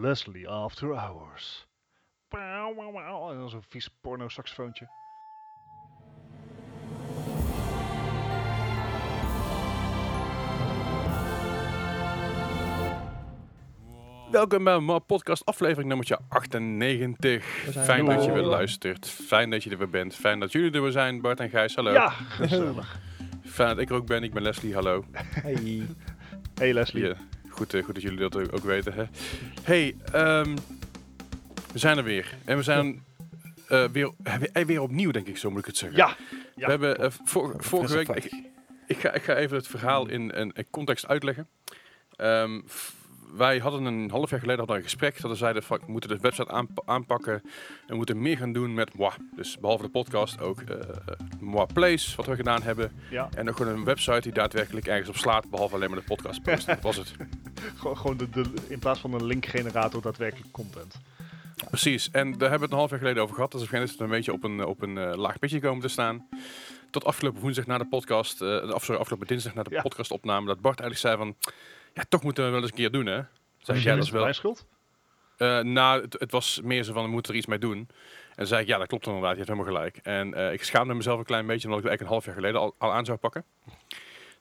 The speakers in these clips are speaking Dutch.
Leslie After Hours. En dan zo'n vies porno saxofoontje. Welkom bij mijn podcast aflevering nummertje 98. We zijn Fijn dat je weer luistert. Fijn dat je er weer bent. Fijn dat jullie er weer zijn. Bart en Gijs, hallo. Ja, gezellig. Fijn dat ik er ook ben. Ik ben Leslie, hallo. Hey. Hey Leslie. Ja, goed, eh, goed dat jullie dat ook weten. Hè. Hey, ehm, we zijn er weer. En we zijn eh, weer, eh, weer opnieuw, denk ik, zo moet ik het zeggen. Ja, ja. we hebben vor- vorige week... Ik, ik, ga, ik ga even het verhaal in een, een context uitleggen. Ehm, wij hadden een half jaar geleden hadden een gesprek dat we zeiden van, we moeten de website aanpa- aanpakken en we moeten meer gaan doen met moi. Dus behalve de podcast ook eh moi Place, wat we gedaan hebben. ja. En ook gewoon een website die daadwerkelijk ergens op slaat, behalve alleen maar de podcast posten. Dat was het. Gewoon, de, de, in plaats van een linkgenerator daadwerkelijk content. Precies, en daar hebben we het een half jaar geleden over gehad. Dus waarschijnlijk is het een beetje op een, op een eh, laag pitje komen te staan. Tot afgelopen woensdag na de podcast, of sorry, afgelopen dinsdag na de Ja. podcastopname, dat Bart eigenlijk zei van, ja, toch moeten we wel eens een keer doen, hè? Ik, ja, dat is wel. Mijn schuld? Eh, nou, het, het was meer zo van, we moeten er iets mee doen. En dan zei ik, ja, dat klopt inderdaad, je hebt helemaal gelijk. En eh, ik schaamde mezelf een klein beetje, omdat ik het eigenlijk een half jaar geleden al, al aan zou pakken.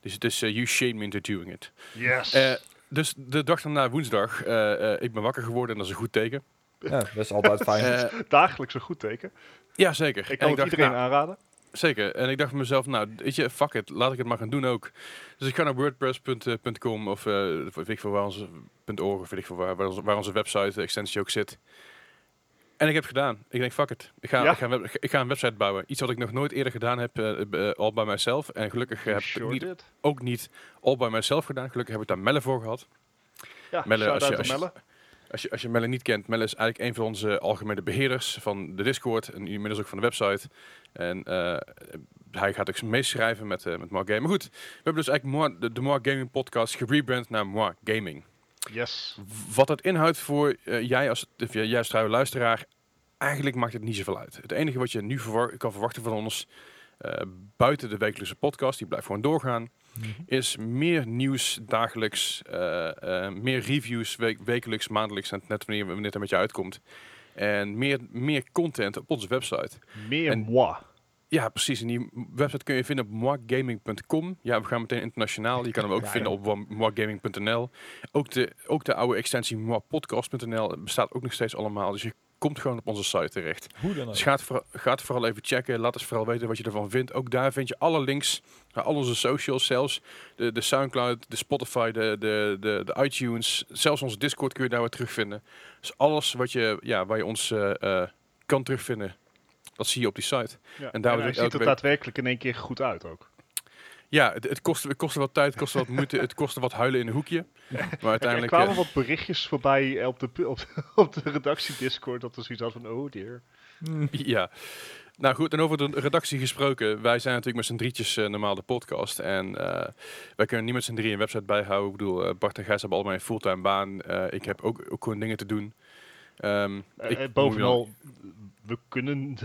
Dus het is, eh, you shame me into doing it. Yes. Eh, dus de dag daarna, woensdag, eh, eh, ik ben wakker geworden en dat is een goed teken. Ja, dat is altijd fijn. Dagelijks een goed teken. ja, zeker. Ik En kan het dacht, iedereen nou, aanraden. Zeker. En ik dacht van mezelf, nou, weet je, fuck it, laat ik het maar gaan doen ook. Dus ik ga naar wordpress.com of eh weet ik veel waar onze .org of weet ik veel waar, waar, onze, waar onze website de extensie ook zit. En ik heb het gedaan. Ik denk, fuck it. Ik ga, Ja? ik, ga web- ik ga een website bouwen. Iets wat ik nog nooit eerder gedaan heb, eh, eh, al bij mijzelf. En gelukkig heb ik Sure niet, ook niet al bij mijzelf gedaan. Gelukkig heb ik daar Melle voor gehad. Ja, Melle, als je- als je- Melle. Als je, als je Melle niet kent, Melle is eigenlijk een van onze algemene beheerders van de Discord en inmiddels ook van de website. En eh, hij gaat ook meeschrijven met, eh met More Game. Maar goed, we hebben dus eigenlijk More, de, de More Gaming podcast gerebrand naar More Gaming. Yes. Wat het inhoudt voor eh, jij als of jij als trouwe luisteraar, eigenlijk maakt het niet zoveel uit. Het enige wat je nu kan verwachten van ons, buiten de wekelijkse podcast, die blijft gewoon doorgaan. Is meer nieuws dagelijks, eh, eh, meer reviews week- wekelijks, maandelijks, net net wanneer, wanneer het een beetje uitkomt. En meer, meer content op onze website. Meer En- moi. Ja, precies. En die website kun je vinden op moigaming.com. Ja, we gaan meteen internationaal. Je kan hem ook Ja, vinden op moigaming.nl. Ook de, ook de oude extensie moipodcast.nl bestaat ook nog steeds allemaal. Dus je komt gewoon op onze site terecht. Hoe dan ook. Dus ga het, vooral, ga het vooral even checken. Laat ons vooral weten wat je ervan vindt. Ook daar vind je alle links naar al onze socials. Zelfs de, de Soundcloud, de Spotify, de, de, de, de iTunes. Zelfs onze Discord kun je daar weer terugvinden. Dus alles wat je, ja, waar je ons eh, eh, kan terugvinden, dat zie je op die site. Ja. En daar ziet het week- daadwerkelijk in één keer goed uit ook. Ja, het, het, kostte, het kostte wat tijd, het kostte wat moeite, het kostte wat huilen in een hoekje. Maar Er uiteindelijk... kwamen eh, wat berichtjes voorbij op de, op, op de redactie Discord dat er zoiets had van, oh dear. ja. Nou goed, en over de redactie gesproken. Wij zijn natuurlijk met z'n drietjes eh, normaal de podcast. En eh, wij kunnen niet met z'n drieën een website bijhouden. Ik bedoel, eh, Bart en Gijs hebben allemaal een fulltime baan. Eh, ik heb ook, ook gewoon dingen te doen. Ehm, Eh, ik- eh, bovenal, we kunnen...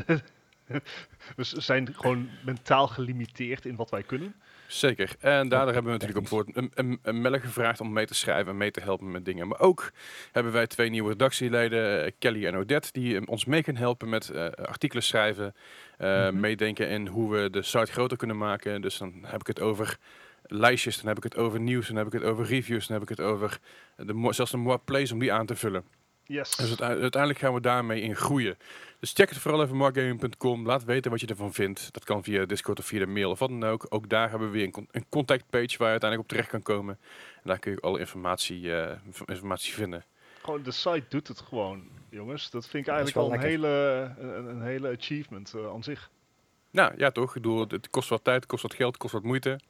we zijn gewoon mentaal gelimiteerd in wat wij kunnen. Zeker. En daardoor hebben we natuurlijk op voor een, een, een Melle gevraagd om mee te schrijven en mee te helpen met dingen. Maar ook hebben wij twee nieuwe redactieleden, eh, Kelly en Odette, die eh, ons mee kunnen helpen met eh, artikelen schrijven, eh, Mhm. meedenken in hoe we de site groter kunnen maken. Dus dan heb ik het over lijstjes, dan heb ik het over nieuws, dan heb ik het over reviews, dan heb ik het over de, zelfs de more plays om die aan te vullen. Yes. Dus uite- uiteindelijk gaan we daarmee in groeien. Dus check het vooral even markgaming.com. Laat weten wat je ervan vindt. Dat kan via Discord of via de mail of wat dan ook. Ook daar hebben we weer een, con- een contact page waar je uiteindelijk op terecht kan komen. En daar kun je alle informatie, eh, inf- informatie vinden. Gewoon, de site doet het gewoon, jongens. Dat vind ik eigenlijk al een wel hele, een, een hele achievement eh, aan zich. Nou ja, toch? Ik bedoel, het kost wat tijd, het kost wat geld, het kost wat moeite.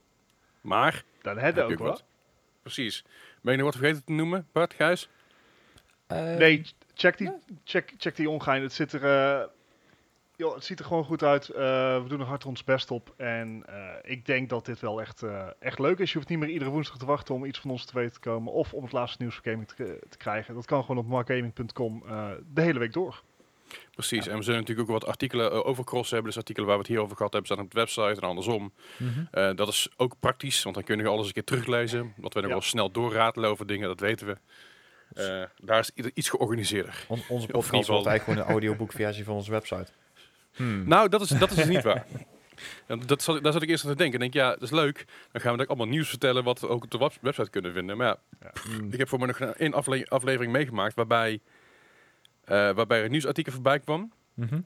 Maar, Dan heb hebben je ook wat. precies. Ben je nog wat vergeten te noemen, Bart, Gijs? Eh, Nee, check die, check, check die ongein. Het, zit er, eh, joh, het ziet er gewoon goed uit. Eh, we doen er hard ons best op. En eh, ik denk dat dit wel echt, eh, echt leuk is. Je hoeft niet meer iedere woensdag te wachten om iets van ons te weten te komen. Of om het laatste nieuws voor gaming te, te krijgen. Dat kan gewoon op markgaming.com eh, de hele week door. Precies. En we zullen natuurlijk ook wat artikelen over cross hebben. Dus artikelen waar we het hier over gehad hebben, staan op de website en andersom. mhm. Eh, dat is ook praktisch, want dan kun je alles een keer teruglezen. Want we nog Ja. wel snel doorratelen over dingen, dat weten we. Eh, daar is ieder iets georganiseerder. On- onze podcast wordt eigenlijk gewoon een audioboekversie van onze website. Hmm. Nou, dat is, dat is dus niet waar. Dat zat, daar zat ik eerst aan te denken. Ik denk, ja, dat is leuk. Dan gaan we allemaal nieuws vertellen wat we ook op de web- website kunnen vinden. Maar ja, ik heb voor me nog één afle aflevering meegemaakt waarbij, eh, waarbij er een nieuwsartikel voorbij kwam. Mhm.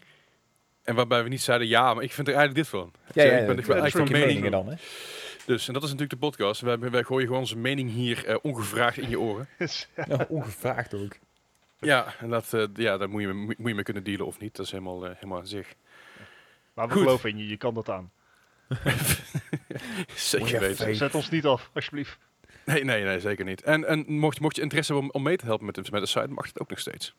En waarbij we niet zeiden, ja, maar ik vind er eigenlijk dit van. Ja, Ik ja, ben- ik ben eigenlijk van mening. dan, hè? Dus, en dat is natuurlijk de podcast. Wij, wij gooien gewoon onze mening hier eh, ongevraagd in je oren. Ja, ongevraagd ook. Ja, en dat, eh, ja, daar moet je, mee- moet je mee kunnen dealen of niet. Dat is helemaal, eh, helemaal aan zich. Maar we Goed. geloven in je, je kan dat aan. Zeker weten. Zet ons niet af, alsjeblieft. Nee, nee, nee, zeker niet. En, en mocht, mocht je interesse hebben om, om mee te helpen met de, met de site, mag het ook nog steeds.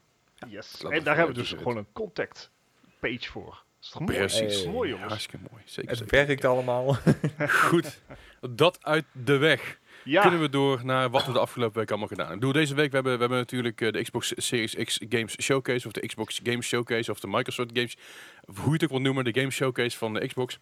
Yes. Laat En daar hebben we dus weten. gewoon een contact page voor. Is toch mooi? Precies. Is mooi, jongens. Hartstikke mooi. Zeker, Het zeker. werkt allemaal. Goed. Dat uit de weg. Ja, Kunnen we door naar wat we de afgelopen week allemaal gedaan hebben. Doe deze week, we hebben, we hebben natuurlijk eh, de Xbox Series X Games Showcase, of de Xbox Games Showcase, of de Microsoft Games, hoe je het ook wil noemen, de Game Showcase van de Xbox.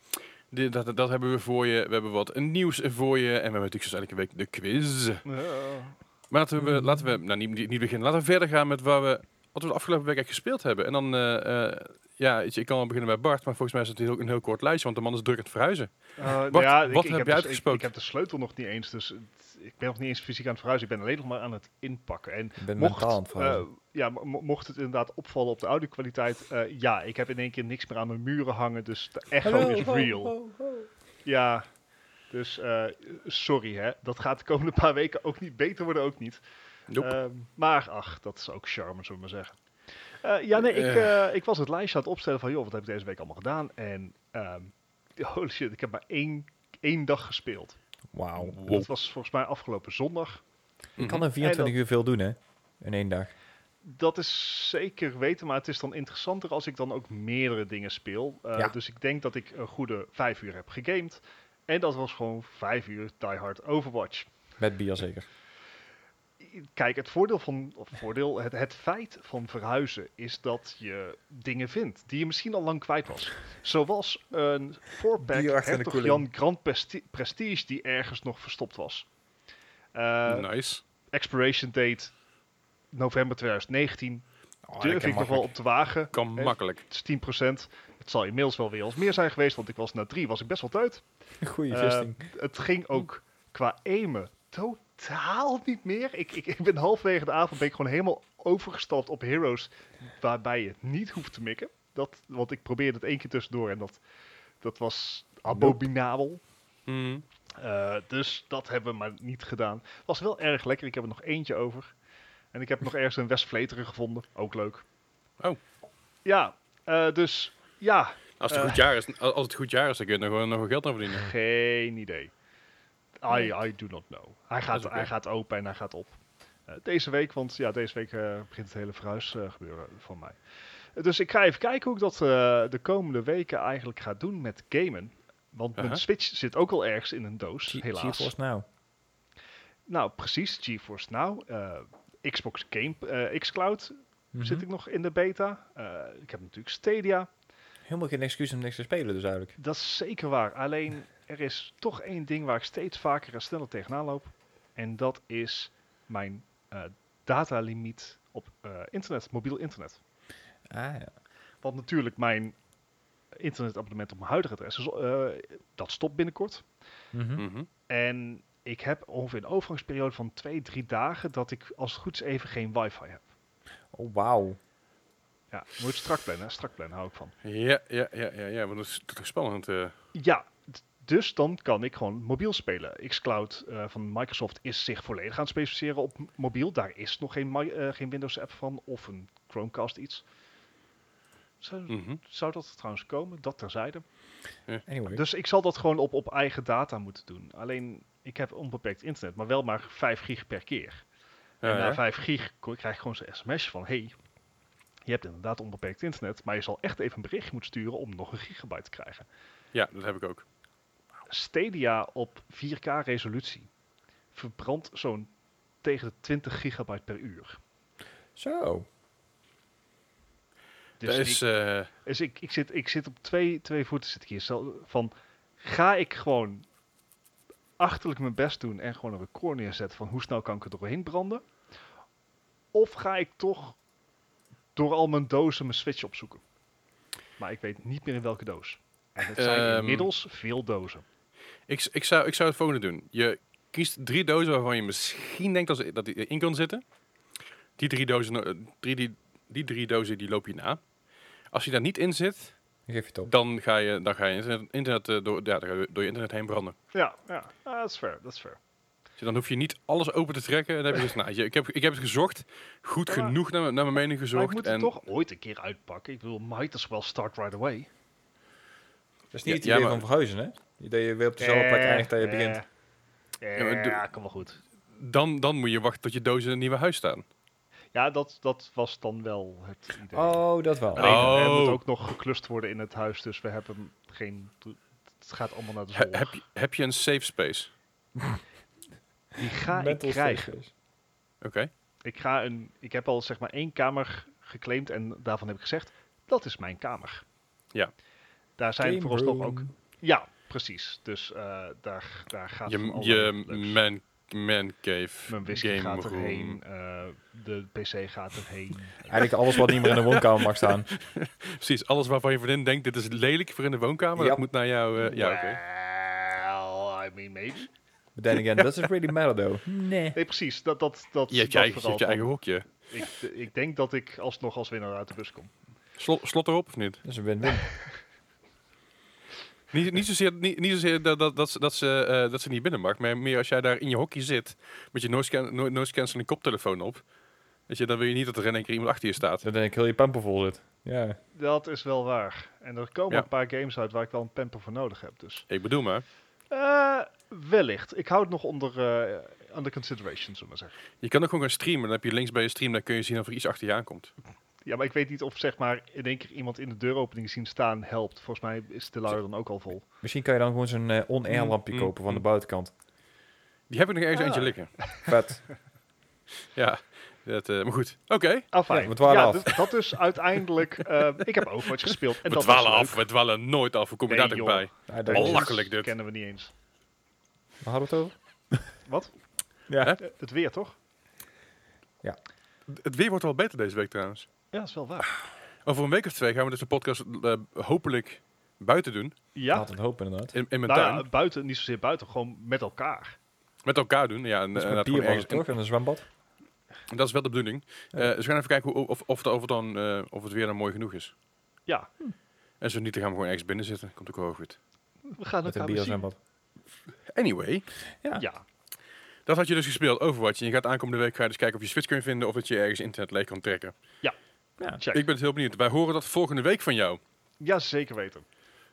Dat, dat hebben we voor je. We hebben wat nieuws voor je. En we hebben natuurlijk zoals elke week de quiz. Ja. Maar laten we, laten we nou, niet, niet beginnen. Laten we verder gaan met waar we, wat we de afgelopen week eigenlijk gespeeld hebben. En dan, eh, eh, ja, ik kan wel beginnen bij Bart, maar volgens mij is het heel, een heel kort lijstje, want de man is druk aan het verhuizen. Eh, nou Wat- ja, ik, wat ik heb heb jij dus- ik, uitgesproken? ik heb de sleutel nog niet eens, dus ik ben nog niet eens fysiek aan het verhuizen. Ik ben alleen nog maar aan het inpakken. En Ik ben mocht, aan het verhuizen. eh, ja, mo- mo- mocht het inderdaad opvallen op de audio-kwaliteit, eh, ja, ik heb in één keer niks meer aan mijn muren hangen, dus de echo is real. Ja, dus eh, sorry hè, dat gaat de komende paar weken ook niet beter worden, ook niet. Nope. Ehm, maar ach, dat is ook charme, zullen we maar zeggen. Eh, ja, nee, ik, Eh. eh, ik was het lijstje aan het opstellen van, joh, wat heb ik deze week allemaal gedaan? En ehm, holy shit, ik heb maar één, één dag gespeeld. Wauw. Wow. Dat was volgens mij afgelopen zondag. Je kan Mhm. in 24 uur veel doen, hè? In één dag. Dat is zeker weten, maar het is dan interessanter als ik dan ook meerdere dingen speel. Eh, Ja. Dus ik denk dat ik een goede vijf uur heb gegamed. En dat was gewoon vijf uur Die Hard Overwatch. Met bier zeker. Kijk, het voordeel van, of voordeel, het, het feit van verhuizen is dat je dingen vindt die je misschien al lang kwijt was. Zoals een 4-pack Bier achter de Hertog. Jan Grand Presti- Prestige die ergens nog verstopt was. Eh, nice. Expiration date november 2019. Oh, Durf ik nog wel op te wagen. Kan Eh, makkelijk. Het is 10%. Het zal inmiddels wel weer als meer zijn geweest, want ik was na drie was ik best wel teut. Goeie Eh, vesting. het ging ook qua aimen totaal niet meer. Ik, ik, ik ben halverwege de avond ben ik gewoon helemaal overgestapt op heroes waarbij je niet hoeft te mikken. Dat, want ik probeerde het één keer tussendoor en dat, dat was abominabel. Mhm. Eh, dus dat hebben we maar niet gedaan. Was wel erg lekker. Ik heb er nog eentje over. En ik heb nog ergens een West Vleteren gevonden. Ook leuk. Oh. Ja, eh, dus ja, Als het, Eh. goed jaar is, als het goed jaar is, dan kun je er nog, wel- nog wel geld aan verdienen. Geen idee. I, I do not know. Hij gaat, hij gaat open en hij gaat op. Eh, deze week, want ja, deze week eh, begint het hele verhuis eh, gebeuren van mij. Dus ik ga even kijken hoe ik dat eh, de komende weken eigenlijk ga doen met gamen. Want mijn. Switch zit ook al ergens in een doos, helaas. GeForce Now. Nou, precies. GeForce Now. eh, Xbox Game, eh, xCloud Mhm. zit ik nog in de beta. Eh, ik heb natuurlijk Stadia. Helemaal geen excuus om niks te spelen dus eigenlijk. Dat is zeker waar. Alleen er is toch één ding waar ik steeds vaker en sneller tegenaan loop. En dat is mijn eh, datalimiet op eh, internet, mobiel internet. Ah ja. Want natuurlijk, mijn internetabonnement op mijn huidige adres, is, eh, dat stopt binnenkort. Mhm. Mhm. En ik heb ongeveer een overgangsperiode van twee, drie dagen dat ik als het goed is even geen wifi heb. Oh, wauw. Ja, moet strak plannen, hè? strak plannen hou ik van. Ja, ja, ja, ja, ja, want dat is toch spannend. eh. Ja, dus dan kan ik gewoon mobiel spelen. xCloud eh, van Microsoft is zich volledig aan het specificeren op mobiel. Daar is nog geen, eh, geen Windows app van of een Chromecast iets. Zou, Mhm. zou dat trouwens komen? Dat terzijde. Anyway. Dus ik zal dat gewoon op, op eigen data moeten doen. Alleen, ik heb onbeperkt internet, maar wel maar 5 gig per keer. Ja, en na ja. 5 gig krijg ik gewoon zo'n sms van... Hey, je hebt inderdaad onbeperkt internet, maar je zal echt even een bericht moeten sturen om nog een gigabyte te krijgen. ja, dat heb ik ook. Stadia op 4K resolutie verbrandt zo'n tegen de 20 gigabyte per uur. Zo. Dus, dat is, ik, eh, dus ik, ik, zit, ik zit op twee, twee voeten zit ik hier. Zo, van, ga ik gewoon achterlijk mijn best doen en gewoon een record neerzetten van hoe snel kan ik er doorheen branden? Of ga ik toch door al mijn dozen mijn Switch opzoeken. Maar ik weet niet meer in welke doos. En het zijn Ehm, inmiddels veel dozen. Ik, ik, zou, ik zou het volgende doen. Je kiest drie dozen waarvan je misschien denkt dat, ze- dat die in kan zitten. Die drie dozen, eh, drie, die, die drie dozen die loop je na. Als je daar niet in zit, Dan geef je het op. dan ga je, dan ga je internet, internet, eh, door, ja, dan ga je door je internet heen branden. Ja, ja. Ah, dat is fair. Dat is fair. Dus dan hoef je niet alles open te trekken. En dan heb je gezegd, nou, je- ik, heb, ik heb het gezocht. Goed Ja, genoeg naar, mijn- naar mijn mening Maar ik gezocht. moet En het toch ooit een keer uitpakken. Ik bedoel, might as well start right away. Dat is niet Ja, het ja, idee maar- van verhuizen, hè? Dat je weer op dezelfde plek eindigt dat je begint. Eh, Ja, maar kan wel goed. dan, dan moet je wachten tot je dozen in een nieuwe huis staan. Ja, dat, dat was dan wel het idee. Oh, dat wel. Alleen, er Oh. moet ook nog geklust worden in het huis, dus we hebben geen... Het gaat allemaal naar de He- zolder. heb, je, heb je een safe space? Die ga ik krijgen. Oké. Ik, ga een, ik heb al zeg maar één kamer geclaimd en daarvan heb ik gezegd, dat is mijn kamer. Ja. Daar zijn Game vooralsnog room. ook... Ja, precies. Dus eh, daar, daar gaat Je, je leuks. man, man cave. Mijn whisky game gaat room. erheen, eh, de pc gaat erheen. Eigenlijk alles wat niet meer in de woonkamer mag staan. Precies, alles waarvan je vriendin denkt, dit is lelijk voor in de woonkamer. Ja. Dat moet naar jou... eh, ja, oké. Well, I mean maybe. But then again, doesn't really matter though. Nee. Nee, precies. Dat, dat, dat, Je hebt je eigen, je hebt je eigen hokje. ik, ik denk dat ik alsnog als winnaar uit de bus kom. Slot, slot erop of niet? Dat is een win-win. Niet, niet zozeer, niet, niet zozeer dat, dat, dat, ze- dat, ze, eh, dat ze niet binnen mag, maar meer als jij daar in je hokje zit met je noise, noise cancelling koptelefoon op. Weet je, dan wil je niet dat er in één keer iemand achter je staat. Dat denk ik heel je pamper vol zit. Ja. Dat is wel waar. En er komen Ja. een paar games uit waar ik wel een pamper voor nodig heb. Dus Ik bedoel maar, eh, wellicht. Ik hou het nog onder, eh under consideration, zullen we maar zeggen. je kan ook gewoon gaan streamen. Dan heb je links bij je stream, dan kun je zien of er iets achter je aankomt. Ja, maar ik weet niet of zeg maar in één keer iemand in de deuropening zien staan helpt. Volgens mij is de luier dan ook al vol. Misschien kan je dan gewoon zo'n eh, on-air Mm, lampje mm, kopen van de mm. buitenkant. Die heb ik nog ergens Ah. eentje liggen. Vet. Ja, dat, eh, maar goed. Oké, Ah, fijn. Ja, we dwalen ja, af. dus dat is uiteindelijk... eh, ik heb Overwatch gespeeld. En we dat dwalen af. We dwalen nooit af. Hoe kom je Nee, daar joh. bij? Ja, lachelijk dit. kennen we niet eens. Waar hadden we het over? Wat? Ja. Hè? Het weer, toch? Het weer wordt wel beter deze week trouwens. Ja, dat is wel waar. Over een week of twee gaan we dus de podcast eh, hopelijk buiten doen. Ja, Altijd hoop inderdaad. In, in mijn nou tuin. ja, buiten, niet zozeer buiten, gewoon met elkaar. Met elkaar doen. Ja, en, is eh, met bierballen ergens- toch? En een zwembad. en dat is wel de bedoeling. Ja. Eh, dus we gaan even kijken hoe, of, of, of, het dan, eh, of het weer dan mooi genoeg is. Ja, En zo niet, dan gaan we gewoon ergens binnen zitten. Komt ook wel goed. we gaan een weer zien. bierzwembad. Anyway, Ja. Ja, dat had je dus gespeeld, Overwatch. En je gaat aankomende week ga je dus kijken of je Switch kunt vinden of dat je ergens internet leeg kan trekken. Ja. Check. Ik ben heel benieuwd. Wij horen dat volgende week van jou. ja, zeker weten.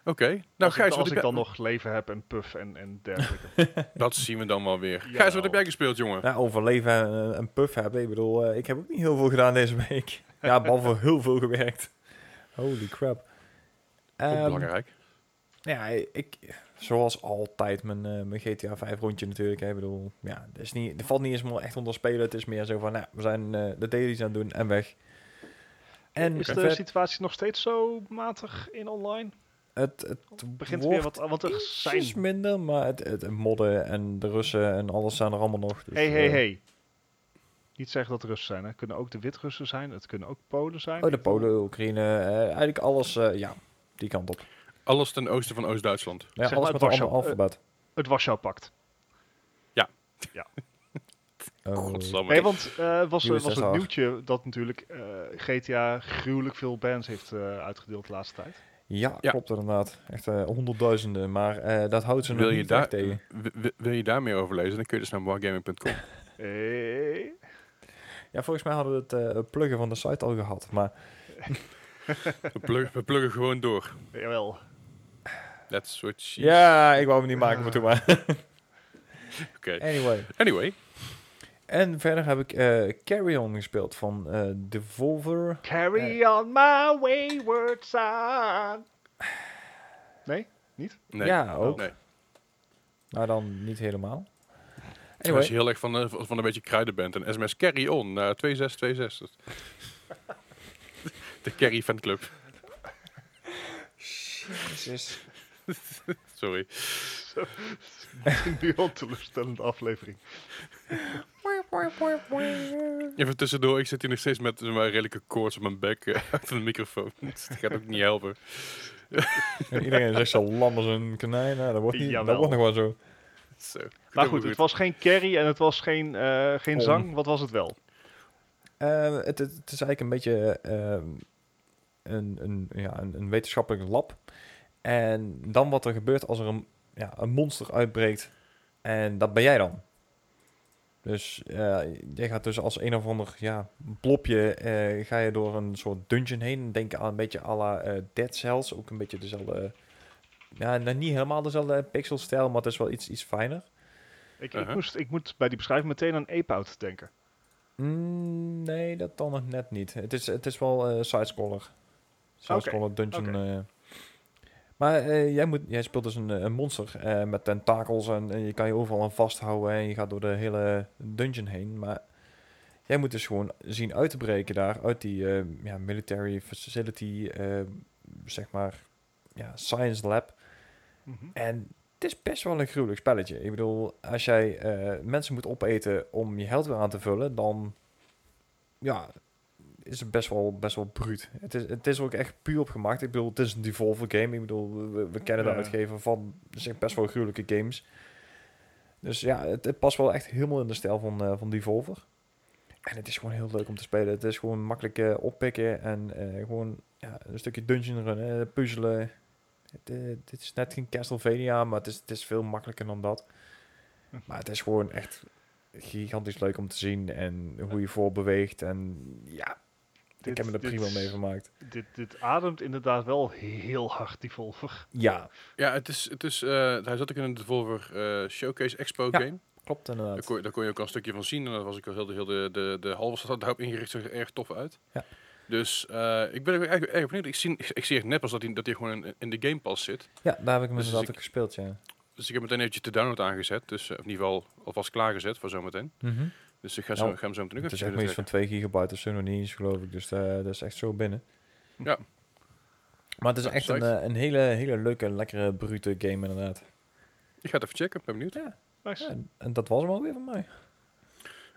Oké. Nou, als Gijs, ik, wat als heb ik jij- dan nog leven heb en puff en, en dergelijke. Dat zien we dan wel weer. Jawel. Gijs, wat heb jij gespeeld, jongen? Ja, overleven en eh, een puff hebben. Ik bedoel, eh, ik heb ook niet heel veel gedaan deze week. Ja, behalve heel veel gewerkt. Holy crap. Ehm, belangrijk. Ja, ik, zoals altijd, mijn, eh, mijn GTA 5 rondje natuurlijk. Hè. Ik bedoel, ja, het, is niet, het valt niet eens meer echt onder spelen. Het is meer zo van, nou, we zijn eh, de dailies aan het doen en weg. En is de situatie nog steeds zo matig in online? het, het Het begint weer wat... Want er zijn... minder, maar het, het modden en de Russen en alles zijn er allemaal nog. Dus, Hey, hey, eh, hey. Niet zeggen dat het Russen zijn. hè. Het kunnen ook de Wit-Russen zijn. Het kunnen ook Polen zijn. Oh, de Polen, Oekraïne, eh, eigenlijk alles, eh, ja, die kant op. Alles ten oosten van Oost-Duitsland. Ja, Zeg alles maar met een ander alfabet. Het Warschau-pact. Oh. Nee, want eh was, was het nieuwtje dat natuurlijk eh, GTA gruwelijk veel bands heeft eh, uitgedeeld de laatste tijd. Ja, Ja. klopt inderdaad. Echt eh, honderdduizenden, maar eh, dat houdt ze nog Wil je, niet daar, tegen. wil je daar meer over lezen, dan kun je dus naar wargaming.com. Eh, Ja, volgens mij hadden we het eh, pluggen van de site al gehad, maar We, pluggen, we pluggen gewoon door. jawel. That's what she ja, ik wou hem niet maken, maar toen maar. Oké. anyway. Anyway, En verder heb ik eh, Carry On gespeeld van eh Devolver. Carry on my wayward son. Nee? nee. Ja, ook. Nee. Maar dan niet helemaal. Als Anyway, je heel erg van, eh, van een beetje kruiden bent. En sms carry on naar 2626. De Carry fanclub. Sorry. nu al een teleurstellende aflevering. Even tussendoor, ik zit hier nog steeds met maar, redelijke koorts op mijn bek eh, achter de microfoon. Dus dat gaat ook niet helpen. En iedereen zegt zo lam als een konijn. Nou, dat wordt, niet, dat wordt nog wel zo. Zo. Maar Goed, goed, het was geen carry en het was geen, eh, geen Om. zang. Wat was het wel? Eh, het, het, het is eigenlijk een beetje ehm, een, een, ja, een, een wetenschappelijk lab. En dan wat er gebeurt als er een, ja, een monster uitbreekt. En dat ben jij dan. Dus eh, jij gaat dus als een of ander ja, blopje eh, ga je door een soort dungeon heen. Denk aan een beetje à la eh, Dead Cells. Ook een beetje dezelfde... Ja, nou, niet helemaal dezelfde pixelstijl, maar het is wel iets, iets fijner. Ik, ik, Uh-huh. moest, ik moet bij die beschrijving meteen aan Ape Out denken. Mm, nee, dat dan nog net niet. Het is, het is wel eh sidescroller. Sidescroller dungeon. oké. Maar eh, jij, moet, jij speelt dus een, eh, een monster eh, met tentakels en, en je kan je overal aan vasthouden en je gaat door de hele dungeon heen. Maar jij moet dus gewoon zien uit te breken daar uit die ja, military facility, zeg maar, ja, science lab. Mhm. En het is best wel een gruwelijk spelletje. Ik bedoel, als jij mensen moet opeten om je held weer aan te vullen, dan ja, is best wel, best wel bruut. Het is, het is ook echt puur op gemaakt. Ik bedoel, het is een Devolver game. Ik bedoel, we, we kennen de Ja. uitgever van zeg, best wel gruwelijke games. Dus ja, het, het past wel echt helemaal in de stijl van, eh, van Devolver. En het is gewoon heel leuk om te spelen. Het is gewoon makkelijk eh, oppikken en eh, gewoon ja, een stukje dungeon runnen, puzzelen. Het, dit is net geen Castlevania, maar het is, het is veel makkelijker dan dat. Maar het is gewoon echt gigantisch leuk om te zien en hoe je voorbeweegt. En ja, ik heb me er prima mee vermaakt. Dit, dit ademt inderdaad wel heel hard, die Volver. Ja, Ja, het is, het is, eh, hij zat ook in een Devolver eh, Showcase Expo Ja. game. klopt Daar inderdaad. kon, daar kon je ook al een stukje van zien. En daar was ik al heel de, heel de, de, de hal was daarop ingericht. Zag er erg tof uit. Ja. Dus eh, ik ben er eigenlijk erg benieuwd. Ik zie, ik zie echt net als dat hij, dat hij gewoon in, in de Game Pass zit. Ja, daar heb ik hem Dus inderdaad ik- ook gespeeld, ja. Dus ik heb meteen eventjes de download aangezet. Dus, eh, of in ieder geval alvast klaargezet voor zometeen. Dus ik ga, zo, Nou, ga hem zo meteen Het is echt maar iets van 2 gigabyte of zo, nog niet eens geloof ik. Dus eh, dat is echt zo binnen. Ja. Maar het is Ja, echt een, eh, een hele, hele leuke, lekkere, brute game inderdaad. Ik ga het even checken. Ben benieuwd. Ja, Nice. en, en dat was hem alweer van mij.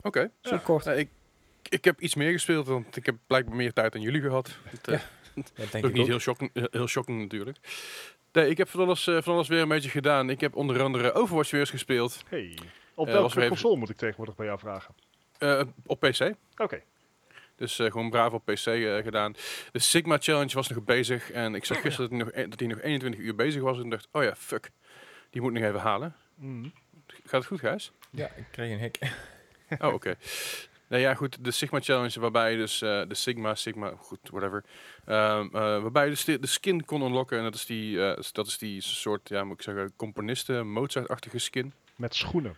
Oké. Zo Ja. kort. Nou, ik, ik heb iets meer gespeeld, want ik heb blijkbaar meer tijd dan jullie gehad. Het, eh, Ja. Dat denk ook ik niet ook. heel shocking, heel shocking natuurlijk. Nee, ik heb van alles, eh, van alles weer een beetje gedaan. Ik heb onder andere Overwatch weer eens gespeeld. Hey. Op Eh, welke even- console moet ik tegenwoordig bij jou vragen? eh, op PC. Oké. Dus eh, gewoon braaf op PC eh, gedaan. De Sigma Challenge was nog bezig. En ik zag Oh, gisteren dat hij, nog, e- dat hij nog 21 uur bezig was. En dacht, oh ja, fuck. Die moet ik nog even halen. Mhm. Gaat het goed, Gijs? Ja, ik kreeg een hik. Oh, oké. Nou ja, goed. De Sigma Challenge, waarbij je dus eh, de Sigma, Sigma, goed, whatever. Ehm, eh, waarbij je dus de, de skin kon unlocken. En dat is die, eh, dat is die soort, ja, moet ik zeggen, componisten, Mozart-achtige skin. Met schoenen.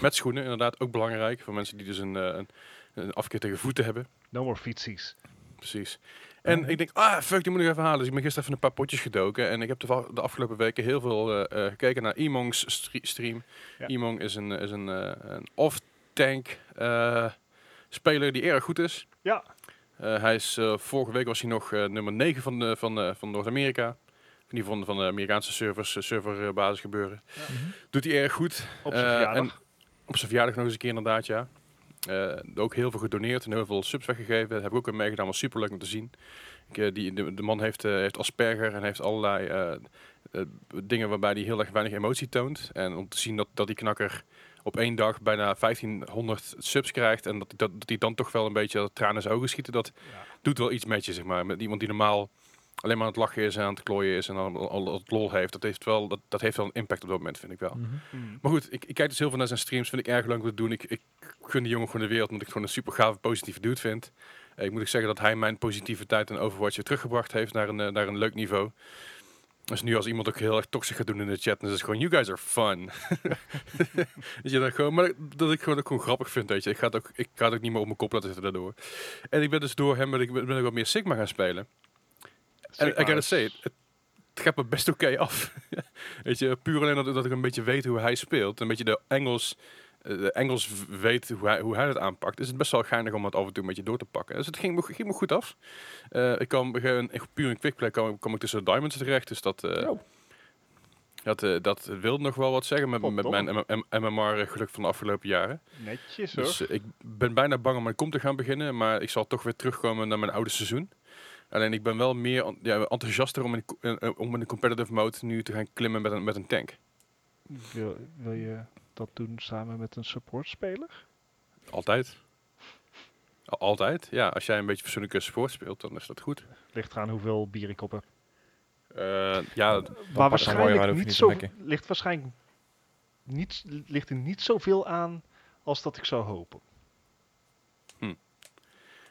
Met schoenen, inderdaad, ook belangrijk. Voor mensen die dus een, eh, een, een afkeer tegen voeten hebben. No more feetsies. Precies. En Ja. ik denk, ah, fuck, die moet ik even halen. Dus ik ben gisteren even een paar potjes gedoken. En ik heb de, de afgelopen weken heel veel eh, eh, gekeken naar Emong's stre- stream. Ja. Emong is een, is een, eh, een off-tank eh, speler die erg goed is. Ja. Hij is, vorige week was hij nog nummer 9 van, de, van, van Noord-Amerika. In ieder geval van de Amerikaanse servers, serverbasis gebeuren. Doet hij erg goed. Op zijn en op zijn verjaardag nog eens een keer inderdaad, ja. Eh, ook heel veel gedoneerd en heel veel subs weggegeven. Daar heb ik ook meegedaan, was super leuk om te zien. Ik, eh, die, de, de man heeft, eh, heeft Asperger en heeft allerlei dingen waarbij hij heel erg weinig emotie toont. En om te zien dat, dat die knakker op één dag bijna 1500 subs krijgt en dat, dat, dat hij dan toch wel een beetje dat tranen in zijn ogen schieten, dat Ja. doet wel iets met je, zeg maar. Met iemand die normaal alleen maar aan het lachen is en aan het klooien is en al, al, al het lol heeft. Dat heeft, wel, dat, dat heeft wel een impact op dat moment, vind ik wel. Mhm. Mhm. Maar goed, ik, ik kijk dus heel veel naar zijn streams. Vind ik erg leuk om te doen. Ik, ik gun die jongen gewoon de wereld, omdat ik het gewoon een super gave, positieve dude vind. Eh, ik moet ook zeggen dat hij mijn positiviteit en Overwatch weer teruggebracht heeft naar een, eh, naar een leuk niveau. Dus nu als iemand ook heel erg toxisch gaat doen in de chat, dan is het gewoon, you guys are fun. Weet je, dat, gewoon, maar dat ik gewoon ook gewoon grappig vind, weet je. Ik ga het ook, ik ga het ook niet meer op mijn kop laten zitten daardoor. En ik ben dus door hem, ben ik, ben ik wat meer Sigma gaan spelen. En I Sigma gotta say, het, het gaat me best oké af. weet je, puur alleen dat, dat ik een beetje weet hoe hij speelt. Een beetje de Engels, eh, de Engels weet hoe hij, hoe hij het aanpakt. Is het best wel geinig om het af en toe een beetje door te pakken. Dus het ging, me- ging me goed af. Eh, ik kwam puur in quickplay kwam, kwam ik tussen de diamonds terecht. Dus dat... Oh. Dat, dat wil nog wel wat zeggen met, met mijn M- M- MMR geluk van de afgelopen jaren. Netjes hoor. Dus ik ben bijna bang om mijn kom te gaan beginnen, maar ik zal toch weer terugkomen naar mijn oude seizoen. Alleen ik ben wel meer ja, enthousiaster om in, eh, om in de competitive mode nu te gaan klimmen met een, met een tank. wil, wil je dat doen samen met een supportspeler? Altijd. Al- Altijd. Ja, als jij een beetje fatsoenlijke support speelt, dan is dat goed. Ligt eraan hoeveel bier ik op heb. Eh, ja, maar waarschijnlijk niet zo, ligt waarschijnlijk niet, ligt er niet zoveel aan als dat ik zou hopen.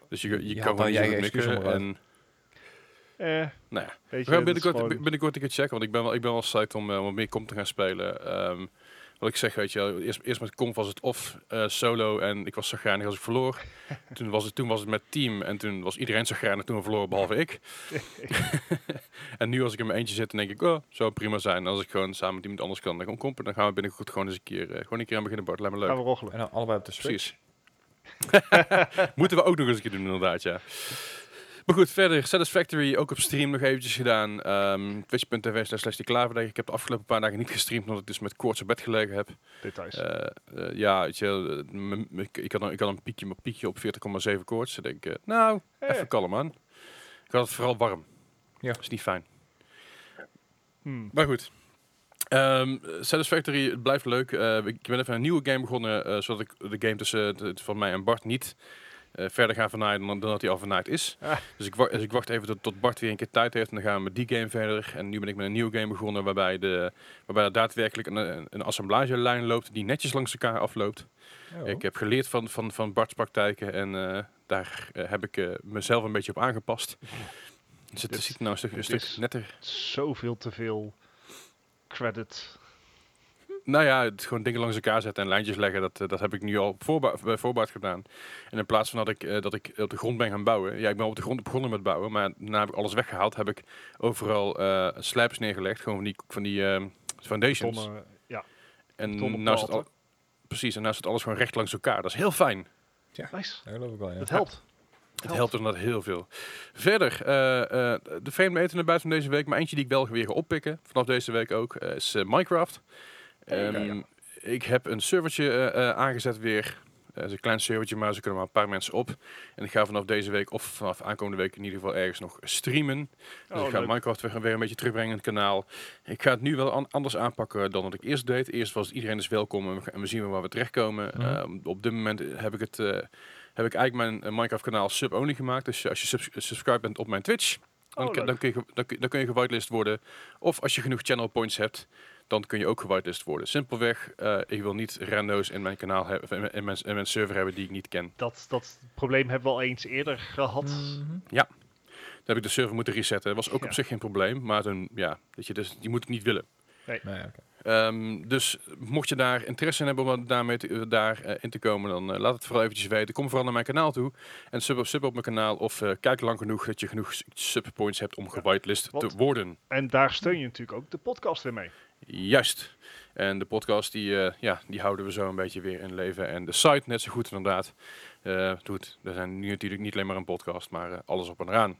dus je, je Je kan mikken. onderuit. En, Eh, nou ja, weet we je, gaan binnenkort, gewoon- binnenkort een keer checken, want ik ben wel, ik ben wel psyched om, om meer kom te gaan spelen. Ehm, wat ik zeg, weet je eerst, eerst met comp was het of eh, solo en ik was zo grijnig als ik verloor. toen, was het, toen was het met team en toen was iedereen zo grijnig toen we verloren, behalve ik. en nu als ik in mijn eentje zit, dan denk ik, oh, zou prima zijn. En als ik gewoon samen met iemand anders kan, dan kompen, dan gaan we binnenkort gewoon eens een keer, eh, gewoon een keer aan beginnen, Bart. Lijkt me leuk. Gaan we roggelen. En dan allebei op de Switch. Precies. Moeten we ook nog eens een keer doen, inderdaad, ja. Maar goed, verder, Satisfactory ook op stream nog eventjes gedaan. Ehm Twitch.tv slash die klaverdag. Ik heb de afgelopen paar dagen niet gestreamd, omdat ik dus met koorts op bed gelegen heb. Details. Eh, eh, ja, weet je, eh, ik, ik, had een, ik had een piekje, maar piekje op 40,7 koorts. Ik denk, eh, nou, even kalm aan. Ik had het vooral warm. Ja. is niet fijn. Hmm. Maar goed. Ehm, Satisfactory het blijft leuk. Ik ben even een nieuwe game begonnen, zodat ik de game tussen de- van mij en Bart niet eh, verder ga vernaaien dan, dan dat hij al vernaaid is. Ah. Dus, ik, dus ik wacht even tot, tot Bart weer een keer tijd heeft en dan gaan we met die game verder. En nu ben ik met een nieuwe game begonnen waarbij, de, waarbij er daadwerkelijk een, een, assemblagelijn loopt die netjes langs elkaar afloopt. Oh. Ik heb geleerd van, van, van Bart's praktijken en eh, daar eh, heb ik mezelf een beetje op aangepast. Dus het Dit- ziet er nou een stuk, een stuk netter Zoveel te veel credit. Nou ja, het gewoon dingen langs elkaar zetten en lijntjes leggen, dat, eh, dat heb ik nu al voorba bij voorbaat gedaan. En in plaats van dat ik, eh, dat ik op de grond ben gaan bouwen, ja, ik ben op de grond begonnen met bouwen, maar daarna heb ik alles weggehaald, heb ik overal eh slijpers neergelegd, gewoon van die, van die eh, foundations. Betonnen, ja, en nou is het al, precies, en nou zit alles gewoon recht langs elkaar. Dat is heel fijn. nice. Dat geloof ik wel, ja. Het helpt. Het helpt inderdaad heel veel. Verder, eh, eh, de vreemde eten naar buiten van deze week, maar eentje die ik wel weer ga oppikken, vanaf deze week ook, is Minecraft. Ehm, Ik heb een servertje eh, eh, aangezet weer. Het is een klein servertje, maar ze kunnen maar een paar mensen op. En ik ga vanaf deze week, of vanaf aankomende week in ieder geval ergens nog streamen. Dus Oh, ik ga leuk. Minecraft weer, weer een beetje terugbrengen in het kanaal. Ik ga het nu wel an- anders aanpakken dan wat ik eerst deed. Eerst was iedereen is welkom en we, gaan- en we zien wel waar we terechtkomen. Mhm. Ehm, op dit moment heb ik het... eh, heb ik eigenlijk mijn eh, Minecraft kanaal sub-only gemaakt. Dus als je subs subscribe bent op mijn Twitch, dan, Oh, kun- leuk. dan, kun je, dan, kun- dan kun je gewitelist worden. Of als je genoeg channel points hebt, dan kun je ook gewitelist worden. Simpelweg, eh, ik wil niet rando's in mijn kanaal hebben, in mijn, in mijn, in mijn server hebben die ik niet ken. Dat, dat probleem hebben we al eens eerder gehad. Mhm. Dan heb ik de server moeten resetten. was ook Ja. op zich geen probleem, maar toen, ja, dat je dus, die moet ik niet willen. Nee, oké. Ehm, dus mocht je daar interesse in hebben om daarmee te, daar eh, in te komen, dan eh, laat het vooral eventjes weten. Kom vooral naar mijn kanaal toe en sub op, sub op mijn kanaal of eh, kijk lang genoeg dat je genoeg subpoints hebt om gewitelist te worden. En daar steun je natuurlijk ook de podcast weer mee. Juist. En de podcast die, eh, ja, die houden we zo een beetje weer in leven. En de site net zo goed inderdaad. Doet. Er zijn nu natuurlijk niet alleen maar een podcast, maar eh, alles op en eraan.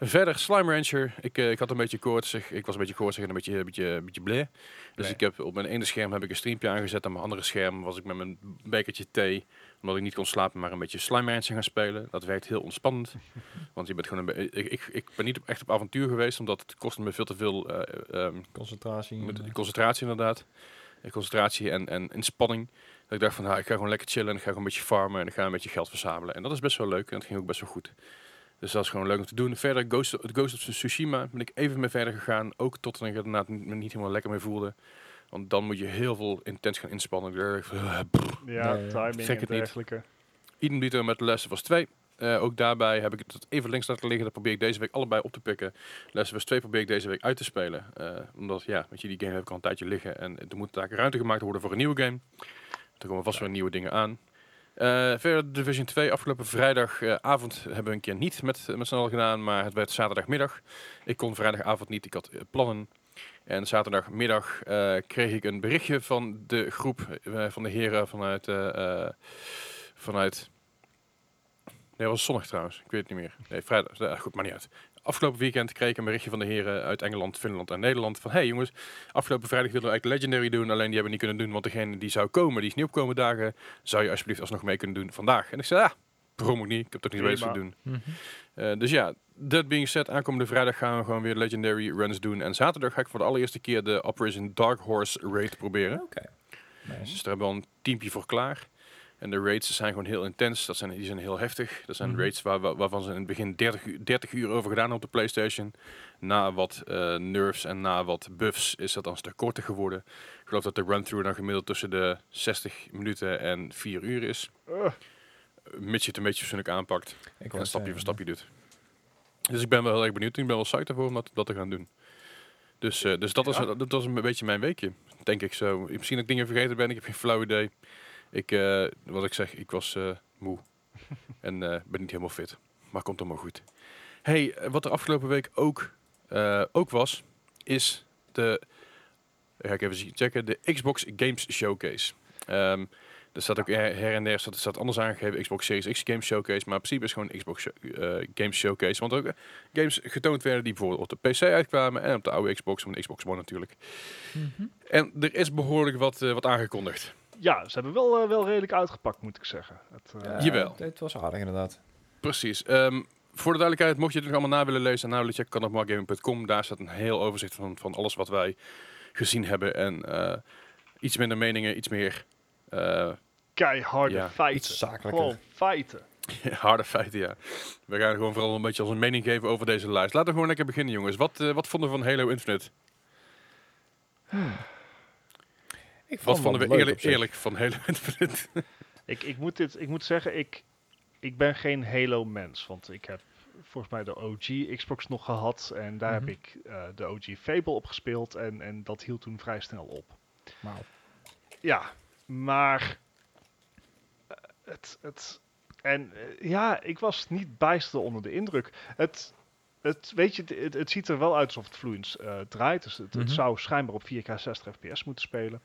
Verder, Slime Rancher. Ik, ik had een beetje koortsig. Ik was een beetje koortsig en een beetje, een beetje, een beetje bleh. Dus ik heb op mijn ene scherm heb ik een streampje aangezet. Aan mijn andere scherm was ik met mijn bekertje thee. Omdat ik niet kon slapen, maar een beetje Slime Rancher gaan spelen. Dat werkt heel ontspannend. Want je bent gewoon een ik, ik, ik ben niet echt op avontuur geweest, omdat het kostte me veel te veel eh, ehm, Concentratie. met eh, concentratie inderdaad. Eh, Concentratie en, en inspanning. Dat ik dacht van, nou, ik ga gewoon lekker chillen en ik ga gewoon een beetje farmen en ik ga een beetje geld verzamelen. En dat is best wel leuk en het ging ook best wel goed. Dus dat is gewoon leuk om te doen. Verder, Ghost, of- Ghost of Tsushima ben ik even mee verder gegaan. Ook tot ik er inderdaad me niet helemaal lekker mee voelde. Want dan moet je heel veel intens gaan inspannen. Eh, Ja, Ja, ja. timing en het niet. dergelijke. Idem dito met Last of Us 2. Eh, ook daarbij heb ik het even links laten liggen. Dat probeer ik deze week allebei op te pikken. Last of Us 2 probeer ik deze week uit te spelen. Eh, omdat, ja, weet je, die game heb ik al een tijdje liggen. En er moet daar ruimte gemaakt worden voor een nieuwe game. Er komen vast weer nieuwe dingen aan. Eh, verder Division 2. Afgelopen vrijdagavond hebben we een keer niet met, met z'n allen gedaan. Maar het werd zaterdagmiddag. Ik kon vrijdagavond niet. Ik had plannen. En zaterdagmiddag eh, kreeg ik een berichtje van de groep eh, van de heren vanuit... eh, vanuit Nee, dat was zonnig trouwens. Ik weet het niet meer. Nee, vrijdag. goed, maar niet uit. afgelopen weekend kreeg ik een berichtje van de heren uit Engeland, Finland en Nederland. Van, hey jongens, afgelopen vrijdag wilden we eigenlijk Legendary doen. Alleen die hebben we niet kunnen doen, want degene die zou komen, die is niet opkomen dagen. Zou je alsjeblieft alsnog mee kunnen doen vandaag? En ik zei, ja, waarom ook niet? Ik heb toch niet bezig te doen. Mhm. Dus ja, that being said, aankomende vrijdag gaan we gewoon weer Legendary runs doen. En zaterdag ga ik voor de allereerste keer de Operation Dark Horse raid proberen. Oké. Nice. Dus daar hebben we al een teampje voor klaar. En de raids zijn gewoon heel intens. Dat zijn, die zijn heel heftig. Dat zijn Mhm. raids waar, waar- waarvan ze in het begin 30, uur- 30 uur over gedaan hebben op de PlayStation. Na wat eh, nerfs en na wat buffs is dat dan een stuk korter geworden. Ik geloof dat de run-through dan gemiddeld tussen de 60 minuten en 4 uur is. Uh, Mits je het een beetje fatsoenlijk aanpakt. Ik En was, stapje eh, voor stapje doet. Dus ik ben wel heel erg benieuwd. Ik ben wel psyched ervoor om dat, dat te gaan doen. Dus, eh, dus dat, Ja. is, dat was een beetje mijn weekje. Denk ik zo. Misschien dat ik dingen vergeten ben. Ik heb geen flauw idee. Ik, eh, wat ik zeg, ik was eh, moe. en eh, ben niet helemaal fit. Maar komt allemaal goed. hey, wat er afgelopen week ook, eh, ook was, is de... Ga ik even zien- checken. De Xbox Games Showcase. Ehm er staat ook her en der staat, staat anders aangegeven Xbox Series X Games Showcase. Maar in principe is gewoon Xbox show- eh, Games Showcase. Want ook eh, games getoond werden die bijvoorbeeld op de PC uitkwamen. En op de oude Xbox, van de Xbox One natuurlijk. mhm. En er is behoorlijk wat, eh, wat aangekondigd. ja, ze hebben wel, wel redelijk uitgepakt, moet ik zeggen. Het, eh, Ja, Jawel. Het, het was aardig inderdaad. Precies. Ehm, voor de duidelijkheid, mocht je het nog allemaal na willen lezen willen checken, kan op markgaming.com. Daar staat een heel overzicht van, van alles wat wij gezien hebben. En eh, iets minder meningen, iets meer eh, keiharde Ja, feiten. Gewoon feiten. harde feiten, ja. We gaan gewoon vooral een beetje onze mening geven over deze lijst. Laten we gewoon lekker beginnen, jongens. Wat, eh, wat vonden we van Halo Infinite? Ik Wat vond vonden het we eerlijk, eerlijk van Halo Infinite? Ik, ik, moet dit, ik moet zeggen, ik, ik ben geen Halo-mens. Want ik heb volgens mij de OG Xbox nog gehad. En daar Mhm. heb ik eh, de OG Fable op gespeeld. En, en dat hield toen vrij snel op. Ja, maar het, het en eh, ja, ik was niet bijster onder de indruk. Het, het weet je, het, het ziet er wel uit alsof het vloeiend eh, draait. Dus het, het Mhm. zou schijnbaar op 4K 60 fps moeten spelen.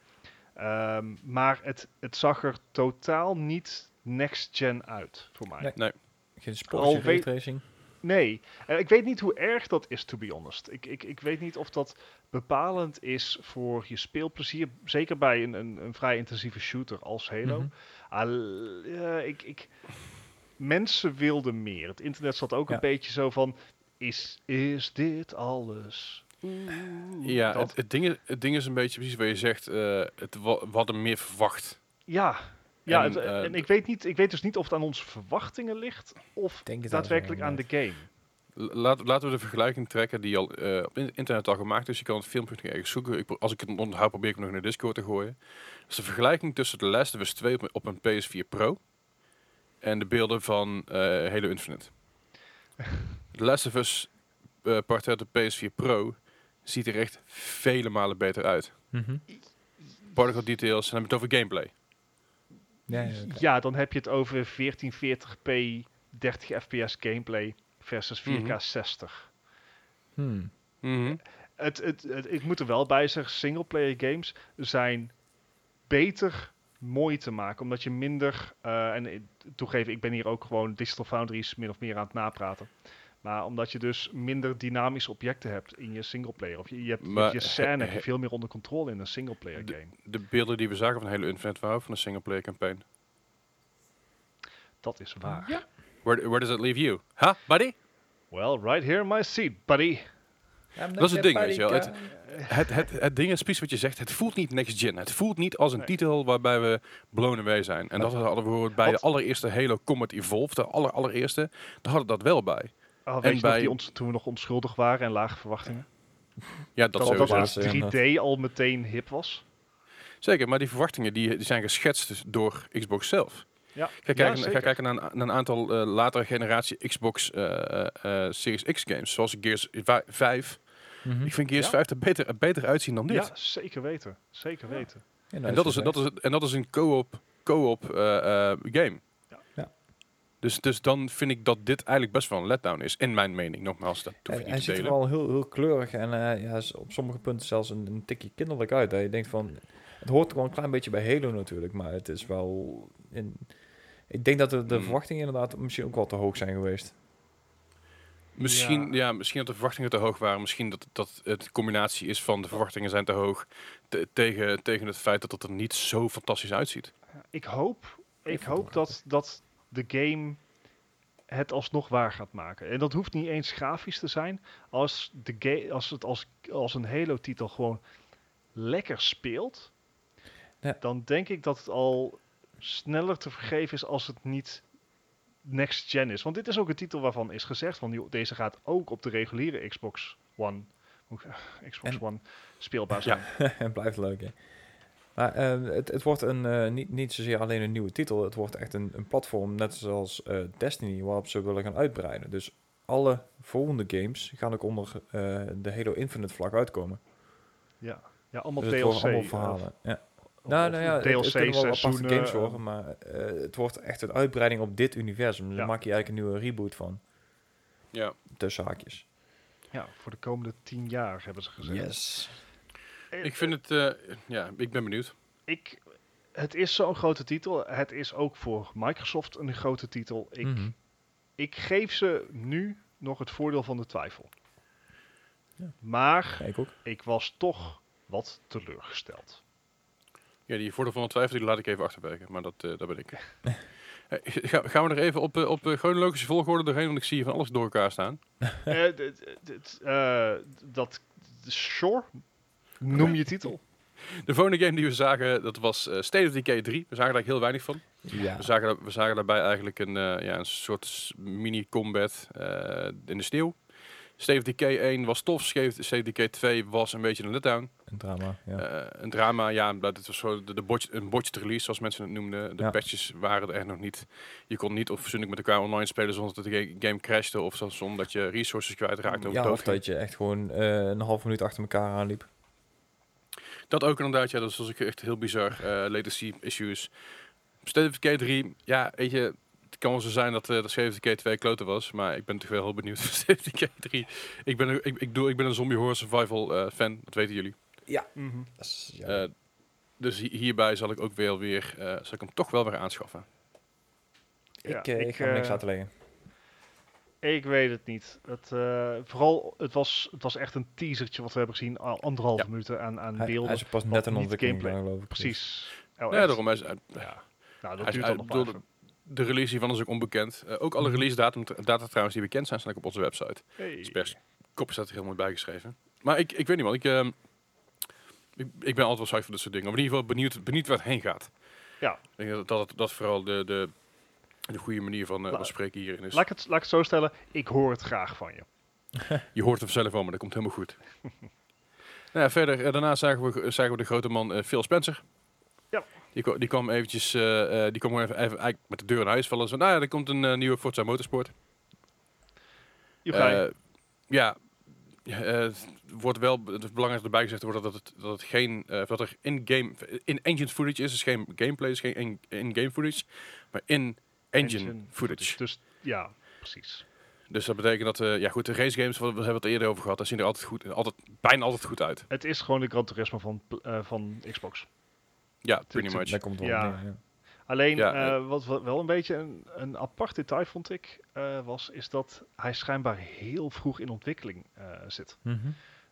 Ehm, maar het, het zag er totaal niet next gen uit voor mij. Nee. Geen Al sportje weet- raytracing. Nee, en ik weet niet hoe erg dat is, to be honest. Ik, ik, ik weet niet of dat bepalend is voor je speelplezier. Zeker bij een, een, een vrij intensieve shooter als Halo. Mhm. Al- ja, ik, ik, mensen wilden meer. Het internet zat ook Ja. een beetje zo van... Is, is dit alles? Ja, het, het, ding, is- het ding is een beetje precies wat je zegt. eh, het, we hadden meer verwacht. Ja, ja En, het- eh, en ik weet, niet, ik weet dus niet of het aan onze verwachtingen ligt... of daadwerkelijk aan de game. Laat, laten we de vergelijking trekken die al eh, op in- internet al gemaakt is. Je kan het filmpje nog ergens zoeken. Ik, als ik het onthoud, probeer ik hem nog in de Discord te gooien. Dat is de vergelijking tussen de Last of Us 2 op, op een PS4 Pro en de beelden van eh Halo Infinite. De Last of Us eh part uit de PS4 Pro ziet er echt vele malen beter uit. Mhm. Particle details, en dan heb je het over gameplay. Ja, ja, oké. Ja, dan heb je het over 1440p 30 fps gameplay versus 4K Mhm. 60. Hmm. Mhm. Het, het, het- ik moet er wel bij zeggen, singleplayer games zijn beter mooi te maken. Omdat je minder, eh, en toegeven, ik ben hier ook gewoon Digital Foundries min of meer aan het napraten. Maar omdat je dus minder dynamische objecten hebt in je singleplayer. Of je, je hebt Maar je scène heb je he- veel meer onder controle in een singleplayer De- game. De beelden die we zagen van Halo Infinite waren van een singleplayer campaign. Dat is waar. Ja. Where, where does that leave you? Huh, buddy? Well, right here in my seat, buddy. Dat is het ding, weet je wel. Het- Het, het, het ding is precies wat je zegt. Het voelt niet next gen. Het voelt niet als een Nee. titel waarbij we blown away zijn. En dat hadden we bijvoorbeeld bij de allereerste Halo Combat Evolved, de aller, allereerste. Daar hadden we dat wel bij. Oh, weet En bij- die ons, toen we nog onschuldig waren en lage verwachtingen? Ja, dat, Dat, dat, laatste, dat inderdaad. 3D al meteen hip was. Zeker, maar die verwachtingen die, die zijn geschetst dus door Xbox zelf. Ja, Ga ja, kijken, ga kijken naar, een, naar een aantal eh, latere generatie Xbox eh, eh, Series X games, zoals Gears vi- 5. Mhm. Ik vind Gears Ja. 5 er beter, er beter uitzien dan dit. Ja, zeker weten. Zeker Ja. weten. Ja, En dat, is, het dat, is, en dat is een co-op, co-op eh, eh, game. Ja. Ja. Dus, dus dan vind ik dat dit eigenlijk best wel een letdown is. In mijn mening, nogmaals, dat hoef Hij, ik hij niet te ziet er delen. wel heel, heel kleurig en eh, ja, is op sommige punten zelfs een, een tikje kinderlijk uit. Dat je denkt van, het hoort wel een klein beetje bij Halo natuurlijk, maar het is wel... In, ik denk dat de, de Hmm. verwachtingen inderdaad misschien ook wel te hoog zijn geweest. Misschien, ja. misschien dat de verwachtingen te hoog waren. Misschien dat, dat het een combinatie is van de verwachtingen zijn te hoog te- tegen, tegen het feit dat het er niet zo fantastisch uitziet. Ik hoop, ik hoop dat, dat de game het alsnog waar gaat maken. En dat hoeft niet eens grafisch te zijn. Als, de ga- als het als, als een Halo-titel gewoon lekker speelt, Ja. dan denk ik dat het al sneller te vergeven is als het niet next gen is. Want dit is ook een titel waarvan is gezegd van joh, deze gaat ook op de reguliere Xbox One, Xbox En- One speelbaar zijn. Het blijft leuk, hè. Maar eh, het, het wordt een, eh, niet, niet zozeer alleen een nieuwe titel. Het wordt echt een, een platform, net zoals eh, Destiny, waarop ze willen gaan uitbreiden. Dus alle volgende games gaan ook onder eh, de Halo Infinite vlag uitkomen. Ja, ja allemaal Dus DLC. allemaal verhalen. Ja. Nou, nou ja, het, het DLC kunnen wel aparte seizoenen. games worden, maar eh, het wordt echt een uitbreiding op dit universum. Dus Ja. daar maak je eigenlijk een nieuwe reboot van. Ja. Tussen haakjes. Ja, voor de komende tien jaar hebben ze gezegd. Yes. Ik vind het, eh, ja, ik ben benieuwd. ik, het is zo'n grote titel. Het is ook voor Microsoft een grote titel. Ik, Mhm. ik geef ze nu nog het voordeel van de twijfel. Ja. Maar Ja, ik ook. ik was toch wat teleurgesteld. Ja, die voordeel van de twijfel die laat ik even achterwege, maar dat, eh dat ben ik. Eh, ga- gaan we er even op, eh, op chronologische volgorde doorheen, want ik zie hier van alles door elkaar staan. Eh, eh, dat, sure, noem je titel. De volgende game die we zagen, dat was eh, State of Decay 3. We zagen daar heel weinig van. Ja. We, zagen, we zagen daarbij eigenlijk een, eh, ja, een soort mini-combat eh, in de sneeuw. Of Decay 1 was tof, of Decay 2 was een beetje een letdown. Een drama, ja. Eh, een drama, ja, dat het was zo de, de botch, een botched release, zoals mensen het noemden. De Ja. patches waren er echt nog niet. Je kon niet fatsoenlijk met elkaar online spelen zonder dat de ga- game crashte of zonder dat je resources kwijtraakte of ja, of dat je echt gewoon eh, een half minuut achter elkaar aanliep. Dat ook inderdaad, ja, dat was ook echt heel bizar. eh latency issues. State of Decay 3, ja, weet je, kan wel zo zijn dat, uh, dat State of Decay 2 kloten was, maar ik ben toch wel heel benieuwd voor Decay 3. Ik ben, een- ik, ik, doe, ik ben een zombie horror survival eh, fan, dat weten jullie. Mhm. Dat is- ja. Eh, dus hi- hierbij zal ik ook wel weer, eh, zal ik hem toch wel weer aanschaffen. Ja, ik, eh, ik, ik, ga niks eh, laten leggen. Ik weet het niet. Het, eh, vooral, het was, het was echt een teasertje wat we hebben gezien. Al anderhalve Ja. minuten aan, aan Hij, beelden. hij is pas net een ontwikkeling, gameplay. geloof ik. Precies. Oh, ja, daarom is, eh, Ja. Nou, dat Hij is- duurt hij- dan nog de- release hiervan is ook onbekend. Eh, ook alle Mhm. release datum, data trouwens die bekend zijn, staan ook op onze website. Hey. Dus pers kop staat er heel mooi bijgeschreven. Maar ik, ik weet niet man, ik, ehm, ik, ik ben altijd wel saai voor dit soort dingen. Maar in ieder geval benieuwd, benieuwd waar het heen gaat. Ja. Ik denk dat dat, dat vooral de, de, de goede manier van, eh La- van spreken hierin is. Laat, ik het, laat ik het zo stellen. Ik hoor het graag van je. Je hoort het vanzelf wel, maar dat komt helemaal goed. nou ja, verder, eh, daarna zagen we, zagen we de grote man Phil Spencer. Ja. Die, die kwam eventjes, eh, eh, die kwam even, even eigenlijk met de deur in huis vallen. Zo, nou ja, er komt een eh, nieuwe Forza Motorsport. Eh, ja, ja, het wordt wel het is belangrijk erbij gezegd worden dat het, dat het geen dat er in-game in-engine footage is, dus geen gameplay, is geen in- in-game footage, maar in-engine footage. Dus ja, precies. Dus dat betekent dat eh, ja goed, de race games, we we hebben het eerder over gehad, daar zien er altijd goed, altijd bijna altijd goed uit. Het is gewoon de Gran Turismo van, van Xbox. Ja, pretty much. Daar komt wel Ja. op neer, ja. Alleen, Ja, eh, wat wel een beetje een, een apart detail vond ik, eh, was, is dat hij schijnbaar heel vroeg in ontwikkeling eh, zit. Mhm.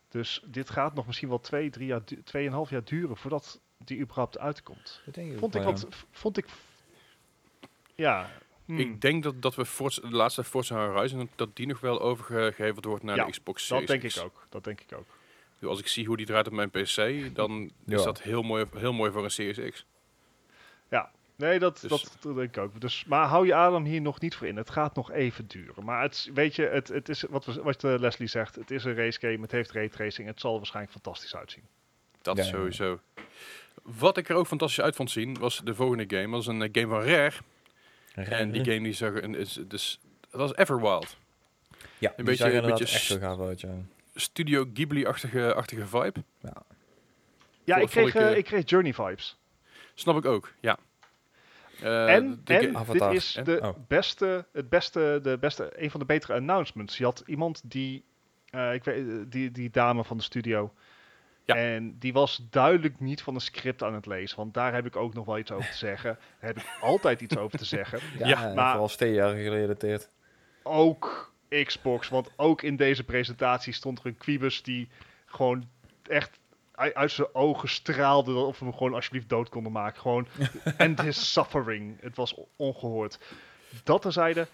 Dus dit gaat nog misschien wel twee, drie jaar, tweeënhalf jaar duren voordat die überhaupt uitkomt. Dat denk ik Vond ik wel, wat, vond ik, ja. hmm. Ik denk dat, dat we Forza, de laatste Forza Horizon, dat die nog wel overgeheveld wordt naar Ja, de Xbox dat Series denk ik ook. Dat denk ik ook. Als ik zie hoe die draait op mijn PC, dan is Ja. dat heel mooi, heel mooi voor een Series X. Nee, dat, Dus- dat, dat denk ik ook. Dus, maar hou je adem hier nog niet voor in. Het gaat nog even duren. Maar het, is- weet je, het, het is wat, we, wat eh, Leslie zegt. Het is een race game. Het heeft raytracing. Het zal waarschijnlijk fantastisch uitzien. Dat Ja, ja, ja. sowieso. Wat ik er ook fantastisch uit vond zien, was de volgende game. Dat was een eh, game van Rare. En die game die zag een, is, dus, dat was Everwild. ja, een een beetje- een beetje echt zo gaaf uit, ja. Studio Ghibli-achtige achtige vibe. Ja, Vond- ik kreeg, ik, eh, ik kreeg Journey vibes. Snap ik ook, ja. Eh, en de en dit is En? de Oh. beste, het beste, de beste, een van de betere announcements. Je had iemand die, eh, ik weet, die, die dame van de studio. Ja. En die was duidelijk niet van een script aan het lezen. Want daar heb ik ook nog wel iets over te zeggen. Daar heb ik altijd iets over te zeggen. Ja, Ja, maar- vooral Stadia gerelateerd. Ook Xbox. Want ook in deze presentatie stond er een Quibus die gewoon echt uit zijn ogen straalde of we hem gewoon alsjeblieft dood konden maken. Gewoon, and his suffering. Het was ongehoord. Dat terzijde,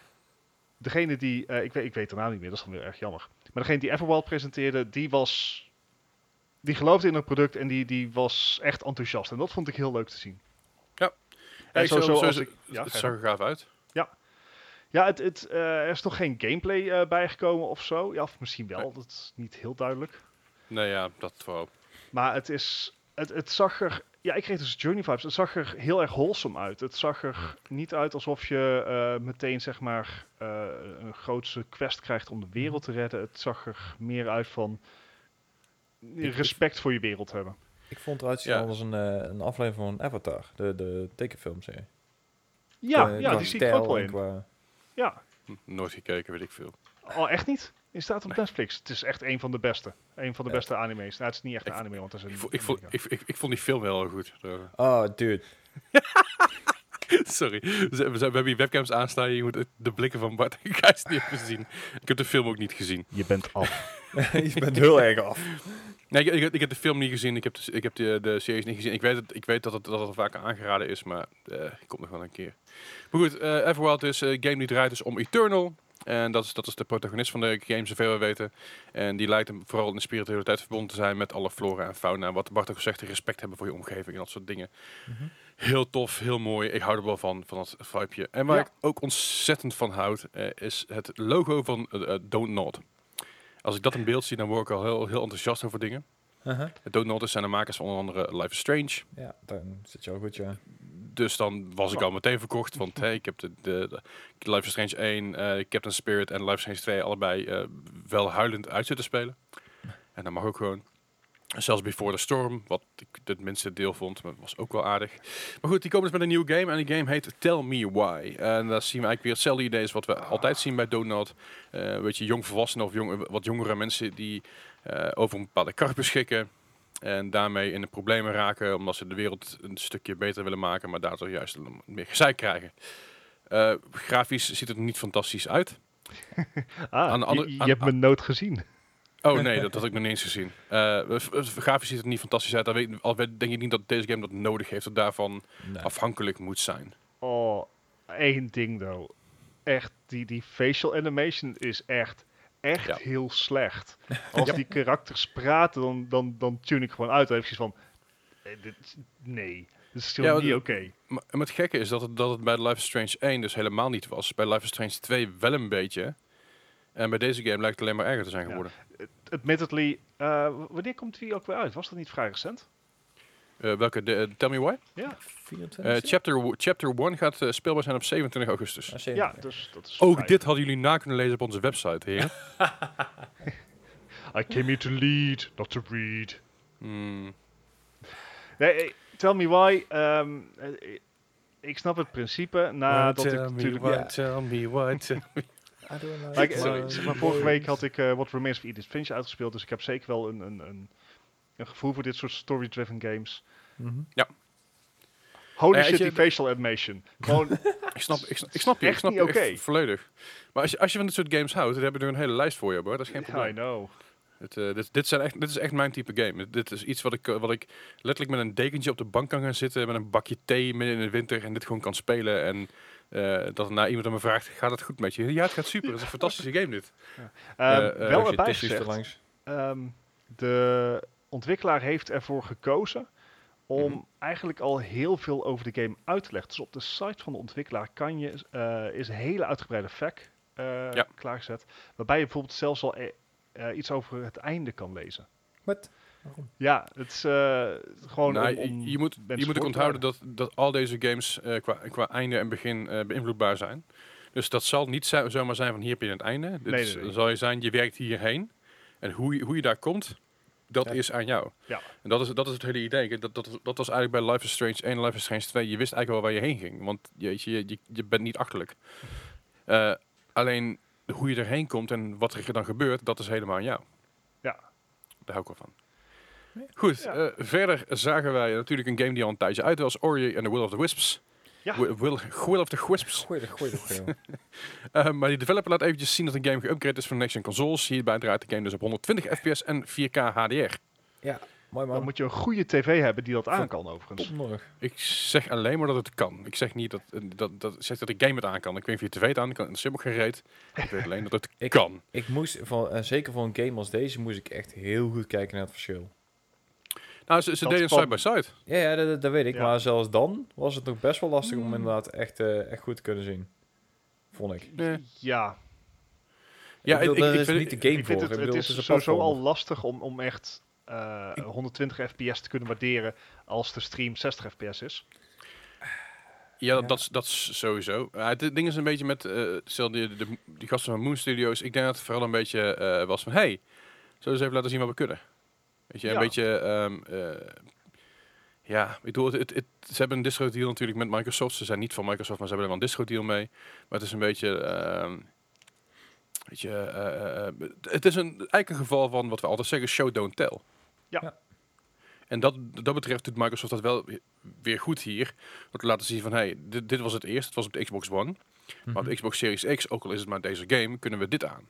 degene die, eh, ik, weet, ik weet de naam niet meer, dat is dan weer erg jammer. Maar degene die Everwild presenteerde, die was, die geloofde in het product en die, die was echt enthousiast. En dat vond ik heel leuk te zien. Ja. En ik zo, zo zo- als zo- ik, ja, het zag er gaaf uit. Ja, het, het, eh, er is nog geen gameplay eh, bijgekomen of zo. Ja, of misschien wel, Nee. dat is niet heel duidelijk. Nee, ja, dat vooral. Maar het is, het, het zag er, ja, ik kreeg dus Journey vibes. Het zag er heel erg wholesome uit. Het zag er niet uit alsof je eh, meteen, zeg maar, eh, een grootse quest krijgt om de wereld te redden. Het zag er meer uit van respect voor je wereld hebben. Ik vond het eruit zien Ja. als een, een aflevering van Avatar, de, de tekenfilmserie. Ja, Qua- ja qua die zie ik er ook wel in. qua- Ja, Nooit gekeken, weet ik veel. oh, echt niet? Die staat op Nee. Netflix. Het is echt een van de beste. Een van de Ja. beste anime's. Nou, het is niet echt een Ik- anime, want het is een... Ik, vo- ik, vo- ik, ik, ik vond die film wel heel goed. Oh, dude. Sorry. We, zijn- hebben hier webcams aanstaan. Je moet de blikken van Bart en Gijs niet hebben zien. Ik heb de film ook niet gezien. Je bent af. je bent heel erg af. Nee, ik, ik, ik heb de film niet gezien. Ik heb de, ik heb de, de series niet gezien. Ik weet, het, ik weet dat, het, dat het vaak aangeraden is, maar eh ik kom nog wel een keer. Maar goed, eh Everwild is een game die draait dus om Eternal. En dat is, dat is de protagonist van de game, zoveel we weten. En die lijkt hem vooral in de spiritualiteit verbonden te zijn met alle flora en fauna. Wat Bart ook zegt, respect hebben voor je omgeving en dat soort dingen. Mhm. Heel tof, heel mooi. Ik hou er wel van, van dat vibeje. En waar Ja. ik ook ontzettend van houd, eh, is het logo van eh, eh, Don't Nod. Als ik dat in beeld zie, dan word ik al heel, heel enthousiast over dingen. Uh-huh. Don't Nod zijn de makers van onder andere Life is Strange. Ja, dan zit je al goed, ja. Dus dan was ik al meteen verkocht. Want hey, ik heb de, de, de Life is Strange 1, eh, Captain Spirit en Life is Strange 2 allebei eh, wel huilend uit zitten spelen. En dat mag ook gewoon. Zelfs Before the Storm, wat ik het minste deel vond, maar was ook wel aardig. Maar goed, die komen dus met een nieuwe game en die game heet Tell Me Why. En daar zien we eigenlijk weer hetzelfde idee als wat we altijd zien bij Donut. Eh weet je, jongvolwassenen of jong, wat jongere mensen die eh, over een bepaalde kracht beschikken. En daarmee in de problemen raken omdat ze de wereld een stukje beter willen maken, maar daardoor juist meer gezeik krijgen. Eh, grafisch ziet het er niet fantastisch uit. Ah, Aan de andere- je, je aan- hebt mijn noot gezien. Oh nee, dat had ik nog niet eens gezien. Eh, v- grafisch ziet het er niet fantastisch uit. Dan weet, al denk ik niet dat deze game dat nodig heeft, dat daarvan Nee. afhankelijk moet zijn. Oh, één ding though. Echt, die, die facial animation is echt, echt Ja. heel slecht. Als die karakters praten, dan, dan, dan tune ik gewoon uit. Dan heb ik zoiets van, eh, dit, nee, dit is gewoon Ja, niet oké. Maar en het gekke is dat het, dat het bij Life is Strange 1 dus helemaal niet was. Bij Life is Strange 2 wel een beetje. En bij deze game lijkt het alleen maar erger te zijn Ja. Admittedly, eh, wanneer komt die ook weer uit? Was dat niet vrij recent? Eh, welke? De, eh, Tell Me Why? Ja, 24? Eh, chapter, chapter 1 gaat speelbaar zijn op 27 augustus. Ah, ja 27. dus dat is Ook vrij. dit hadden jullie na kunnen lezen op onze website, heren. I came here to lead, not to read. Hmm. Nee, tell me why. ehm, eh, eh, ik snap het principe. Nadat ik tell me natuurlijk... why, ja. tell me why, tell me- I. Maar ik- Sorry. zeg maar, vorige week had ik eh What Remains of Edith Finch uitgespeeld, dus ik heb zeker wel een, een, een, een gevoel voor dit soort story-driven games. Mhm. Holy Ja, shit, weet je, die facial animation. Gewoon, Ik snap, ik, snap- ik snap je, ik Echt snap niet je echt oké. volledig. Maar als je, als je van dit soort games houdt, dan hebben we er een hele lijst voor je, hoor. Dat is geen I probleem. know. Het, eh, dit, dit, zijn echt, dit is echt mijn type game. Dit is iets wat ik, wat ik letterlijk met een dekentje op de bank kan gaan zitten, met een bakje thee midden in de winter en dit gewoon kan spelen. En eh, dat er na iemand aan me vraagt, gaat het goed met je? Ja, het gaat super. Het is een fantastische game dit. Ehm, Eh, eh, wel Als je erbij gezegd, ehm, de ontwikkelaar heeft ervoor gekozen om Mhm. eigenlijk al heel veel over de game uit te leggen. Dus op de site van de ontwikkelaar kan je, eh, is een hele uitgebreide fact eh, Ja. klaargezet, waarbij je bijvoorbeeld zelfs al iets over het einde kan lezen. Wat? Waarom? Ja, het is eh, gewoon Nou, om, om je, moet, je moet ook onthouden dat, dat al deze games eh, qua, qua einde en begin eh, beïnvloedbaar zijn. Dus dat zal niet zo- zomaar zijn van hier heb je het einde. Nee, is- nee, nee. zal je zijn, je werkt hierheen. En hoe je, hoe je daar komt, dat Ja. is aan jou. Ja. En dat is, dat is het hele idee. Dat, dat, dat was eigenlijk bij Life is Strange 1 en Life is Strange 2. Je wist eigenlijk wel waar je heen ging. Want je, je, je, je bent niet achterlijk. Eh, alleen hoe je erheen komt en wat er dan gebeurt, dat is helemaal aan jou. Ja. Daar hou ik wel van. Ja. Goed, Ja. eh, verder zagen wij natuurlijk een game die al een tijdje uit was. Ori and the Will of the Wisps. Ja. Will, Will, Will of the Wisps. Goeie, goeie, goeie. Eh, maar die developer laat eventjes zien dat een game geüpgrade is voor next-gen consoles. Hierbij draait de game dus op 120 fps en 4K HDR. Mooi Dan man. moet je een goede tv hebben die dat aan Van- kan overigens. Ik zeg alleen maar dat het kan. Ik zeg niet dat, eh, dat, dat, ik zeg dat ik game het aan kan. Ik weet niet of je tv het aan kan. Dat is helemaal geen reet. Ik weet alleen dat het Ik- kan. Ik moest, van, zeker voor een game als deze, moest ik echt heel goed kijken naar het verschil. Nou, ze, ze deden side-by-side. Ja, ja dat, dat weet ik. Ja. Maar zelfs dan was het nog best wel lastig om Hmm. inderdaad echt, eh, echt goed te kunnen zien. Vond ik. Nee. Ja, Ja, ik bedoel, ik- is vind- niet de game ik voor. het, het is een sowieso al lastig om, om echt eh, 120 fps te kunnen waarderen als de stream 60 fps is. Ja, Ja. Dat, is- dat is sowieso. Uh, het ding is een beetje met, eh stel die, de, die gasten van Moon Studios. Ik denk dat het vooral een beetje eh, was van, hey, zullen we eens even laten zien wat we kunnen. Weet je, een Ja. beetje, ehm, eh, ja, ik bedoel, het, het, het- ze hebben een distro deal natuurlijk met Microsoft. Ze zijn niet van Microsoft, maar ze hebben er wel een distro deal mee. Maar het is een beetje, ehm, weet je, eh, eh, het is een, eigenlijk een geval van wat we altijd zeggen, show don't tell. Ja. Ja. En dat, dat betreft doet Microsoft dat wel weer- weer goed hier. Door te laten zien van, hey, dit, dit was het eerst. Het was op de Xbox One. Maar op Mhm. de Xbox Series X, ook al is het maar deze game, kunnen we dit aan.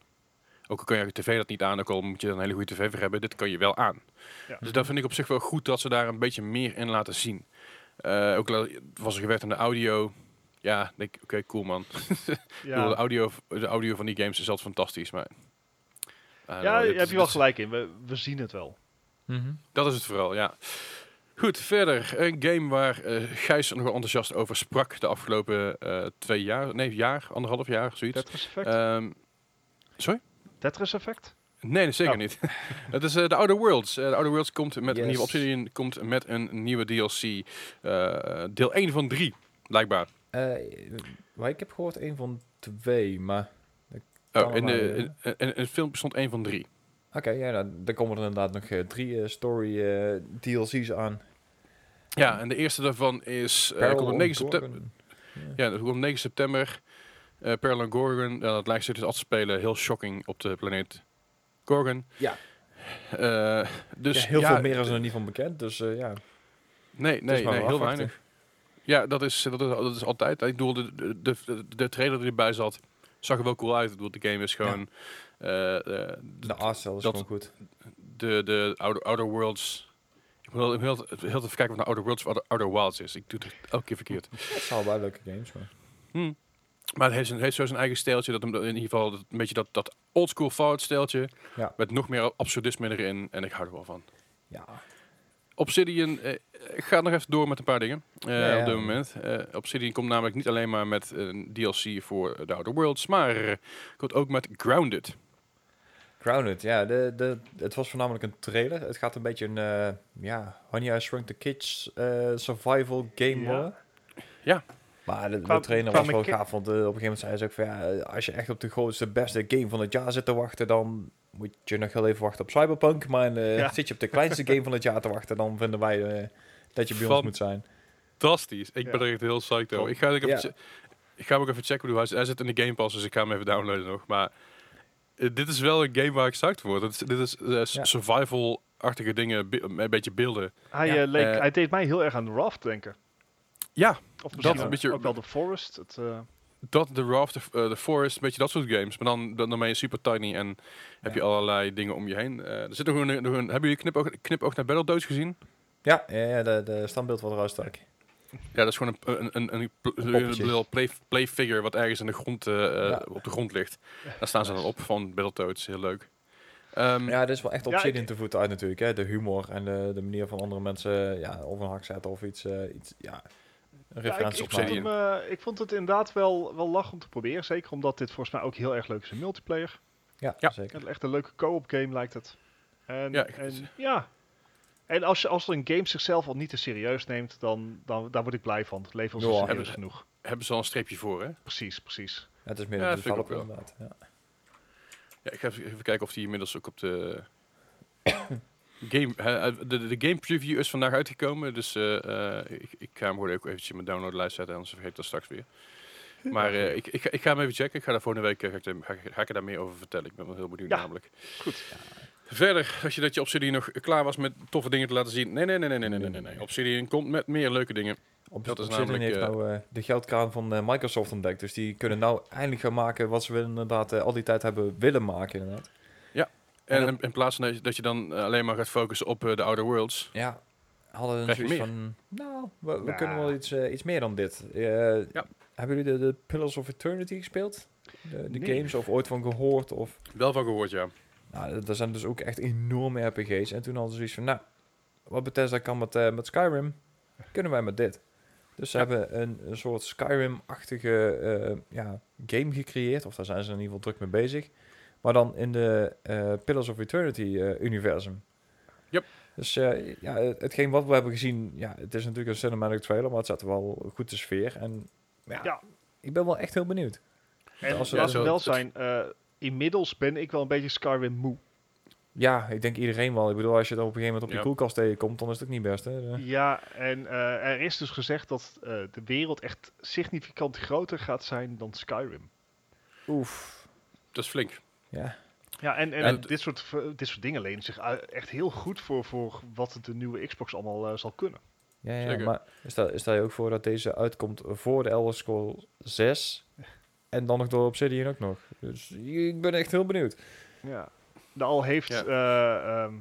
Ook al kan je tv dat niet aan, ook al moet je er een hele goede tv voor hebben, dit kan je wel aan. Ja. Dus dat vind ik op zich wel goed dat ze daar een beetje meer in laten zien. Eh, ook was er gewerkt aan de audio. Ja, denk ik, oké, cool man. Bedoel, de, Ja, audio, de audio van die games is altijd fantastisch, maar... eh, ja is- heb je wel gelijk in. We, we zien het wel. Mhm. Dat is het vooral, ja. Goed, verder. Een game waar eh Gijs nogal enthousiast over sprak de afgelopen eh, twee jaar. Nee, jaar, anderhalf jaar, zoiets. Tetris Effect? Ehm, sorry? Tetris Effect? Nee, zeker Oh. niet. het is eh, de Outer Worlds. Eh, de Outer Worlds komt met een nieuwe Obsidian, komt met een nieuwe DLC. eh, deel 1 van 3, blijkbaar. Maar ik heb gehoord een van twee, maar... Oh, in, de, in, in, in het filmpje stond 1 van 3. Oké, ja, nou, dan komen er inderdaad nog drie story DLC's aan. Ja, en de eerste daarvan is... komt op of 9 september. Ja, dat komt op 9 september. Eh Peril and Gorgon. Ja, dat lijkt zich dus af te spelen. Heel shocking op de planeet Gorgon. Ja. Eh, dus Ja, heel ja, veel meer is er niet van bekend, dus eh, ja. Nee, nee, nee heel weinig. Ja, dat is, dat is, dat is altijd. Ik bedoel, de, de, de, de trailer die erbij zat, zag er wel cool uit. Ik bedoel, de game is gewoon... eh, eh, De artstyle is Dat- gewoon goed. de, de outer, outer Worlds... Ik moet heel, heel, heel even kijken wat nou Outer Worlds of Outer, Outer Wilds is. Ik doe het elke keer verkeerd. Het zijn allebei leuke games, maar... Hm. Maar het heeft, heeft zo zijn eigen stijltje. Dat hem in ieder geval dat- een beetje dat, dat oldschool Fallout stijltje. Ja. Met nog meer absurdisme erin. En ik hou er wel van. Ja, Obsidian eh, gaat nog even door met een paar dingen eh, Ja, ja. op dit moment. Eh, Obsidian komt namelijk niet alleen maar met een DLC voor The Outer Worlds, maar komt ook met Grounded. Grounded, ja. De, de, het was voornamelijk een trailer. Het gaat een beetje een, eh, ja, Honey I Shrunk the Kids eh, survival game Ja. worden. Ja. Maar de, trainer was wel gaaf, want eh, op een gegeven moment zei ze ook van, ja, eh, als je echt op de grootste, beste game van het jaar zit te wachten, dan moet je nog wel even wachten op Cyberpunk. Maar eh, Ja. zit je op de kleinste game van het jaar te wachten, dan vinden wij eh, dat je bij Van- ons moet zijn. Fantastisch. Ik Ja. ben er echt heel psyched over. Ik ga, ik, even Ja. che- ik ga hem ook even checken. hoe Hij, hij zit in de Game Pass, dus ik ga hem even downloaden nog. Maar dit is wel een game waar ik psyched voor word. Dit is, dit is s- Ja. survival-achtige dingen, een beetje beelden. Hij, Ja. leek, hij deed mij heel erg aan Raft denken. Ja, Of dat ook, een beetje- ook wel The Forest. Het, eh, dat, The Raft, The, eh, The Forest, een beetje dat soort games. Maar dan, dan, ben je super tiny en heb je Ja. allerlei dingen om je heen. Eh, er zit nog een, nog een, hebben jullie knipoog, knipoog naar Battletoads gezien? Ja, ja, ja, de, de standbeeld eruit stak. Ja, dat is gewoon een, een, een, een, play, play figure wat ergens in de grond, Ja. op de grond ligt. Daar staan ze dan op van Battletoads, heel leuk. Ehm, Ja, dit is wel echt Ja, Obsidian ik- te voeten uit natuurlijk. Hè? De humor en de, de manier van andere mensen ja, of een hak zetten of iets, eh, iets ja, een ja, ik, referentie ik, op vond Obsidian. hem, eh, ik vond het inderdaad wel, wel lach om te proberen. Zeker omdat dit volgens mij ook heel erg leuk is in multiplayer. Ja, Ja. zeker. Echt een leuke co-op game lijkt het. En, Ja, en, ja. en als, je, als er een game zichzelf al niet te serieus neemt, dan, dan daar word ik blij van. Het leven ons Ja. Hebben ze- genoeg. Hebben ze al een streepje voor, hè? Precies, precies. Het is meer Ja, een developer inderdaad. Ja. Ja, ik ga even, even kijken of die inmiddels ook op de game... eh, de, de game preview is vandaag uitgekomen, dus eh, eh, ik, ik ga hem gewoon ook eventjes in mijn downloadlijst zetten, anders vergeet ik dat straks weer. Maar eh, ik, ik, ga- ik ga hem even checken. Ik ga daar volgende week ga ik, ga, ik- ga ik er daar meer over vertellen. Ik ben wel heel benieuwd Ja. namelijk. Goed. Verder, als je dat je Obsidian nog klaar was met toffe dingen te laten zien. Nee, nee, nee, nee, nee, nee, nee, nee. Obsidian komt met meer leuke dingen. Op, Dat is Obsidian namelijk, heeft eh, nou de geldkraan van Microsoft ontdekt. Dus die kunnen nou eindelijk gaan maken wat ze willen, inderdaad al die tijd hebben willen maken. Inderdaad. En in, in plaats van dat je, dat je dan eh, alleen maar gaat focussen op eh, de Outer Worlds. Ja, hadden zoiets meer? van, nou, we, we Ja. kunnen wel iets, eh, iets meer dan dit. Eh, Hebben jullie de, de Pillars of Eternity gespeeld? De, de Nee. games, of ooit van gehoord? Of, Wel van gehoord, ja. nou, dat zijn dus ook echt enorme RPG's. En toen hadden ze zoiets van, nou, wat Bethesda kan met, met Skyrim, kunnen wij met dit. Dus ze Ja. hebben een, een soort Skyrim-achtige eh, ja, game gecreëerd. Of daar zijn ze in ieder geval druk mee bezig. Maar dan in de eh, Pillars of Eternity-universum. Yep. Dus eh, ja, het- hetgeen wat we hebben gezien, ja, het is natuurlijk een cinematic trailer, maar het zet wel goed de sfeer. En ja, Ja. ik ben wel echt heel benieuwd. En Als we- wel zijn, eh, inmiddels ben ik wel een beetje Skyrim moe. Ja, ik denk iedereen wel. Ik bedoel, als je dan op een gegeven moment op je Ja. koelkast tegenkomt, dan is het ook niet best. Hè? Ja, en eh, er is dus gezegd dat eh, de wereld echt significant groter gaat zijn dan Skyrim. Oef. Dat is flink. Ja. Ja, en, en, En- dit, soort, dit soort dingen lenen zich echt heel goed voor, voor wat de nieuwe Xbox allemaal eh, zal kunnen. Ja, ja Zeker. maar stel, stel je ook voor dat deze uitkomt voor de Elder Scrolls 6 en dan nog door Obsidian ook nog. Dus ik ben echt heel benieuwd. Ja. Nou, al heeft, Ja. eh, ehm,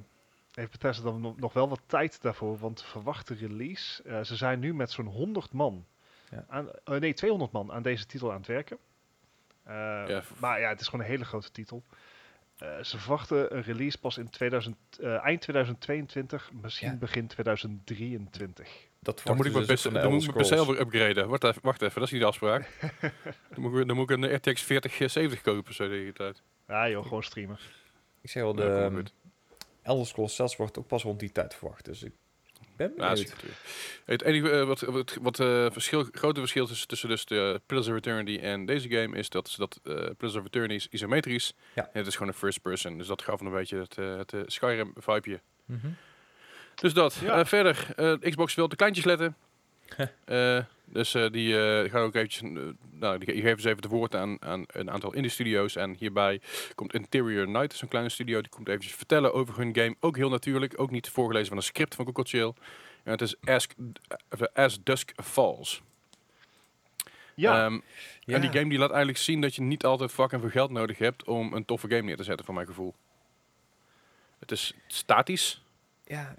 heeft Bethesda dan nog, wel wat tijd daarvoor, want verwachte release. eh, ze zijn nu met zo'n 100 man, Ja. aan, nee 200 man aan deze titel aan het werken. Eh, Ja. Maar ja, het is gewoon een hele grote titel. Eh, ze verwachten een release pas in 2000, eh, eind 2022, misschien Ja. begin 2023. Dat Dan moet ik mijn dus ook dan moet de ik mijn PC weer upgraden. Wacht even, wacht even, dat is niet de afspraak. dan, moet ik, dan moet ik een RTX 4070 kopen zo die tijd. Ja joh, gewoon streamen. Ik zeg wel, de Ja, ehm. Elder Scrolls 6 wordt ook pas rond die tijd verwacht. Dus ik ben Ja, is. Het enige eh, wat, wat, wat eh, verschil, grote verschil tussen, tussen dus de Pillars of Eternity en deze game is dat, dat eh Pillars of Eternity is isometrisch. Ja. En het is gewoon een first person. Dus dat gaf een beetje het, eh, het eh, Skyrim vibeje. Mhm. Dus dat. Ja. Eh, verder, eh, Xbox wil de kleintjes letten. Eh, dus eh, die eh, gaan ook eventjes, nou, die, die geven ze even de woord aan, aan een aantal indie studio's. En hierbij komt Interior Night, zo'n kleine studio, die komt eventjes vertellen over hun game. Ook heel natuurlijk, ook niet voorgelezen van een script van Google Chill. En het is Ask, As Dusk Falls. Ja, Ehm, Ja. En die game die laat eigenlijk zien dat je niet altijd fucking veel geld nodig hebt om een toffe game neer te zetten, voor mijn gevoel. Het is statisch. ja,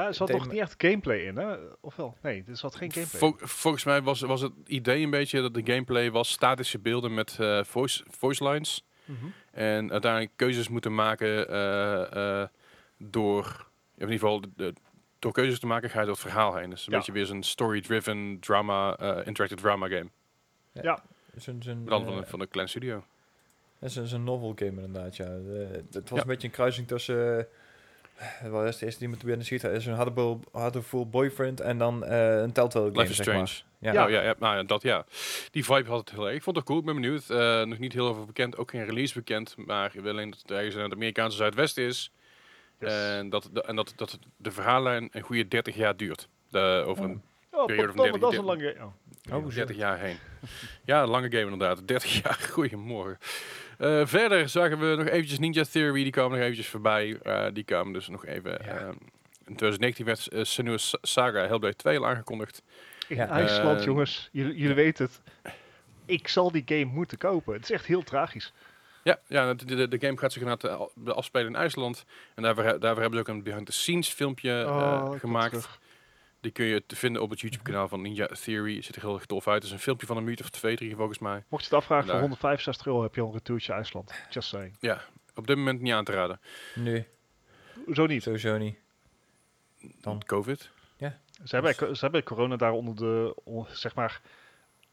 ja er zat nog niet echt gameplay in, hè? Of wel? Nee, er zat geen gameplay. Vol- volgens mij was, was het idee een beetje dat de gameplay was statische beelden met eh, voice, voice lines. Mhm. En uiteindelijk keuzes moeten maken eh, eh, door, in ieder geval, de, de- door keuzes te maken ga je door het verhaal heen. Dus een Ja. beetje weer zo'n story-driven drama, eh, interactive drama game. Ja. zo'n zo'n, Maar dan van, een, van een klein studio. Dat is een, novel game inderdaad, ja. Het was Ja. een beetje een kruising tussen... eh wat is de eerste die me te binnen schiet? is een Hatterful Boyfriend en dan eh, een Telltale game, Life is zeg Strange. maar. Ja. Ja. Oh, ja, ja, nou ja, dat ja. Die vibe had het heel erg. Ik vond het cool, ik ben benieuwd. Eh, nog niet heel veel bekend, ook geen release bekend. Maar ik wil alleen dat het ergens in het Amerikaanse Zuidwesten is. Yes. En, dat, de, en dat, dat de verhaallijn een goede 30 jaar duurt. De, over een oh, periode van verdomme, 30 dat is een lange... Oh. Oh, zo. 30 jaar heen. Ja, een lange game inderdaad. 30 jaar, goeiemorgen. Eh verder zagen we nog eventjes Ninja Theory, die kwamen nog eventjes voorbij. Eh, die kwamen dus nog even... Ja. eh, in 2019 werd uh, Senua's Saga Hellblade 2 al aangekondigd. In Ja. IJsland, Eh, jongens. Jullie, jullie weten het. Ik zal die game moeten kopen. Het is echt heel tragisch. Ja, ja de, de, de game gaat zich inderdaad eh, afspelen in IJsland. En daarvoor, daarvoor hebben ze ook een behind-the-scenes filmpje eh, Oh, gemaakt. Die kun je te vinden op het YouTube-kanaal van Ninja Theory. Ziet er heel erg tof uit. Het is een filmpje van een minuut of twee, drie volgens mij. Mocht je het afvragen, voor Daar. 165 euro heb je al een retourtje IJsland. Just saying. Ja, op dit moment niet aan te raden. Nee, Zo niet. sowieso niet. Dan. COVID. Ze hebben, ze hebben corona daar onder de, zeg maar,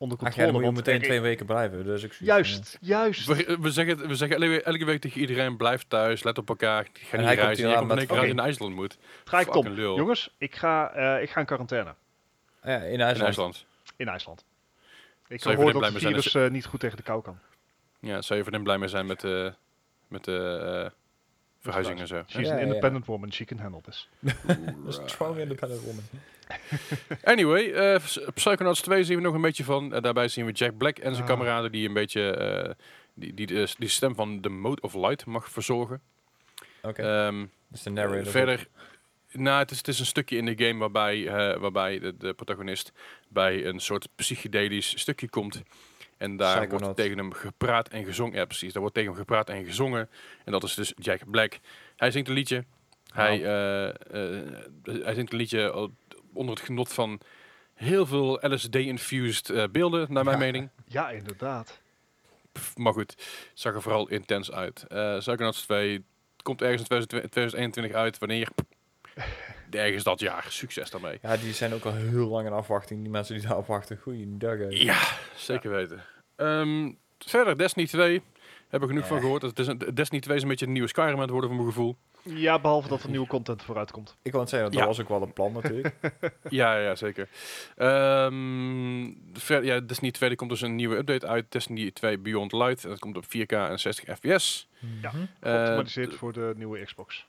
onder Ach ja, controle. dan moet meteen er- twee weken blijven. Dus ik Juist, juist. We, we zeggen, het- we zeggen elke, elke week tegen iedereen, blijf thuis, let op elkaar, ga niet reizen. Je komt in één keer in IJsland moet. Ga ik lul. Jongens, ik ga, eh, ik ga in quarantaine. Ja, in In IJsland. In IJsland. Ik Zou voor dat het zijn eh, niet goed tegen de kou kan. Ja, zou je voor hem blij mee zijn met de met de eh, verhuizing en zo. She's an independent woman, she can handle this. Een strong independent woman. Anyway, eh, Psychonauts 2 zien we nog een beetje van. Eh, daarbij zien we Jack Black en zijn Ah. kameraden die een beetje eh, die, die, de, die stem van de Mode of Light mag verzorgen. Oké, Ehm, is de narrator. verder, Nou, het is, het is een stukje in de game waarbij, eh, waarbij de, de protagonist bij een soort psychedelisch stukje komt. En daar wordt tegen hem gepraat en gezongen. Ja, precies. Daar wordt tegen hem gepraat en gezongen. En dat is dus Jack Black. Hij zingt een liedje. Hij, eh, eh, hij zingt een liedje onder het genot van heel veel LSD-infused eh, beelden, naar mijn Ja. mening. Ja, inderdaad. Pff, Maar goed, het zag er vooral intens uit. Eh Psychonauts 2 komt ergens in 2020 2021 uit. Wanneer? Ergens dat jaar. Succes daarmee. Ja, die zijn ook al heel lang in afwachting. Die mensen die daar afwachten. Goeiedag. hè. Ja, zeker weten. Ehm, verder, Destiny 2. Heb ik genoeg van Ja. gehoord. Het is een, Destiny 2 is een beetje een nieuwe Skyrim aan het worden van mijn gevoel. Ja, behalve dat er nieuwe content vooruit komt. Ik wou het zeggen, dat Ja. was ook wel een plan natuurlijk. ja, ja, zeker. Ehm, ver, ja, Destiny 2 er komt dus een nieuwe update uit. Destiny 2 Beyond Light. En dat komt op 4K en 60 fps. Ja. Mhm. Eh, Geoptimaliseerd voor de nieuwe Xbox.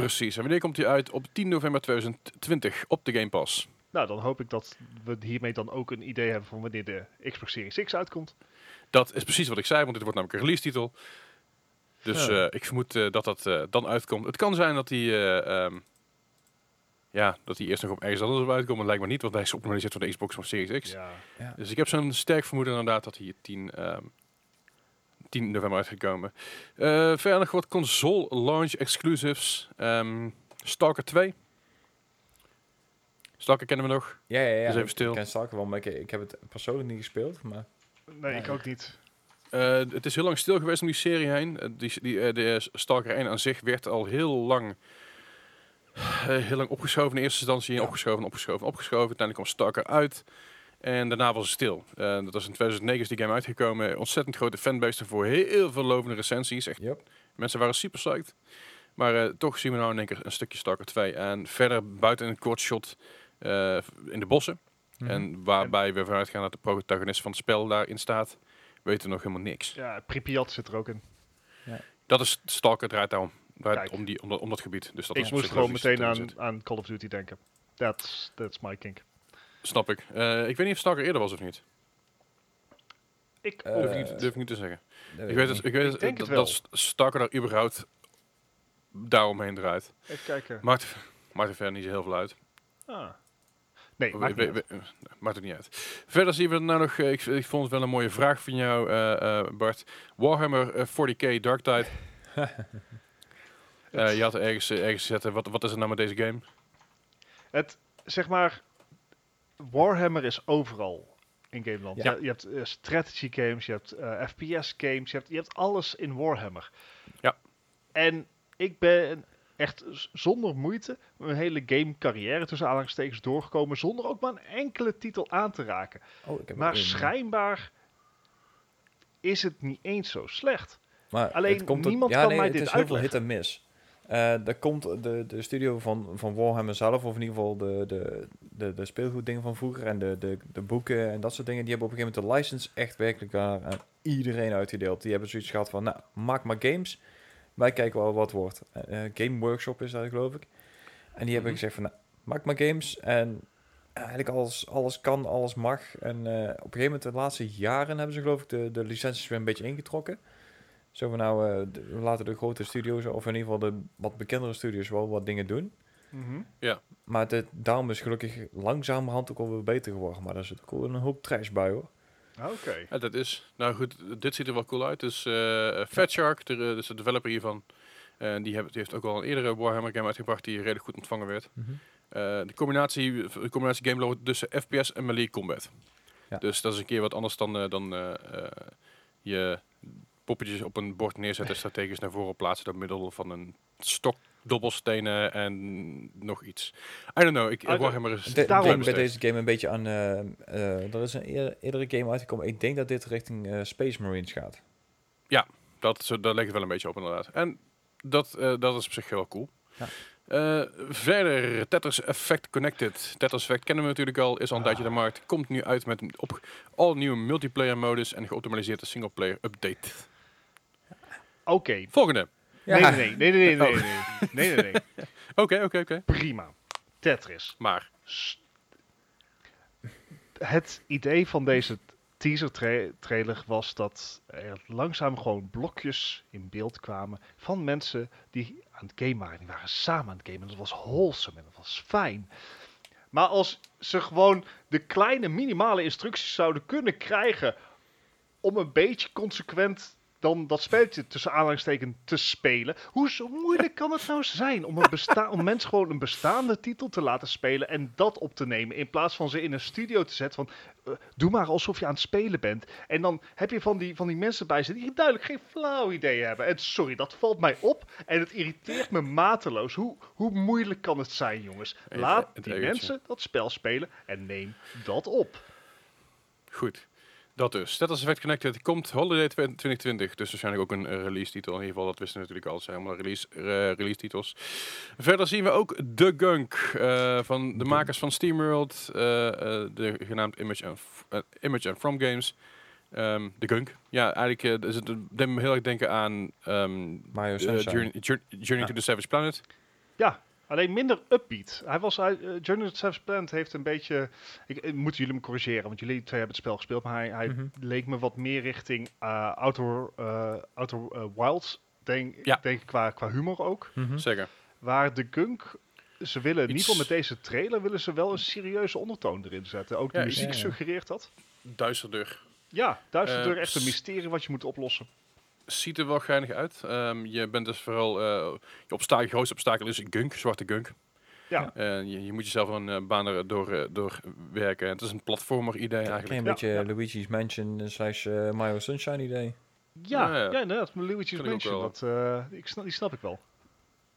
Precies. En wanneer komt die uit? Op 10 november 2020 op de Game Pass. Nou, dan hoop ik dat we hiermee dan ook een idee hebben van wanneer de Xbox Series X uitkomt. Dat is precies wat ik zei, want dit wordt namelijk een release titel. Dus Ja. eh, ik vermoed eh, dat dat eh, dan uitkomt. Het kan zijn dat die, eh, ehm, ja, dat die eerst nog op ergens anders op uitkomt. maar lijkt me niet, want hij is geoptimaliseerd voor de Xbox van Series X. Ja. Ja. Dus ik heb zo'n sterk vermoeden inderdaad dat hij 10, ehm 10 november uitgekomen. Eh verder nog wat console launch exclusives. Ehm, Stalker 2. Stalker kennen we nog. Ja, ja, ja. Dus even stil. Ik ken Stalker wel, maar ik, ik heb het persoonlijk niet gespeeld. Maar Nee, ik ook niet. Eh, het is heel lang stil geweest om die serie heen. Eh, die, die, eh, de Stalker 1 aan zich werd al heel lang, heel lang opgeschoven in eerste instantie. Ja. opgeschoven, opgeschoven, opgeschoven. Uiteindelijk kwam Stalker uit. En daarna was het stil. Eh, dat was in 2009 is die game uitgekomen. Ontzettend grote fanbase ervoor. Heel veel lovende recensies. Echt, yep. mensen waren super psyched. Maar eh, toch zien we nou in één keer een stukje Stalker 2. En verder buiten een kort shot eh, in de bossen. Mhm. En waarbij we vanuit gaan dat de protagonist van het spel daarin staat. Weten we nog helemaal niks. Ja, Pripyat zit er ook in. Dat is Stalker draait daarom. Draait om, die, om, dat, om dat gebied. Dus dat ik moest gewoon meteen aan, aan Call of Duty denken. That's, that's my kink. Snap ik. Eh, ik weet niet of Stalker eerder was of niet. Ik Eh, Durf, niet. durf ik niet te zeggen. Dat ik weet, het, ik weet Ik het, denk dat, het wel. dat Stalker daar überhaupt daaromheen draait. Even kijken. Maakt, maakt er verder niet zo heel veel uit. Ah. Nee, We- maakt we- we- maakt het niet uit. Verder zien we nou nog, eh, ik, ik vond het wel een mooie vraag van jou, eh, eh, Bart. Warhammer eh, 40k Dark Tide. Eh, je had er ergens, ergens eh, wat, wat is er nou met deze game? Het, zeg maar, Warhammer is overal in Gameland. Ja. Je, je hebt eh, strategy games, je hebt eh, FPS games, je hebt, je hebt alles in Warhammer. Ja. En ik ben echt zonder moeite mijn hele game carrière tussen aanhalingstekens doorgekomen zonder ook maar een enkele titel aan te raken. Oh, ik heb Maar schijnbaar is het niet eens zo slecht. Maar Alleen, het komt niemand ja, kan nee, mij het dit is heel veel uitleggen. hit en miss. Eh er komt de, de studio van, van Warhammer zelf, of in ieder geval de, de, de, de speelgoeddingen van vroeger en de, de, de boeken en dat soort dingen, die hebben op een gegeven moment de license echt werkelijk daar aan iedereen uitgedeeld. Die hebben zoiets gehad van, nou, maak maar games, wij kijken wel wat wordt. Eh, eh, Game Workshop is dat, geloof ik. En die hebben Mhm. gezegd van, nou, maak maar games en eigenlijk alles, alles kan, alles mag. En op een gegeven moment, de laatste jaren, hebben ze geloof ik de, de licenties weer een beetje ingetrokken. Zo van nou, eh, de- we laten de grote studio's, of in ieder geval de wat bekendere studios, wel wat dingen doen. Maar de, daarom is gelukkig langzamerhand ook alweer beter geworden. Maar daar zit ook een hoop trash bij hoor. Oké. Ja, dat is. Nou goed, dit ziet er wel cool uit. Dus eh Fat Shark, de, dus de developer hiervan, eh, die, heeft, die heeft ook al een eerdere Warhammer game uitgebracht die redelijk goed ontvangen werd. Eh, de, combinatie, de combinatie game loopt tussen FPS en melee combat. Ja. Dus dat is een keer wat anders dan, dan eh, eh, je poppetjes op een bord neerzetten, strategisch naar voren plaatsen door middel van een stok, dobbelstenen en nog iets. I don't know, ik, Ah, Warhammer is... De, Daarom denk bij deze game een beetje aan... eh, eh, er is een eer- eerdere game uitgekomen. Ik denk dat dit richting eh, Space Marines gaat. Dat, zo, daar lijkt het wel een beetje op inderdaad. En dat, eh, dat is op zich heel cool. Ja. Eh, verder, Tetris Effect Connected. Tetris Effect kennen we natuurlijk al, is al een tijdje Ah. de markt. Komt nu uit met een op, al nieuwe multiplayer modus en geoptimaliseerde singleplayer update. Oké. Volgende. Nee, nee, nee, nee, nee, nee, Oh. nee, nee, nee, nee. Oké, oké, oké. Prima. Tetris. Maar, Het idee van deze teaser tra- trailer was dat er langzaam gewoon blokjes in beeld kwamen van mensen die aan het game waren. Die waren samen aan het gamen. Dat was wholesome en dat was fijn. Maar als ze gewoon de kleine minimale instructies zouden kunnen krijgen om een beetje consequent dan dat spelletje tussen aanhalingstekens te spelen. Hoe zo moeilijk kan het nou zijn om, een om mensen gewoon een bestaande titel te laten spelen en dat op te nemen in plaats van ze in een studio te zetten van eh, doe maar alsof je aan het spelen bent. En dan heb je van die, van die mensen bij zitten die duidelijk geen flauw idee hebben. En sorry, dat valt mij op en het irriteert me mateloos. Hoe, hoe moeilijk kan het zijn, jongens? Laat die mensen dat spel spelen en neem dat op. Goed. Dat dus. Status Effect Connected komt Holiday 2020. Dus waarschijnlijk ook een eh, release titel. In ieder geval, dat wisten we natuurlijk al. Het zijn allemaal release, eh, release titels. Verder zien we ook The Gunk. eh, van de makers van SteamWorld. eh eh, de genaamd Image and, Image and From Games. Ehm The Gunk. Ja, eigenlijk is het, deed me heel erg denken aan ehm, Mario Sunshine. Journey, Journey, Journey Ja. to the Savage Planet. Ja, alleen minder upbeat. Hij was, hij, eh, Journey to the Savage Planet heeft een beetje... Ik, ik- moeten jullie me corrigeren, want jullie twee hebben het spel gespeeld. Maar hij, hij Mhm. leek me wat meer richting eh Outer, eh, Outer eh, Wilds, denk, Ja. denk ik, qua, qua humor ook. Mhm. Zeker. Waar de Gunk... Ze willen, in ieder geval met deze trailer, willen ze wel een serieuze ondertoon erin zetten. Ook de Ja, muziek ja, ja. suggereert dat. Duisterder. Ja, duister Eh, echt een mysterie wat je moet oplossen. Ziet er wel geinig uit. Ehm, je bent dus vooral... eh je, obsta je grootste obstakel is een gunk, zwarte gunk. Ja. En je, je moet jezelf een eh, baan er door, eh, door werken. Het is een platformer idee Een eigenlijk. Ja, beetje ja. Luigi's Mansion eh, slash eh, Mario Sunshine idee. Ja, Ja, ja, ja. inderdaad. Luigi's Vind ik Mansion, wel. dat, eh, ik snap, die snap ik wel.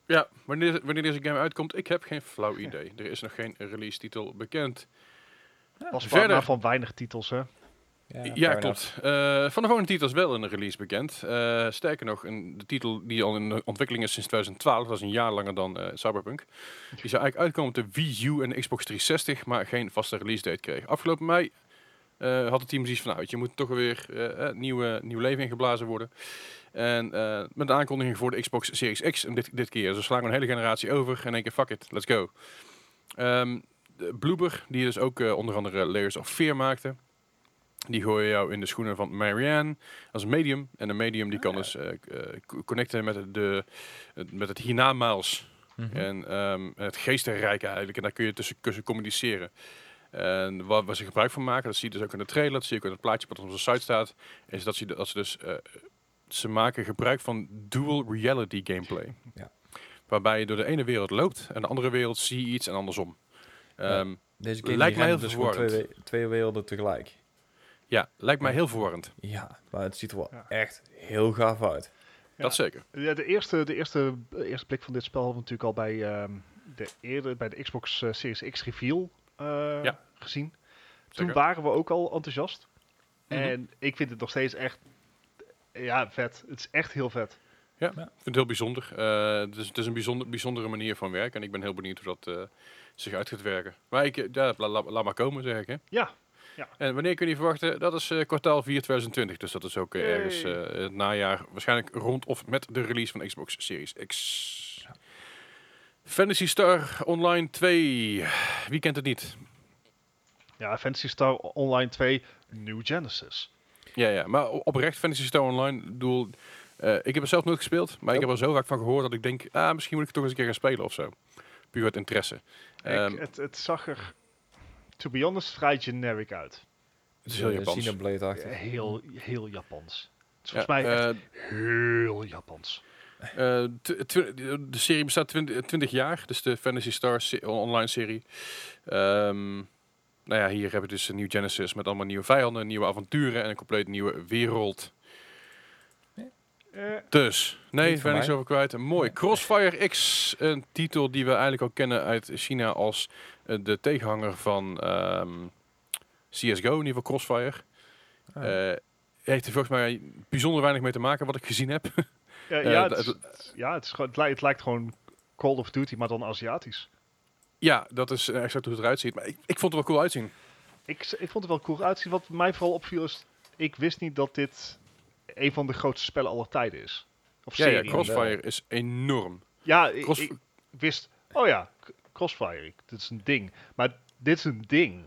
Ja, wanneer, wanneer deze game uitkomt, ik heb geen flauw idee. Er is nog geen release titel bekend. Was Verder. maar van weinig titels, hè. Ja, enough. klopt. Eh, van de volgende titels wel een release bekend. Eh, sterker nog, een, de titel die al in ontwikkeling is sinds 2012, dat is een jaar langer dan eh, Cyberpunk. Die zou eigenlijk uitkomen op de Wii U en de Xbox 360, maar geen vaste release date kreeg. Afgelopen mei had het team zoiets van, nou, je moet toch weer nieuwe, nieuw leven ingeblazen worden. En met de aankondiging voor de Xbox Series X en dit, dit keer. Ze slaan een hele generatie over en keer, fuck it, let's go. Ehm de Bloober, die dus ook onder andere Layers of Fear maakte. Die gooi je jou in de schoenen van Marianne als medium. En een medium die kan dus eh, eh, co- connecten met, het- de, met het hiernamaals. Mhm. En ehm, het geestenrijk eigenlijk. En daar kun je tussen, tussen communiceren. En wat, waar ze gebruik van maken, dat zie je dus ook in de trailer. Dat zie je ook in het plaatje wat op onze site staat. Is dat ze, dat ze dus... eh, ze maken gebruik van dual reality gameplay. Ja. Waarbij je door de ene wereld loopt en de andere wereld zie je iets en andersom. Ja. Ehm, Deze game Lijkt mij heel dus twee, twee werelden tegelijk. Ja, lijkt mij heel verwarrend. Ja, maar het ziet er wel Ja. echt heel gaaf uit. Ja. Dat zeker. Ja, de eerste, de eerste, de eerste blik van dit spel hadden we natuurlijk al bij, ehm, de, eerder, bij de Xbox eh, Series X reveal eh, Ja. gezien. Toen Zeker. waren we ook al enthousiast. Mhm. En ik vind het nog steeds echt ja, vet. Het is echt heel vet. Ik vind het heel bijzonder. Eh, het, is, het is een bijzonder, bijzondere manier van werken. En ik ben heel benieuwd hoe dat eh, zich uit gaat werken. Maar ik, eh, ja, la- la- laat maar komen, zeg ik. Hè. Ja, En wanneer kun je verwachten? Dat is eh, kwartaal 4 2020. Dus dat is ook eh, ergens eh, het najaar. Waarschijnlijk rond of met de release van Xbox Series X. Fantasy Star Online 2. Wie kent het niet? ja, Fantasy Star Online 2 New Genesis. Ja, ja. Maar oprecht, Fantasy Star Online, eh, ik heb het zelf nooit gespeeld, maar ik heb er zo vaak van gehoord dat ik denk... Ah, misschien moet ik het toch eens een keer gaan spelen of zo. Puur uit interesse. Ehm, ik, het, het zag er, to be honest, vrij generic uit. het is heel Eh, Japans. Achter. heel, heel Japans. Het is Ja, volgens mij echt eh, heel Japans. Eh, tw- de serie bestaat 20, 20 jaar, dus de Fantasy Star se- online serie. Ehm, nou ja, hier hebben we dus een nieuw Genesis met allemaal nieuwe vijanden, nieuwe avonturen en een compleet nieuwe wereld. Eh, Dus, nee, ben ik zo kwijt. Mooi. Crossfire X, een titel die we eigenlijk ook kennen uit China als eh, de tegenhanger van ehm, CSGO, in ieder geval Crossfire. Ah. Eh, heeft er volgens mij bijzonder weinig mee te maken wat ik gezien heb. ja, eh, ja, het, is- ja het, is gewoon, het, lijkt, het lijkt gewoon Call of Duty, maar dan Aziatisch. Ja, dat is eh, exact hoe het eruit ziet. Maar ik, ik vond het wel cool uitzien. Ik, ik vond het wel cool uitzien. Wat mij vooral opviel is, ik wist niet dat dit een van de grootste spellen aller tijden is. Of Ja, Crossfire is enorm. Ja, ik, Cross- ik wist, oh ja, Crossfire, dit is een ding. Maar dit is een ding.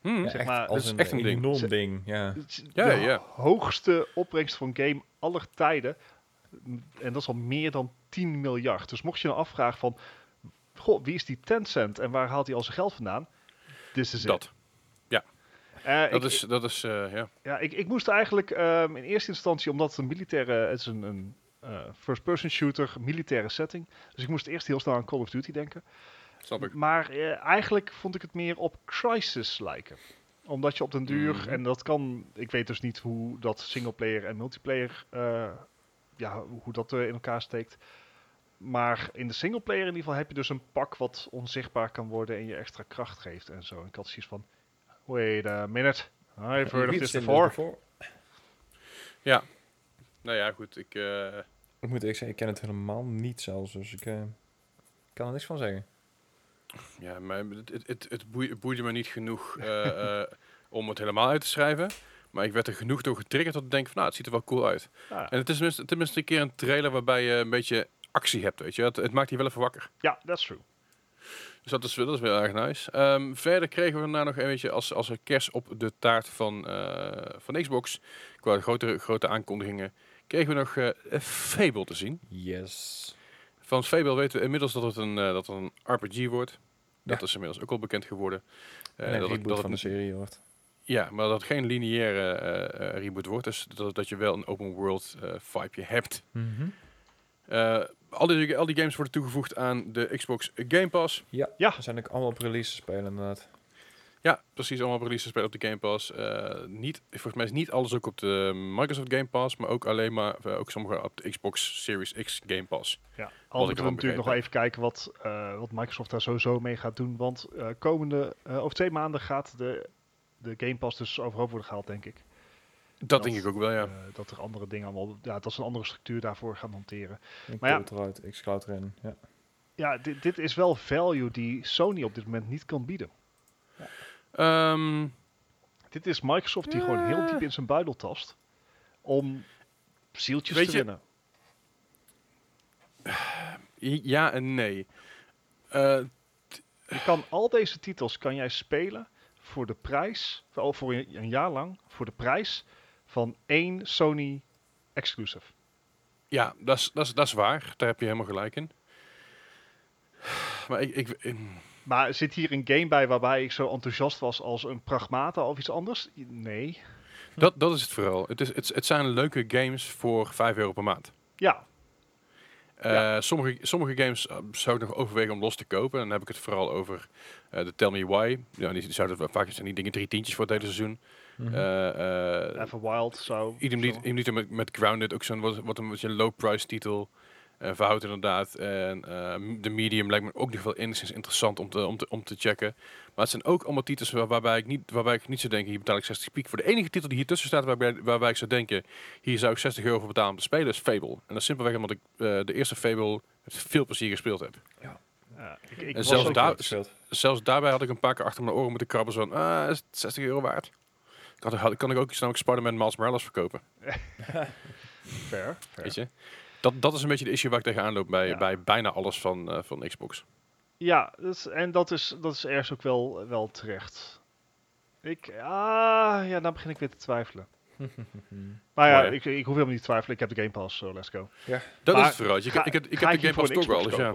Hmm. Ja, zeg maar, als dat is een, echt een ding. enorm ding. Ja. Ja, de ja. hoogste opbrengst van game aller tijden. En dat is al meer dan 10 miljard. Dus mocht je nou afvragen van... Goh, wie is die Tencent en waar haalt hij al zijn geld vandaan? Dit is Dat. Eh, Dat ik- is, dat is eh, ja. Ja, ik, ik moest eigenlijk ehm, in eerste instantie, omdat het een militaire, het is een, een eh, first-person shooter, militaire setting. Dus ik moest eerst heel snel aan Call of Duty denken. Snap ik. Maar eh, eigenlijk vond ik het meer op Crisis lijken. Omdat je op den duur, Mhm. en dat kan, ik weet dus niet hoe dat singleplayer en multiplayer, eh, ja, hoe dat eh, in elkaar steekt. Maar in de singleplayer in ieder geval heb je dus een pak wat onzichtbaar kan worden en je extra kracht geeft en zo. En ik had zoiets van, wait a minute, I've heard of this before. before. Nou ja, goed. Ik, eh, Ik moet eerlijk zeggen, ik ken het helemaal niet zelfs. Dus ik kan er niks van zeggen. Ja, maar het, het, het, het boei- het boeide me niet genoeg eh, eh, om het helemaal uit te schrijven. Maar ik werd er genoeg door getriggerd dat ik denk van, nou, het ziet er wel cool uit. Ja. En het is tenminste, tenminste een keer een trailer waarbij je een beetje actie hebt, weet je. Het, het maakt je wel even wakker. Ja, that's true. Dus dat is, dat is wel erg nice. Ehm, verder kregen we daarna nog een beetje als, als een kers op de taart van, eh, van Xbox. Qua grote, grote aankondigingen. Kregen we nog eh, Fable te zien. Yes. Van Fable weten we inmiddels dat het een, eh, dat het een RPG wordt. Dat Ja. is inmiddels ook al bekend geworden. Eh, en een dat, het- reboot dat van de het, serie wordt. ja, maar dat het geen lineaire eh, eh, reboot wordt. Dus dat, dat je wel een open world eh vibe hebt. Eh, al, die, al die games worden toegevoegd aan de Xbox Game Pass. Ja, Ja. zijn ook allemaal op release spelen inderdaad. Ja, precies. Allemaal releases spelen op de Game Pass. Eh, niet, volgens mij is niet alles ook op de Microsoft Game Pass, maar ook alleen maar eh, ook sommige op de Xbox Series X Game Pass. Ja, ik al moeten we natuurlijk nog even kijken wat, eh, wat Microsoft daar sowieso mee gaat doen. Want eh, komende, eh, over twee maanden gaat de, de Game Pass dus overhoop worden gehaald, denk ik. Dat, Dat- denk ik ook wel, ja. Dat er andere dingen allemaal, ja, dat ze een andere structuur daarvoor gaan hanteren. Een Maar ja. Cloud eruit, xCloud erin. Ja. Ja, dit, dit is wel value die Sony op dit moment niet kan bieden. Ehm, Dit is Microsoft die gewoon heel diep in zijn buidel tast om zieltjes te je- winnen. ja en nee. Eh, Je kan al deze titels kan jij spelen voor de prijs, voor, voor een, jaar lang, voor de prijs van één Sony exclusive. ja, dat is- dat is- dat is waar. Daar heb je helemaal gelijk in. Maar ik... ik ik- Maar zit hier een game bij waarbij ik zo enthousiast was als een Pragmata of iets anders? Nee. dat, dat is het vooral. Het, is, het, het zijn leuke games voor 5 euro per maand. Ja, Eh, Ja. sommige, sommige games eh, zou ik nog overwegen om los te kopen. En dan heb ik het vooral over eh, de Tell Me Why. Ja, die, die zouden vaak zijn die dingen drie tientjes voor het hele seizoen. Eh, eh, Even Wild zou... idem niet, zo. idem niet met, met Grounded, ook zo'n wat, wat een beetje low price titel. Eh verhoudt inderdaad. En eh, de medium lijkt me ook nog wel enigszins interessant om te, om te, om te checken. Maar het zijn ook allemaal titels waar- waarbij ik niet, waarbij ik niet zou denken, hier betaal ik 60 piek. Voor de enige titel die hier tussen staat waarbij, waarbij ik zou denken, hier zou ik 60 euro voor betalen om te spelen, is Fable. En dat is simpelweg omdat ik eh, de eerste Fable met veel plezier gespeeld heb. Ja, ik, ik En zelfs daar-. Zelfs daarbij had ik een paar keer achter mijn oren moeten krabben. Zo van, ah, is het 60 euro waard? Ik had, had, kan ik ook iets namelijk Spider-Man Miles Morales verkopen. Fair, fair. Weet je? Dat, dat is een beetje de issue waar ik tegenaan loop bij, Ja. bij bijna alles van, eh, van Xbox. Ja, dat is- en dat is, dat is ergens ook wel, wel terecht. Ik, ah, ja, dan begin ik weer te twijfelen. Maar ja, ik, ik hoef helemaal niet te twijfelen. Ik heb de Game Pass, so let's go. Dat Maar is het vooral. Ik, ga- ik, ik, ik ga heb ik de Game Pass toch wel, dus ja.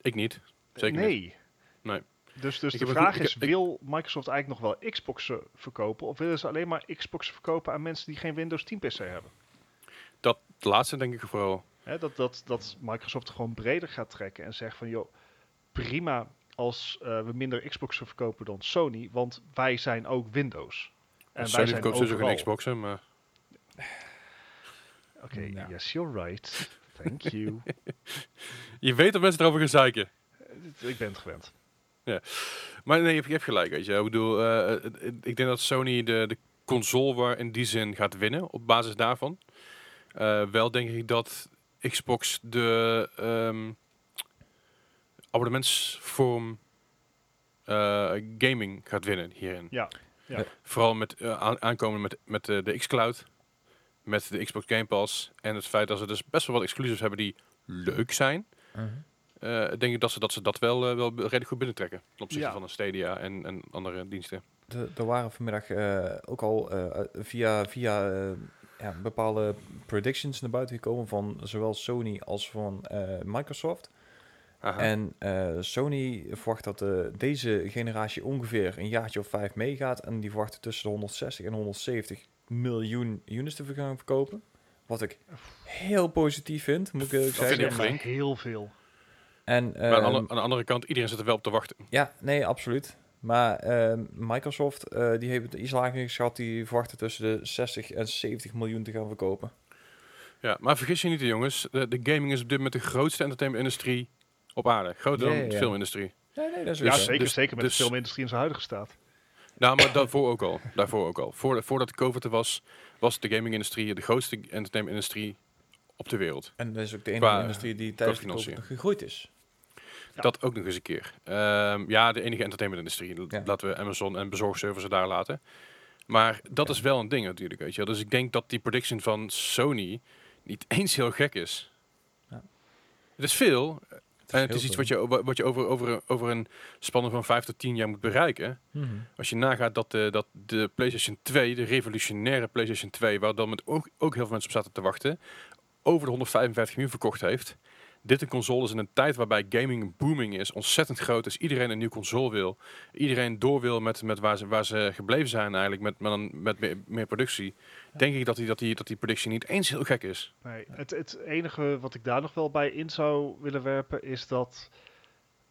Ik niet. Zeker nee. niet. Nee. Dus, dus Ik de vraag goed- is, wil Microsoft eigenlijk nog wel Xboxen verkopen? Of willen ze alleen maar Xboxen verkopen aan mensen die geen Windows 10 PC hebben? Dat laatste denk ik vooral. Hè, dat, dat, dat Microsoft gewoon breder gaat trekken en zegt van, joh, prima als eh, we minder Xboxen verkopen dan Sony, want wij zijn ook Windows. En wij Sony verkoopt sowieso geen overal. Xboxen, maar... Oké, Nou. yes, you're right. Thank you. Je weet dat mensen erover gaan zeiken. ik ben het gewend. Maar nee, je hebt, gelijk, weet je. Ik bedoel, eh, eh, eh, ik denk dat Sony de, de console war in die zin gaat winnen op basis daarvan. Eh, wel denk ik dat Xbox de ehm, abonnementsvorm eh, gaming gaat winnen hierin. Ja, ja. Vooral met eh, aan- aankomen met, met eh, de xCloud, met de Xbox Game Pass en het feit dat ze dus best wel wat exclusives hebben die leuk zijn. Mhm. Eh, denk ik dat ze dat, ze dat wel, eh, wel redelijk goed binnentrekken. Ten opzichte Ja. van een Stadia en, en andere diensten. de, er waren vanmiddag eh, ook al eh, via, via eh, ja, bepaalde predictions naar buiten gekomen van zowel Sony als van eh, Microsoft. Aha. En eh, Sony verwacht dat eh, deze generatie ongeveer een jaartje of vijf meegaat. En die verwachten tussen de 160 en 170 miljoen units te gaan verkopen. Wat ik heel positief vind, moet ik eerlijk Dat vind zeggen. ik flink. Heel veel. En, maar aan, ehm, aan de andere kant, iedereen zit er wel op te wachten. Ja, nee, absoluut. Maar ehm, Microsoft, eh, die heeft iets lager geschat. Die verwachten tussen de 60 en 70 miljoen te gaan verkopen. Ja, maar vergis je niet, jongens. De, de gaming is op dit moment de grootste entertainment-industrie op aarde. Groter dan ja, de filmindustrie. Nee, nee, dat is Ja, zo. zeker, dus- zeker met dus- de filmindustrie in zijn huidige staat. Nou, maar daarvoor ook al. Daarvoor ook al. Voor, voordat COVID er was, was de gaming-industrie de grootste entertainment-industrie op de wereld. En dat is ook de enige Qua, industrie die tijdens de financiën. COVID nog gegroeid is. Ja. Dat ook nog eens een keer. Ehm, ja, de enige entertainment-industrie. Ja. Laten we Amazon en bezorgservices daar laten. Maar dat Ja. is wel een ding natuurlijk, weet je wel. Dus ik denk dat die prediction van Sony niet eens heel gek is. Ja. Het is veel. en het is iets wat je, wat je over, over, over een spanne van 5 tot 10 jaar moet bereiken. Mhm. Als je nagaat dat de, dat de PlayStation 2, de revolutionaire PlayStation 2, waar dan met ook, ook heel veel mensen op zaten te wachten, over de 155 miljoen verkocht heeft. Dit een console is in een tijd waarbij gaming booming is, ontzettend groot is. Iedereen een nieuwe console wil. Iedereen door wil met, met waar, ze, waar ze gebleven zijn eigenlijk, met, met, een- met meer, meer productie. Denk ik dat die, dat, die, dat die productie niet eens heel gek is. Nee, het, het enige wat ik daar nog wel bij in zou willen werpen is dat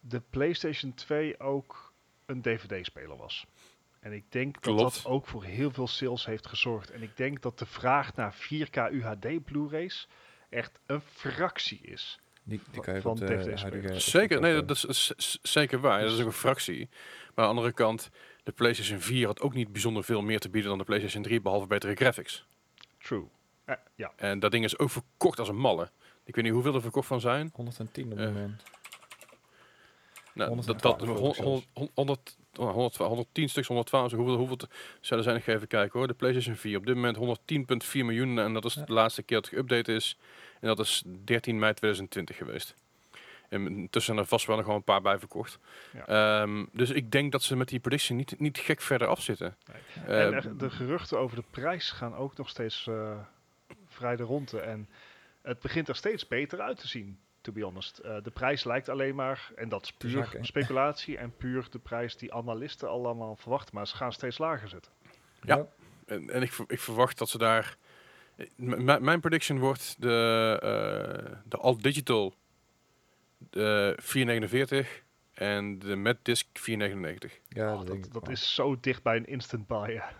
de PlayStation 2 ook een DVD-speler was. En ik denk dat dat ook voor heel veel sales heeft gezorgd. En ik denk dat de vraag naar 4K UHD Blu-rays echt een fractie is. Die, die kan je Van op de DVD-spelers. huidige... Zeker, nee, dat is, zeker waar. Dat is ook een fractie. Maar aan de andere kant, de PlayStation 4 had ook niet bijzonder veel meer te bieden dan de PlayStation 3, behalve betere graphics. True. Eh, ja, En dat ding is ook verkocht als een malle. Ik weet niet hoeveel er verkocht van zijn. 110 op Eh, het moment. Nou, 112 dat, dat, geloof ik 100, 100, 100, 110 stuks, 112, zo hoeveel, hoeveel zullen zijn? Ik ga even kijken hoor. De PlayStation 4 op dit moment 110,4 miljoen en dat is Ja. de laatste keer dat het geüpdate is. En dat is 13 mei 2020 geweest. En intussen zijn er vast wel nog wel een paar bij verkocht. Ehm, dus ik denk dat ze met die prediction niet, niet gek verder afzitten. Nee. Eh, en er- de geruchten over de prijs gaan ook nog steeds eh, vrij de ronde. En het begint er steeds beter uit te zien, to be honest. Eh, de prijs lijkt alleen maar, en dat is puur speculatie en puur de prijs die analisten allemaal verwachten. Maar ze gaan steeds lager zitten. Ja. En, en ik, ik verwacht dat ze daar. mijn prediction wordt de, eh, de All Digital de 449 en de Met Disc 499. Ja, Oh, dat, denk dat is zo dicht bij een instant buy. ja.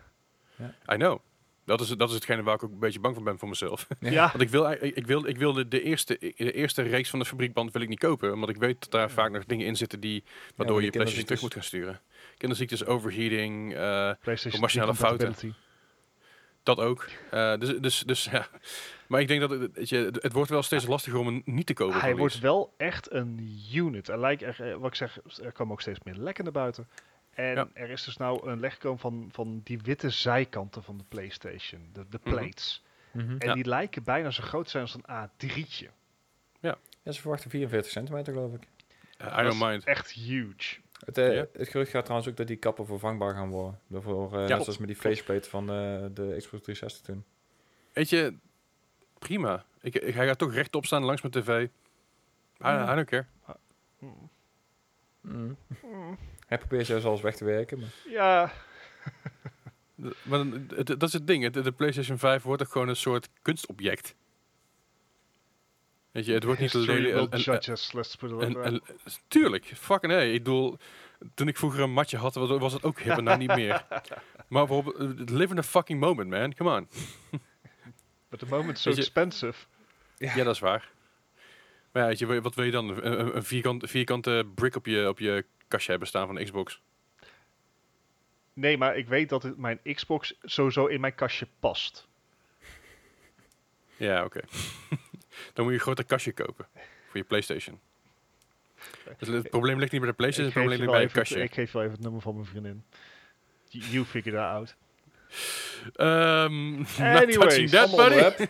I know. Dat is, dat is hetgene waar ik ook een beetje bang voor ben voor mezelf. Ja. Ja, Want ik wil, ik, wil, ik wil de, de, eerste, de eerste reeks van de fabriekband wil ik niet kopen. Omdat ik weet dat daar vaak nog dingen in zitten die, waardoor je PlayStation terug moet gaan sturen. Kinderziektes, overheating, 3 fouten. Dat ook. Eh, dus, dus, dus ja. Maar ik denk dat het, weet je, het- wordt wel steeds lastiger om hem niet te kopen. Hij wordt wel echt een unit. Er lijkt er, eh, wat ik zeg, er komen ook steeds meer lekken naar buiten. En Ja. er is dus nou een lek gekomen van, van die witte zijkanten van de PlayStation, de, de Mhm. plates. Mhm. En Ja. die lijken bijna zo groot te zijn als een A3'tje. Ja, ze verwachten 44 centimeter, geloof ik. Eh, I don't mind. Echt huge. Het, Ja. het gerucht gaat trouwens ook dat die kappen vervangbaar gaan worden. Daarvoor, eh net klopt. zoals met die faceplate van eh, de Xbox 360 toen. Weet je, prima. Ik, ik, hij gaat toch rechtop staan langs mijn tv. I, Ja. I don't care. Mm. Mm. Hij probeert zelfs weg te werken. Maar... Ja, De- Maar het- dat is het ding. De, PlayStation 5 wordt ook gewoon een soort kunstobject. Weet je, het wordt niet alleen... een- let's put it tuurlijk, fucking hey. Ik bedoel, toen ik vroeger een matje had, was, was het ook hip en nou niet meer. Maar bijvoorbeeld, eh, live in the fucking moment, man. Come on. But the moment is so expensive. Ja, dat is waar. Maar ja, weet je, wat wil je dan? Een, een- een vierkant, vierkante brick op je, op je kastje hebben staan van de Xbox. Nee, maar ik weet dat het, mijn Xbox sowieso in mijn kastje past. Ja, oké. dan moet je een groter kastje kopen voor je PlayStation. Dus het probleem ligt niet bij de PlayStation, het probleem ligt bij je kastje. ik geef wel even het nummer van mijn vriendin. You, figure that out. Ehm Anyways, that, buddy.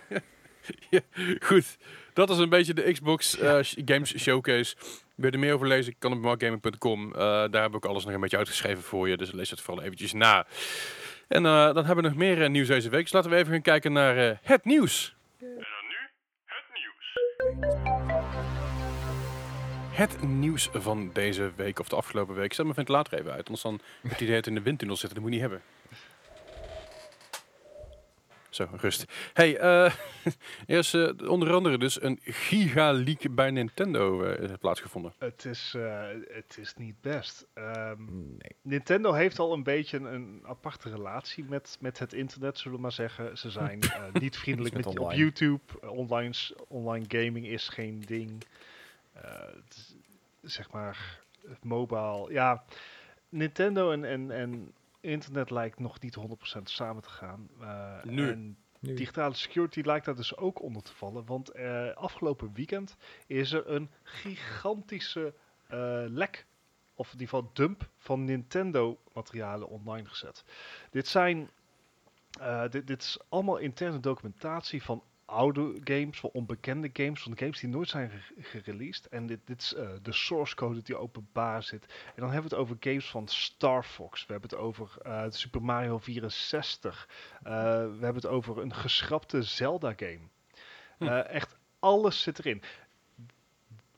Goed, dat is een beetje de Xbox eh, Games Showcase. Wil je er meer over lezen? Kan op markgaming.com. Eh, daar heb ik alles nog een beetje uitgeschreven voor je. Dus lees het vooral eventjes na. En eh, dan hebben we nog meer eh, nieuws deze week. Dus laten we even gaan kijken naar het nieuws. En dan nu het nieuws. Het nieuws van deze week of de afgelopen week. Zet mijn ventilator even uit. Anders dan het idee dat in de windtunnel zitten. Dat moet je niet hebben. Zo, rust. Hey, eh er is eh, onder andere dus een gigaleak bij Nintendo eh, plaatsgevonden. Het is, eh, het is niet best. Ehm, Nee. Nintendo heeft al een beetje een, een aparte relatie met, met het internet, zullen we maar zeggen. Ze zijn eh, niet vriendelijk met, met op. YouTube. Online, online gaming is geen ding. Eh, het is, zeg maar, het mobile. Ja, Nintendo en, en, en internet lijkt nog niet 100% samen te gaan. Eh, Nu. En Nu. digitale security lijkt daar dus ook onder te vallen. Want eh, afgelopen weekend is er een gigantische eh, lek, of in ieder geval dump, van Nintendo-materialen online gezet. Dit zijn, eh, dit, dit is allemaal interne documentatie van oude games, van onbekende games, van games die nooit zijn ge- gereleased. En dit, dit is eh, de source code die openbaar zit. En dan hebben we het over games van Star Fox. We hebben het over eh, Super Mario 64. Eh, we hebben het over een geschrapte Zelda-game. Hm. Eh, echt alles zit erin.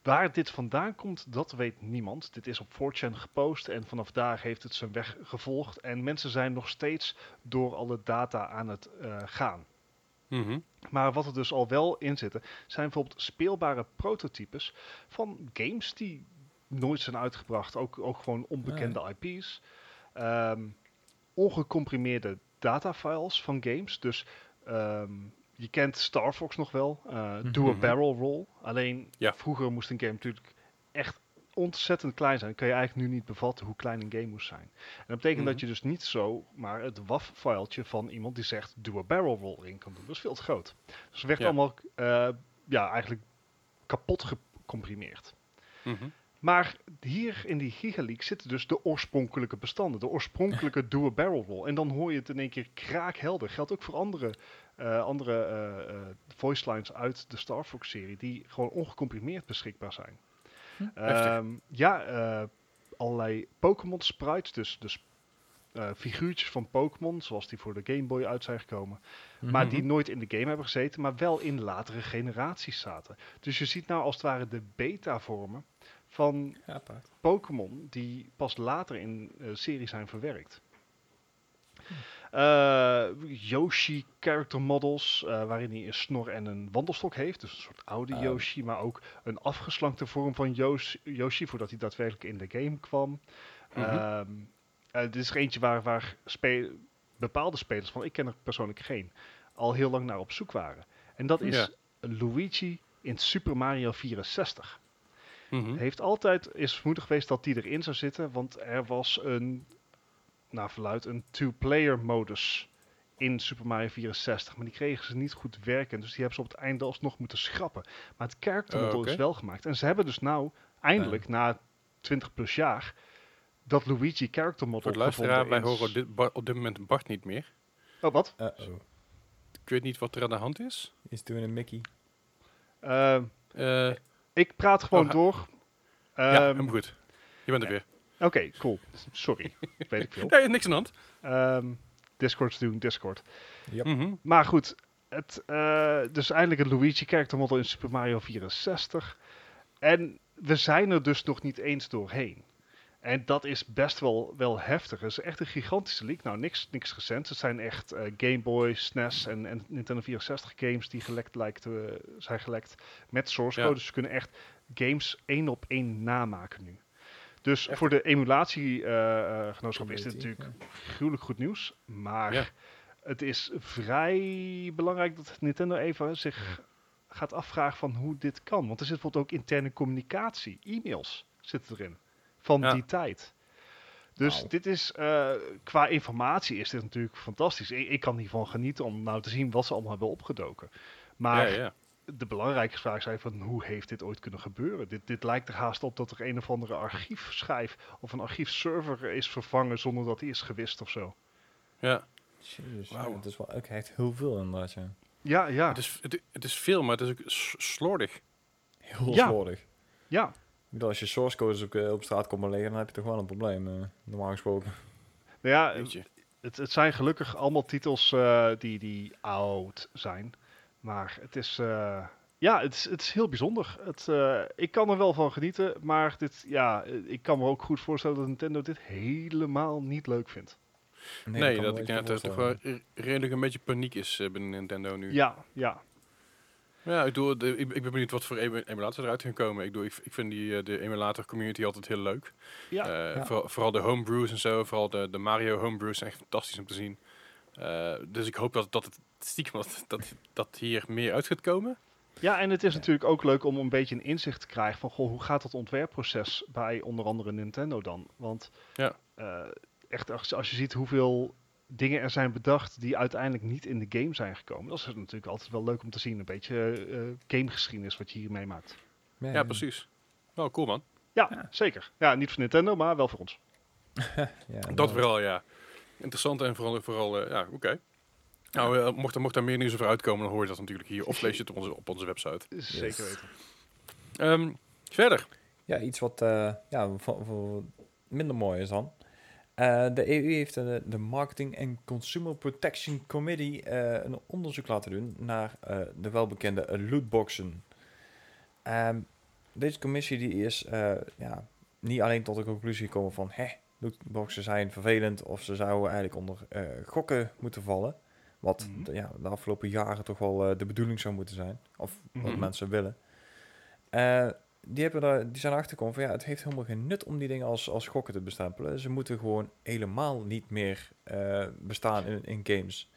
Waar dit vandaan komt, dat weet niemand. Dit is op 4chan gepost en vanaf daar heeft het zijn weg gevolgd. En mensen zijn nog steeds door alle data aan het eh, Mhm. Maar wat er dus al wel in zitten, zijn bijvoorbeeld speelbare prototypes van games die nooit zijn uitgebracht. Ook, ook gewoon onbekende IP's. Ehm, ongecomprimeerde datafiles van games. Dus ehm, je kent Star Fox nog wel. eh Do a Mhm. barrel roll. Alleen Ja. vroeger moest een game natuurlijk echt ontzettend klein zijn. Kan je eigenlijk nu niet bevatten hoe klein een game moest zijn. En dat betekent Mhm. dat je dus niet zo maar het WAF-filetje van iemand die zegt do a barrel roll in kan doen. Dat is veel te groot. Dus het werd Ja. allemaal eh, ja, eigenlijk kapot gecomprimeerd. Mhm. Maar hier in die gigaleak zitten dus de oorspronkelijke bestanden. De oorspronkelijke do a barrel roll. En dan hoor je het in één keer kraakhelder. Geldt ook voor andere, eh, andere eh, eh, voice lines uit de Star Fox serie. Die gewoon ongecomprimeerd beschikbaar zijn. Ehm, ja, eh, allerlei Pokémon sprites. Dus, dus eh, figuurtjes van Pokémon. Zoals die voor de Game Boy uit zijn gekomen. Maar Mhm. die nooit in de game hebben gezeten, maar wel in latere generaties zaten. Dus je ziet nou als het ware de beta-vormen van Ja. Pokémon die pas later in de serie zijn verwerkt. Eh, Yoshi character models, eh, waarin hij een snor en een wandelstok heeft. Dus een soort oude Oh. Yoshi, maar ook een afgeslankte vorm van Yoshi, Yoshi voordat hij daadwerkelijk in de game kwam. Eh, dit is er eentje waar, waar spe- bepaalde spelers, van ik ken er persoonlijk geen, al heel lang naar op zoek waren. En dat is Ja. Luigi in Super Mario 64. Mhm. Heeft altijd is vermoeden geweest dat die erin zou zitten, want er was een, naar verluid, een two-player modus in Super Mario 64. Maar die kregen ze niet goed werken, dus die hebben ze op het einde alsnog moeten schrappen. Maar het character model Oh, is wel gemaakt. En ze hebben dus nou, eindelijk, na 20 plus jaar, dat Luigi character model Voor luisteraar, wij gevonden horen dit, Bar- op dit moment Bart niet meer. Oh, wat? Uh-oh. Ik weet niet wat er aan de hand is. Is toen een Mickey. Ehm, Eh, ik praat gewoon Oh, door. ja, Ehm, helemaal goed. Je bent er weer. Oké, cool. Sorry, weet ik veel. Nee, niks aan de hand. Ehm Discord is doen Discord. Yep. Mhm. Maar goed, het, eh, dus eindelijk een Luigi character model in Super Mario 64. En we zijn er dus nog niet eens doorheen. En dat is best wel, wel heftig. Het is echt een gigantische leak. Nou, niks, niks recents. Het zijn echt eh, Game Boy, SNES en, en Nintendo 64 games die gelekt lijkt te, zijn gelekt met source Ja. code. Dus ze kunnen echt games één op één namaken nu. Dus Echt? voor de emulatiegenooschap is dit natuurlijk gruwelijk goed nieuws. Maar Ja. het is vrij belangrijk dat Nintendo even zich gaat afvragen van hoe dit kan. Want er zit bijvoorbeeld ook interne communicatie, e-mails zitten erin van Ja. die tijd. Dus dit is, eh, qua informatie is dit natuurlijk fantastisch. Ik, ik kan hiervan genieten om nou te zien wat ze allemaal hebben opgedoken. Maar ja, ja. De belangrijke vraag is van hoe heeft dit ooit kunnen gebeuren? Dit, dit lijkt er haast op dat er een of andere archiefschijf of een archiefserver is vervangen zonder dat die is gewist of zo. ja. Jezus, ja, het is wel ook echt heel veel inderdaad, ja. Ja, ja, Het, is, het, het is veel, maar het is ook slordig. Heel Ja. slordig. ja. bedoel, als je source codes op, eh, op straat komt liggen, dan heb je toch wel een probleem, eh, normaal gesproken. Nou ja, het, het zijn gelukkig allemaal titels eh, die, die oud zijn. Maar het is, eh, ja, het is, het is heel bijzonder. Het, eh, ik kan er wel van genieten, maar dit, ja, eh, ik kan me ook goed voorstellen dat Nintendo dit helemaal niet leuk vindt. Nee, kan dat ik denk dat er toch wel redelijk een beetje paniek is binnen Nintendo nu. Ja, ja. Ja, ik, doe, de, ik, ik ben benieuwd wat voor emu- emulator eruit gaan komen. Ik, doe, ik, ik vind die, de emulator community altijd heel leuk. ja. Eh, Ja. Vooral, vooral de homebrews en zo, vooral de, de Mario homebrews zijn echt fantastisch om te zien. Eh, dus ik hoop dat, dat het stiekem dat, dat, dat hier meer uit gaat komen. Ja, en het is natuurlijk ook leuk om een beetje een inzicht te krijgen van, goh, hoe gaat dat ontwerpproces bij onder andere Nintendo dan? Want Ja. eh, echt, als, als je ziet hoeveel dingen er zijn bedacht die uiteindelijk niet in de game zijn gekomen, dat is natuurlijk altijd wel leuk om te zien. Een beetje eh, gamegeschiedenis wat je hier meemaakt. Ja, precies. Wel cool man. Ja, Ja. zeker. Ja, niet voor Nintendo, maar wel voor ons. Ja, Dat vooral, ja. Interessant en vooral, vooral eh, ja, oké. Nou, eh, mocht, er, mocht er meer nieuws over uitkomen, dan hoor je dat natuurlijk hier. Of lees je het op onze, op onze website. Zeker weten. Ehm, verder. Ja, iets wat eh, ja, minder mooi is dan. Eh, de EU heeft de Marketing and Consumer Protection Committee eh, een onderzoek laten doen naar eh, de welbekende lootboxen. Ehm, deze commissie die is eh, ja, niet alleen tot de conclusie gekomen van hè, lootboxen zijn vervelend of ze zouden eigenlijk onder eh, gokken moeten vallen. Wat Mhm. de, ja, de afgelopen jaren toch wel eh, de bedoeling zou moeten zijn. Of wat Mhm. mensen willen. Eh, die, hebben daar, die zijn achtergekomen van ja, het heeft helemaal geen nut om die dingen als, als gokken te bestempelen. Ze moeten gewoon helemaal niet meer eh, bestaan in, in games.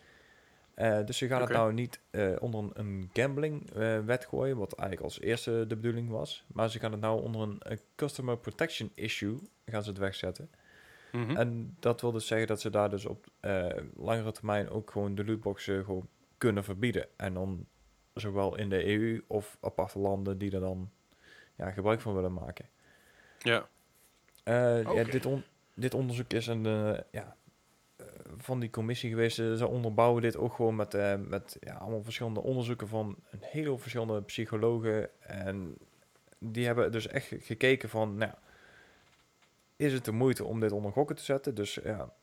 Dus ze gaan Oké. het nou niet onder een, een gambling wet gooien, wat eigenlijk als eerste de bedoeling was. Maar ze gaan het nou onder een, een customer protection issue gaan ze het wegzetten. Mhm. En dat wil dus zeggen dat ze daar dus op eh, langere termijn ook gewoon de lootboxen gewoon kunnen verbieden. En dan zowel in de EU of aparte landen die er dan ja, gebruik van willen maken. Ja. Eh, ja, dit, on- dit onderzoek is een, eh, ja, van die commissie geweest. Ze onderbouwen dit ook gewoon met, met ja, allemaal verschillende onderzoeken van een hele hoop verschillende psychologen. En die hebben dus echt gekeken van, nou, is het de moeite om dit onder gokken te zetten? Dus ja,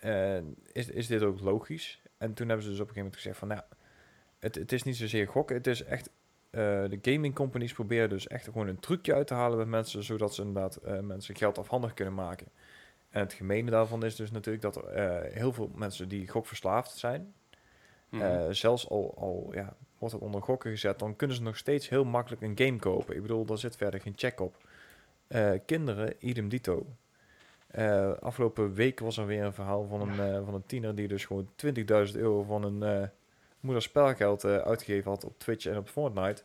eh, is, is dit ook logisch? En toen hebben ze dus op een gegeven moment gezegd van, nou, het, het is niet zozeer gokken, het is echt eh, de gaming companies proberen dus echt gewoon een trucje uit te halen met mensen, zodat ze inderdaad eh, mensen geld afhandig kunnen maken. En het gemene daarvan is dus natuurlijk dat er eh, heel veel mensen die gokverslaafd zijn, Mhm. zelfs al, al ja, wordt het onder gokken gezet, dan kunnen ze nog steeds heel makkelijk een game kopen. Ik bedoel, daar zit verder geen check op. Eh, kinderen, idem dito. Eh, afgelopen week was er weer een verhaal van een, eh, van een tiener die dus gewoon 20.000 euro van een eh moeder spelgeld uitgegeven had op Twitch en op Fortnite.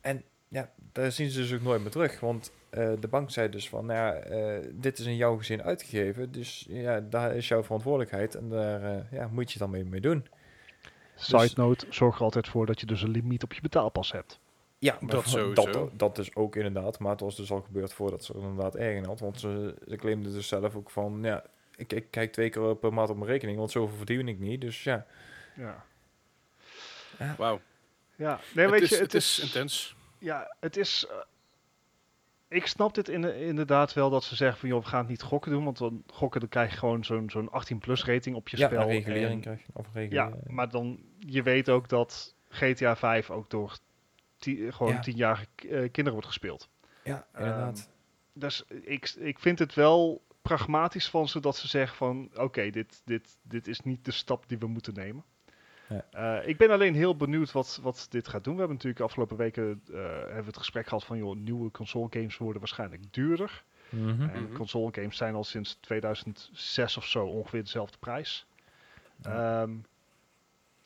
En ja, daar zien ze dus ook nooit meer terug. Want de bank zei dus van, nou ja, dit is in jouw gezin uitgegeven. Dus ja, daar is jouw verantwoordelijkheid. En daar ja, moet je dan mee, mee doen. Side note, zorg er altijd voor dat je dus een limiet op je betaalpas hebt. Ja, Dat maar sowieso. Dat, dat dus ook inderdaad. Maar het was dus al gebeurd voordat ze er inderdaad erg in had. Want ze, ze claimde dus zelf ook van... Ja, ik, ik kijk twee keer per maand op mijn rekening. Want zoveel verdien ik niet. Dus ja. Ja, Wauw. ja. nee, het weet is, je, het is intens. Ja, het is. eh, ik snap dit in, inderdaad wel dat ze zeggen van joh, we gaan het niet gokken doen, want dan gokken dan krijg je gewoon zo'n zo'n 18 plus rating op je ja, spel. regulering En- krijg je. Of ja, maar dan je weet ook dat GTA 5 ook door ti- gewoon Ja. tienjarige eh, kinderen wordt gespeeld. ja, inderdaad. Dus ik, ik vind het wel pragmatisch van ze dat ze zeggen van oké, dit, dit, dit is niet de stap die we moeten nemen. Ja. Eh, ik ben alleen heel benieuwd wat, wat dit gaat doen. We hebben natuurlijk afgelopen weken eh, hebben we het gesprek gehad van joh, nieuwe console games worden waarschijnlijk duurder. Mhm. En Mhm. console games zijn al sinds 2006 of zo ongeveer dezelfde prijs. Ja. Ehm,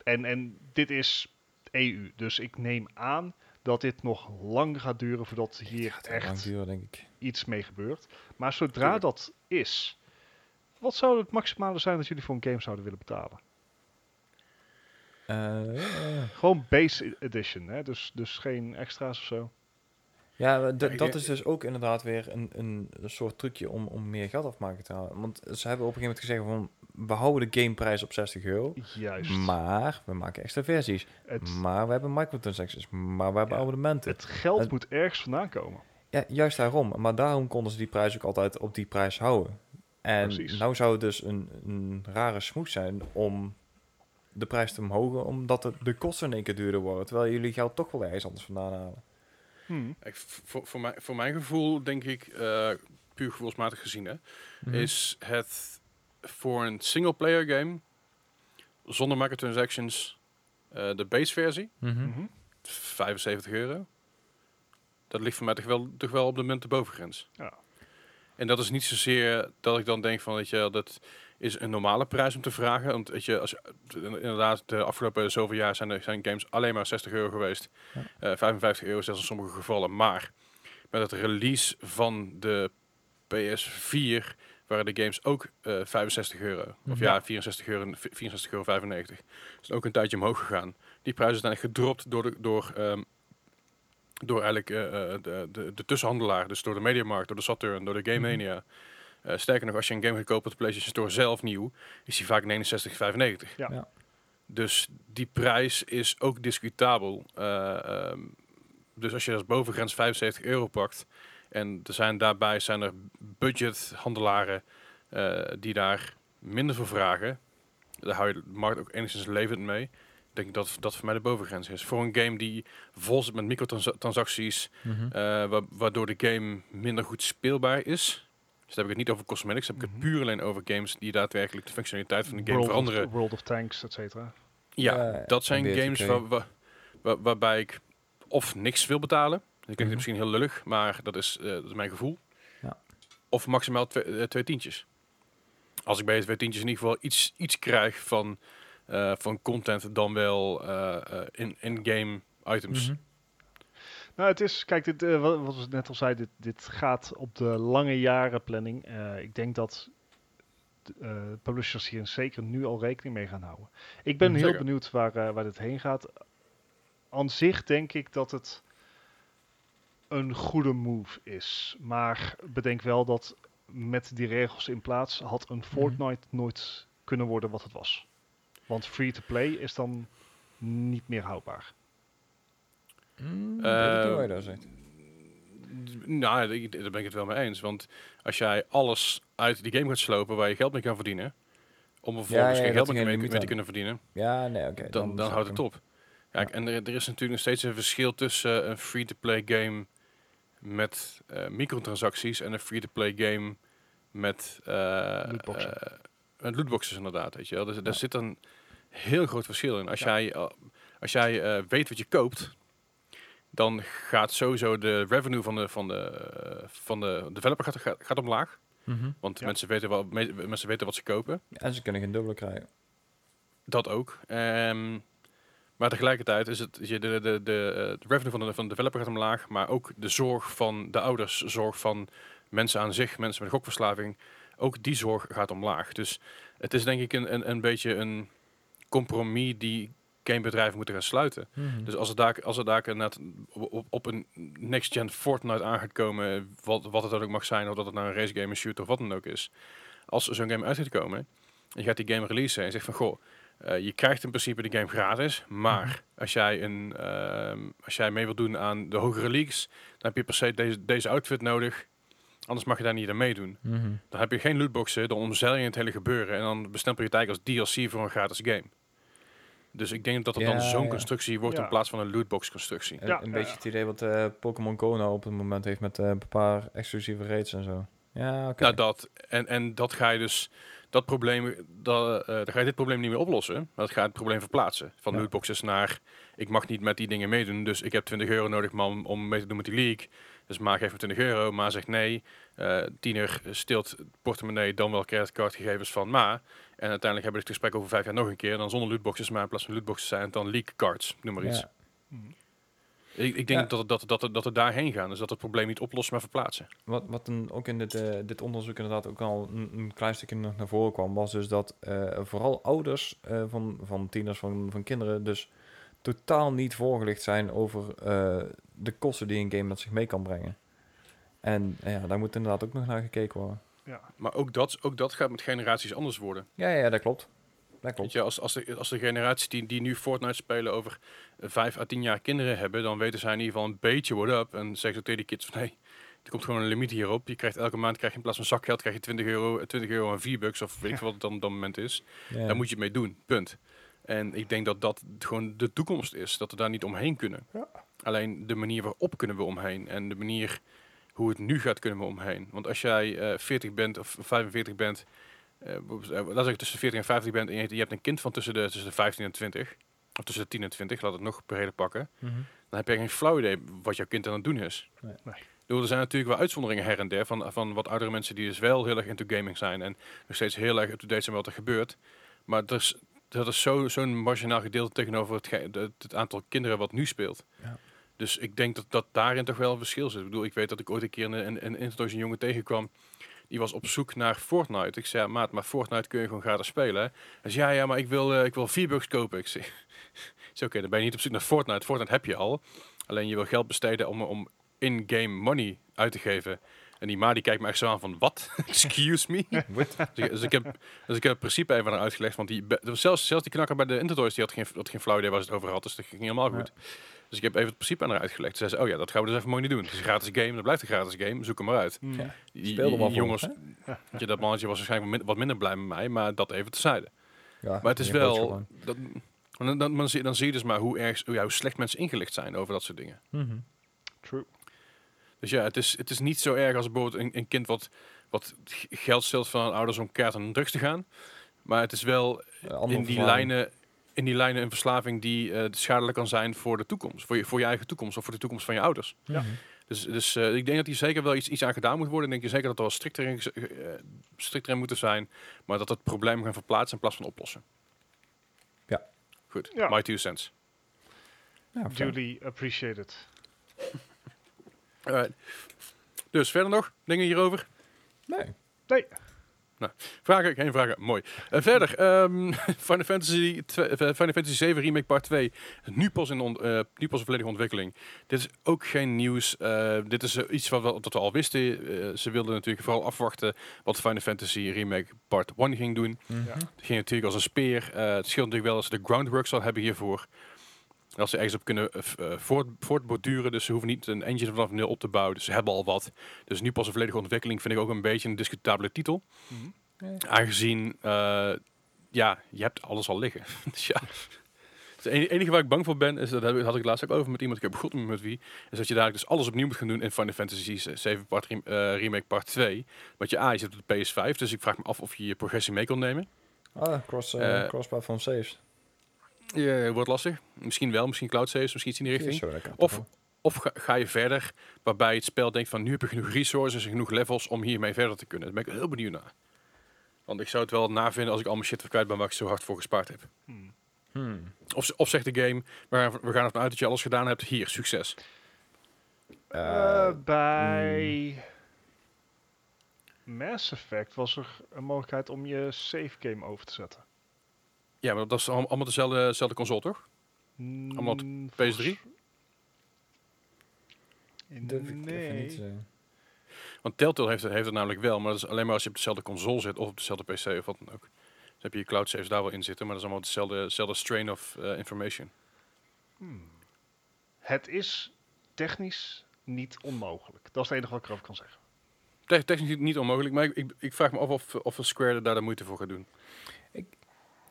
en, en dit is EU, dus ik neem aan dat dit nog lang gaat duren voordat hier echt duren, denk ik. iets mee gebeurt. Maar zodra dat is, wat zou het maximale zijn dat jullie voor een game zouden willen betalen? Eh. Gewoon base edition, hè? Dus, dus geen extra's of zo. Ja, d- dat is dus ook inderdaad weer een, een, een soort trucje om, om meer geld afmaken te halen. Want ze hebben op een gegeven moment gezegd van... we houden de gameprijs op 60 euro. Juist. Maar we maken extra versies. het, Maar we hebben microtransactions. Maar we hebben Ja, abonnementen. het geld het- moet ergens vandaan komen. Ja, juist daarom. Maar daarom konden ze die prijs ook altijd op die prijs houden. En Precies. nou zou het dus een, een rare smoes zijn om de prijs te omhogen, omdat de, de kosten in één keer duurder worden. Terwijl jullie geld toch wel ergens anders vandaan halen. Hmm. Ik, voor, voor, mijn, voor mijn gevoel, denk ik, eh, puur gevoelsmatig gezien, hè, Mhm. is het voor een single-player game, zonder microtransactions, eh de base versie, Mhm. Mhm. 75 euro. Dat ligt voor mij toch wel, toch wel op de munt de bovengrens. Ja. En dat is niet zozeer dat ik dan denk van, weet je, dat is een normale prijs om te vragen. Want weet je, als, inderdaad, de afgelopen zoveel jaar zijn, er, zijn games alleen maar 60 euro geweest. Ja. Eh, 55 euro zelfs in sommige gevallen. Maar met het release van de PS4 waren de games ook eh 65 euro. Of Mhm. ja, 64 euro, 64 euro 95. is ook een tijdje omhoog gegaan. Die prijzen zijn gedropt door, de, door, ehm, door eigenlijk eh, eh, de, de, de tussenhandelaar. Dus door de Mediamarkt, door de Saturn, door de Game Mania. Eh, sterker nog, als je een game gaat kopen op de PlayStation Store zelf nieuw, is die vaak 69,95. Ja. Ja. Dus die prijs is ook discutabel. Eh, ehm, dus als je als bovengrens 75 euro pakt, en er zijn daarbij zijn er budgethandelaren eh, die daar minder voor vragen, daar hou je de markt ook enigszins levend mee. Ik denk dat dat voor mij de bovengrens is. Voor een game die vol zit met microtransacties, Mhm. eh, wa- waardoor de game minder goed speelbaar is. Dus dan heb ik het niet over cosmetics, dan heb ik het Mhm. puur alleen over games die daadwerkelijk de functionaliteit van de game World veranderen. Of, World of Tanks, et cetera. Ja, dat zijn games oké. waar, waar- waar- waarbij ik of niks wil betalen. Dat klinkt Mhm. misschien heel lullig, maar dat is, eh, dat is mijn gevoel. Ja. Of maximaal twee, eh, twee tientjes. Als ik bij de twee tientjes in ieder geval iets, iets krijg van, eh, van content dan wel eh, eh, in- in-game items. Mhm. Nou, het is, kijk, dit, eh, wat, we net al zeiden, dit, dit gaat op de lange jaren planning. Eh, ik denk dat eh, publishers hier zeker nu al rekening mee gaan houden. Ik ben heel benieuwd waar, waar dit heen gaat. Aan zich denk ik dat het een goede move is. Maar bedenk wel dat met die regels in plaats had een Fortnite nooit kunnen worden wat het was. Want free-to-play is dan niet meer houdbaar. Mm, weet ik Eh, niet wat je zegt. Nou, daar ben ik het wel mee eens. Want als jij alles uit die game gaat slopen waar je geld mee kan verdienen, om er vervolgens ja, geen geld er mee, mee, te kunnen verdienen, Ja, nee, oké. dan, dan, houdt het op. Kijk, en er, er is natuurlijk nog steeds een verschil tussen een free-to-play game met eh, microtransacties en een free-to-play game met eh, Lootboxen. met lootboxes inderdaad. Weet je wel. Dus, Daar zit een heel groot verschil in. Als Ja. jij, als jij weet wat je koopt, dan gaat sowieso de revenue van de, van de, van de developer gaat, gaat, omlaag. Mhm. Want Ja. mensen, weten wel, me- mensen weten wat ze kopen. En ze kunnen geen dubbele krijgen. Dat ook. Ehm, maar tegelijkertijd is het je, de, de, de, eh, de revenue van de, van de developer gaat omlaag, maar ook de zorg van de ouders, zorg van mensen aan zich, mensen met gokverslaving, ook die zorg gaat omlaag. Dus het is denk ik een, een, een beetje een compromis die gamebedrijven moeten gaan sluiten. Mhm. Dus als het daar, als het daar inderdaad op, op een next-gen Fortnite aan gaat komen, wat, wat het dan ook mag zijn, of dat het nou een race game, een shooter of wat dan ook is. Als zo'n game uit gaat komen, en je gaat die game releasen en je zegt van, goh, eh, je krijgt in principe de game gratis, maar Mhm. als, jij een, ehm, als jij mee wilt doen aan de hogere leagues, dan heb je per se deze, deze outfit nodig, anders mag je daar niet aan meedoen. Mhm. Dan heb je geen lootboxen, dan omzeil je het hele gebeuren en dan bestempel je het eigenlijk als DLC voor een gratis game. Dus ik denk dat het Ja, dan zo'n ja. constructie wordt Ja. in plaats van een lootbox constructie. Een, Ja, een ja, beetje ja. het idee wat eh, Pokémon Go nou op het moment heeft met eh, een paar exclusieve raids en zo. Ja, oké. Nou, dat. En, en dat ga je dus. Dat probleem. Dat, eh, dan ga je dit probleem niet meer oplossen. Maar dat gaat het probleem verplaatsen. Van Ja. lootboxes naar. Ik mag niet met die dingen meedoen. Dus ik heb 20 euro nodig man, om, mee te doen met die league. Dus Ma geeft me 20 euro. Ma zegt nee. Eh tiener stilt portemonnee. Dan wel creditcardgegevens van Ma. En uiteindelijk hebben we het gesprek over vijf jaar nog een keer. Dan zonder lootboxes. Maar in plaats van lootboxes zijn het dan league cards. Noem maar iets. Ja. Mhm. Ik, ik denk Ja. dat, dat, dat, dat we daarheen gaan. Dus dat het probleem niet oplossen, maar verplaatsen. Wat, wat dan ook in dit, eh, dit onderzoek inderdaad ook al een, een klein stukje nog naar voren kwam, was dus dat eh, vooral ouders eh, van, van tieners, van, van kinderen, dus totaal niet voorgelicht zijn over eh, de kosten die een game met zich mee kan brengen. En ja, daar moet inderdaad ook nog naar gekeken worden. Ja. Maar ook dat, ook dat gaat met generaties anders worden. Ja, ja, dat klopt. dat klopt. Weet je, als, als, de, als de generatie die, die nu Fortnite spelen over vijf à tien jaar kinderen hebben, dan weten zij in ieder geval een beetje what up. En zeggen ze tegen die kids van, nee, er komt gewoon een limiet hierop. Je krijgt elke maand, krijg je in plaats van zakgeld, krijg je 20 euro, eh, 20 euro aan V-Bucks of weet ik wat het dan op dat moment is. Ja. Daar moet je het mee doen, punt. En ik denk dat dat gewoon de toekomst is, dat we daar niet omheen kunnen. Ja. Alleen de manier waarop kunnen we omheen en de manier hoe het nu gaat kunnen we omheen. Want als jij eh 40 bent of 45 bent, eh, laat ik tussen 40 en 50 bent en je, je hebt een kind van tussen de, tussen de 15 en 20, of tussen de 10 en 20, laat het nog breder pakken, Mhm. dan heb je geen flauw idee wat jouw kind aan het doen is. Nee. Nee. Er zijn natuurlijk wel uitzonderingen her en der van, van wat oudere mensen die dus wel heel erg into gaming zijn en nog steeds heel erg up-to-date zijn wat er gebeurt. Maar dat is, dat is zo- zo'n marginaal gedeelte tegenover het, ge- het, het aantal kinderen wat nu speelt. Ja. Dus ik denk dat, dat daarin toch wel een verschil zit. Ik bedoel, ik weet dat ik ooit een keer een, een, een Intertoys jongen tegenkwam. Die was op zoek naar Fortnite. Ik zei, maat, maar Fortnite kun je gewoon gratis spelen. hè?" Hij zei, ja, ja, maar ik wil, eh, ik wil V-Bucks kopen. Ik zei, oké, dan ben je niet op zoek naar Fortnite. Fortnite heb je al. Alleen je wil geld besteden om, om in-game money uit te geven. En die ma die kijkt me echt zo aan van, wat? Excuse me? Dus ik, dus ik heb, dus ik heb het principe even aan haar uitgelegd. Want die, zelfs, zelfs die knakker bij de Intertoys, die had geen, had geen flauw idee waar ze het over had. Dus dat ging helemaal goed. Dus ik heb even het principe aan haar uitgelegd. Ze zei, oh ja, dat gaan we dus even mooi niet doen. Het is een gratis game, dat blijft een gratis game. Zoek hem maar uit. Hmm. Ja. Die, Speel die maar voor, jongens, je, dat mannetje was waarschijnlijk wat min- wat minder blij met mij, maar dat even tezijde. Ja, Maar het is wel, dat, dan, dan, dan, zie, dan zie je dus maar hoe, erg, hoe, ja, hoe slecht mensen ingelicht zijn over dat soort dingen. Mhm. True. Dus ja, het is, het is niet zo erg als bijvoorbeeld een, een kind wat, wat geld stelt van hun ouders om kaart en drugs te gaan. Maar het is wel in die, lijnen, in die lijnen een verslaving die eh, schadelijk kan zijn voor de toekomst. Voor je, voor je eigen toekomst of voor de toekomst van je ouders. Ja. Mhm. Dus, dus eh, ik denk dat hier zeker wel iets, iets aan gedaan moet worden. Ik denk je zeker dat er wel strikter in, eh, strikter in moeten zijn. Maar dat het probleem gaan verplaatsen in plaats van oplossen. Ja. Goed, Ja. my two cents. Ja. Duly appreciated. Alright. Dus verder nog dingen hierover? Nee. Nee. Vragen? Geen vragen. Mooi. Eh, verder, ehm, Final, Fantasy 2, eh, Final Fantasy 7 Remake Part 2. Nu pas in, on, eh, nu pas in volledige ontwikkeling. Dit is ook geen nieuws. Eh, dit is iets wat we, wat we al wisten. Eh, ze wilden natuurlijk vooral afwachten wat Final Fantasy Remake Part 1 ging doen. Ja. Het ging natuurlijk als een speer. Eh, het scheelt natuurlijk wel dat ze de groundwork al hebben hiervoor. Als ze ergens op kunnen voort, voortborduren. Dus ze hoeven niet een engine vanaf nul op te bouwen. Dus ze hebben al wat. Dus nu pas een volledige ontwikkeling vind ik ook een beetje een discutabele titel. Mhm. Aangezien, eh, ja, je hebt alles al liggen. dus ja. Het enige, enige waar ik bang voor ben, is dat had ik laatst ook over met iemand, ik heb meer met wie, is dat je dadelijk dus alles opnieuw moet gaan doen in Final Fantasy 7 part, rem- Remake Part 2. Want je A, je zit op de PS5, dus ik vraag me af of je je progressie mee kon nemen. Ah, cross, eh Eh, cross-platform saves. Ja, wordt lastig. Misschien wel, misschien cloud saves, misschien iets in die richting. Zo, Of-. Of ga, ga je verder, waarbij het spel denkt van nu heb je genoeg resources en genoeg levels om hiermee verder te kunnen. Daar ben ik heel benieuwd naar. Want ik zou het wel navinden als ik al mijn shit kwijt ben waar ik zo hard voor gespaard heb. Hmm. Hmm. Of, of zegt de game, we gaan, we gaan ervan uit dat je alles gedaan hebt. Hier, succes. Eh, Eh, bij Mass Effect was er een mogelijkheid om je save game over te zetten. Ja, maar dat is allemaal allemaal dezelfde, dezelfde console, toch? Allemaal op Mm, PS3? durf ik even Nee. niet, eh, Want Telltale heeft het, heeft het namelijk wel, maar dat is alleen maar als je op dezelfde console zit of op dezelfde PC of wat dan ook. Dan heb je je cloud saves daar wel in zitten, maar dat is allemaal dezelfde, dezelfde strain of eh, information. Hmm. Het is technisch niet onmogelijk. Dat is het enige wat ik erover kan zeggen. Te- technisch niet, onmogelijk, maar ik, ik, ik vraag me af of, of Square daar de moeite voor gaat doen.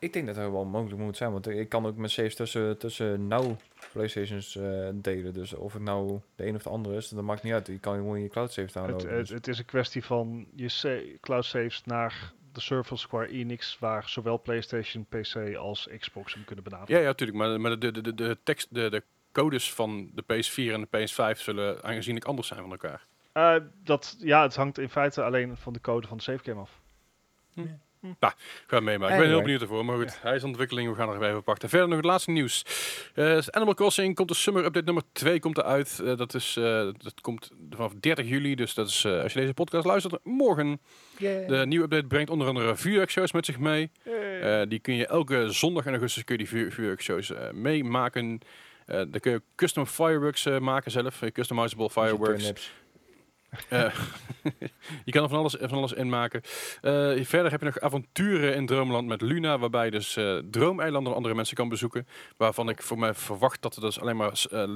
Ik denk dat dat wel mogelijk moet zijn, want ik kan ook mijn saves tussen, tussen nou Playstations eh, delen. Dus of het nou de een of de andere is, dat maakt niet uit. Je kan gewoon je cloud saves Het, downloaden. het, dus- het is een kwestie van je sa- cloud saves naar de server Square Enix, waar zowel PlayStation, PC als Xbox hem kunnen benaderen. Ja, ja, natuurlijk, maar, maar de, de, de, de tekst, de, de codes van de PS4 en de PS5 zullen aanzienlijk anders zijn van elkaar. Eh, dat, ja, het hangt in feite alleen van de code van de save game af. Ga meemaken. Ik ben heel benieuwd ervoor. Maar goed, hij is in ontwikkeling. We gaan er even pakken. Verder nog het laatste nieuws. Eh, Animal Crossing komt de Summer Update nummer 2 komt eruit. Eh, dat, is, eh, dat komt vanaf 30 juli. Dus dat is, als je deze podcast luistert, morgen. De nieuwe update brengt onder andere vuurwerkshows met zich mee. Die kun je elke zondag in augustus kun je die vuur, vuurwerkshows meemaken. Eh dan kun je custom fireworks maken zelf. customizable fireworks. Eh, je kan er van alles, van alles in maken. Eh, verder heb je nog avonturen in Droomland met Luna, waarbij je dus eh droomeilanden van andere mensen kan bezoeken. Waarvan ik voor mij verwacht dat er dus alleen maar eh,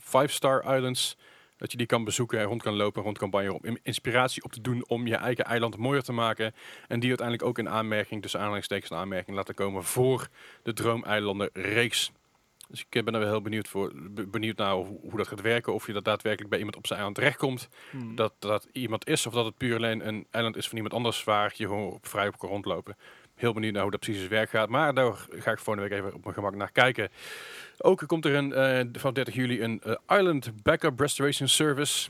five-star islands, dat je die kan bezoeken en rond kan lopen, rond kan banjeren, om in- inspiratie op te doen om je eigen eiland mooier te maken. En die uiteindelijk ook in aanmerking, tussen aanhalingstekens in aanmerking laten komen voor de droomeilanden reeks. Dus ik eh, ben er wel heel benieuwd, voor, be- benieuwd naar hoe, hoe dat gaat werken. Of je dat daadwerkelijk bij iemand op zijn eiland terechtkomt Hmm. dat dat iemand is of dat het puur alleen een eiland is van iemand anders waar je gewoon op vrij op kan rondlopen. Heel benieuwd naar hoe dat precies werk gaat, maar daar ga ik volgende week even op mijn gemak naar kijken. Ook komt er een, eh, van 30 juli een eh, Island Backup Restoration Service.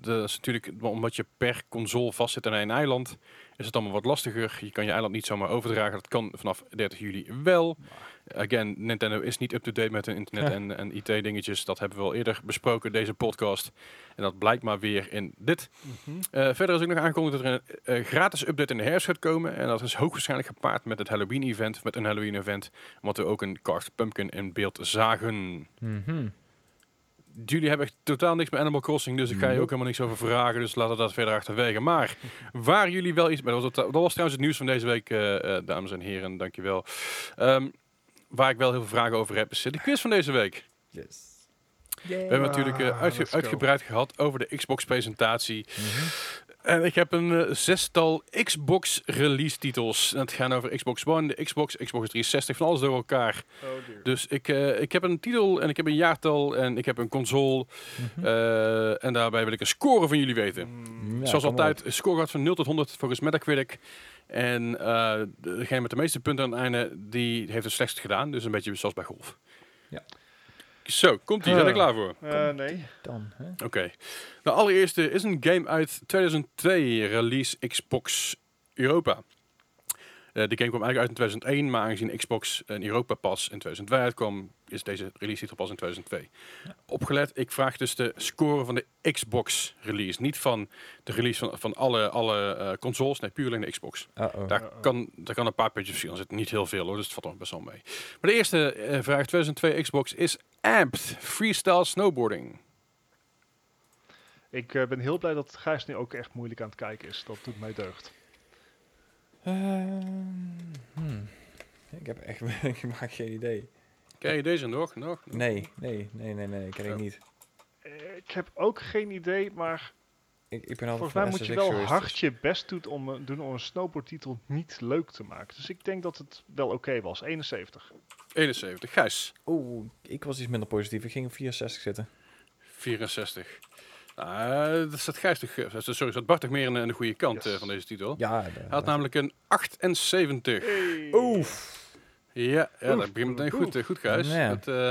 Dat is natuurlijk omdat je per console vastzit aan een eiland, is het allemaal wat lastiger. Je kan je eiland niet zomaar overdragen. Dat kan vanaf 30 juli wel. Again, Nintendo is niet up-to-date met hun internet Ja. en, en IT-dingetjes. Dat hebben we al eerder besproken, deze podcast. En dat blijkt maar weer in dit. Mhm. Eh, verder is ook nog aangekondigd dat er een eh, gratis update in de herfst gaat komen. En dat is hoogwaarschijnlijk gepaard met het Halloween-event, met een Halloween-event. Omdat we ook een Carved Pumpkin in beeld zagen. Mhm. Jullie hebben echt totaal niks met Animal Crossing, dus ik ga je ook helemaal niks over vragen. Dus laten we dat verder achterwege. Maar waar jullie wel iets... Dat was, dat was trouwens het nieuws van deze week, eh, dames en heren. Dankjewel. Ehm waar ik wel heel veel vragen over heb, is de quiz van deze week. Yes. We hebben natuurlijk eh, uitge- uitgebreid gehad over de Xbox-presentatie. Mhm. En ik heb een eh, zestal Xbox release titels. En het gaan over Xbox One, de Xbox, Xbox 360, van alles door elkaar. Oh dear. Dus ik, eh, ik heb een titel en ik heb een jaartal en ik heb een console. Mhm. eh, en daarbij wil ik een score van jullie weten. Ja, Zoals altijd, een score gaat van 0 tot 100 volgens Metacritic. En eh, degene met de meeste punten aan het einde, die heeft het slechtst gedaan. Dus een beetje zoals bij golf. Ja. Zo, komt ie. Zijn er klaar voor? Eh, nee. Dan, hè? Oké. De allereerste is een game uit 2002, release Xbox Europa. Eh, de game kwam eigenlijk uit in 2001, maar aangezien Xbox in Europa pas in 2002 uitkwam, is deze release titel pas in 2002. Opgelet, ik vraag dus de score van de Xbox release, niet van de release van, van alle, alle eh, consoles, nee, puur alleen de Xbox. Uh-oh. Daar, Uh-oh. kan, daar kan een paar puntjes verschil in zitten, niet heel veel hoor, dus het valt nog best wel mee. Maar de eerste eh, vraag 2002 Xbox is Amped Freestyle Snowboarding. Ik eh, ben heel blij dat Gijs nu ook echt moeilijk aan het kijken is. Dat doet mij deugd. Ehm, hmm. Ik heb echt ik maak geen idee. Ken je deze nog? nog? nog? Nee, nee, nee, nee, nee, ken ik Oh. niet. Eh, ik heb ook geen idee, maar Ik, ik ben altijd volgens mij moet je wel hard dus- je best doen om, eh, doen om een snowboardtitel niet leuk te maken. Dus ik denk dat het wel oké was. 71. 71. Gijs. Oeh, ik was iets minder positief. Ik ging op 64 zitten. 64. Nou, dat staat Gijs toch, eh, sorry, staat Bart toch meer aan de goede kant Yes. eh, van deze titel. Ja, Hij had namelijk een 78. Hey. Oef. Ja, ja Oef, dat begint meteen goed, eh, goed Gijs. Ja. Met, eh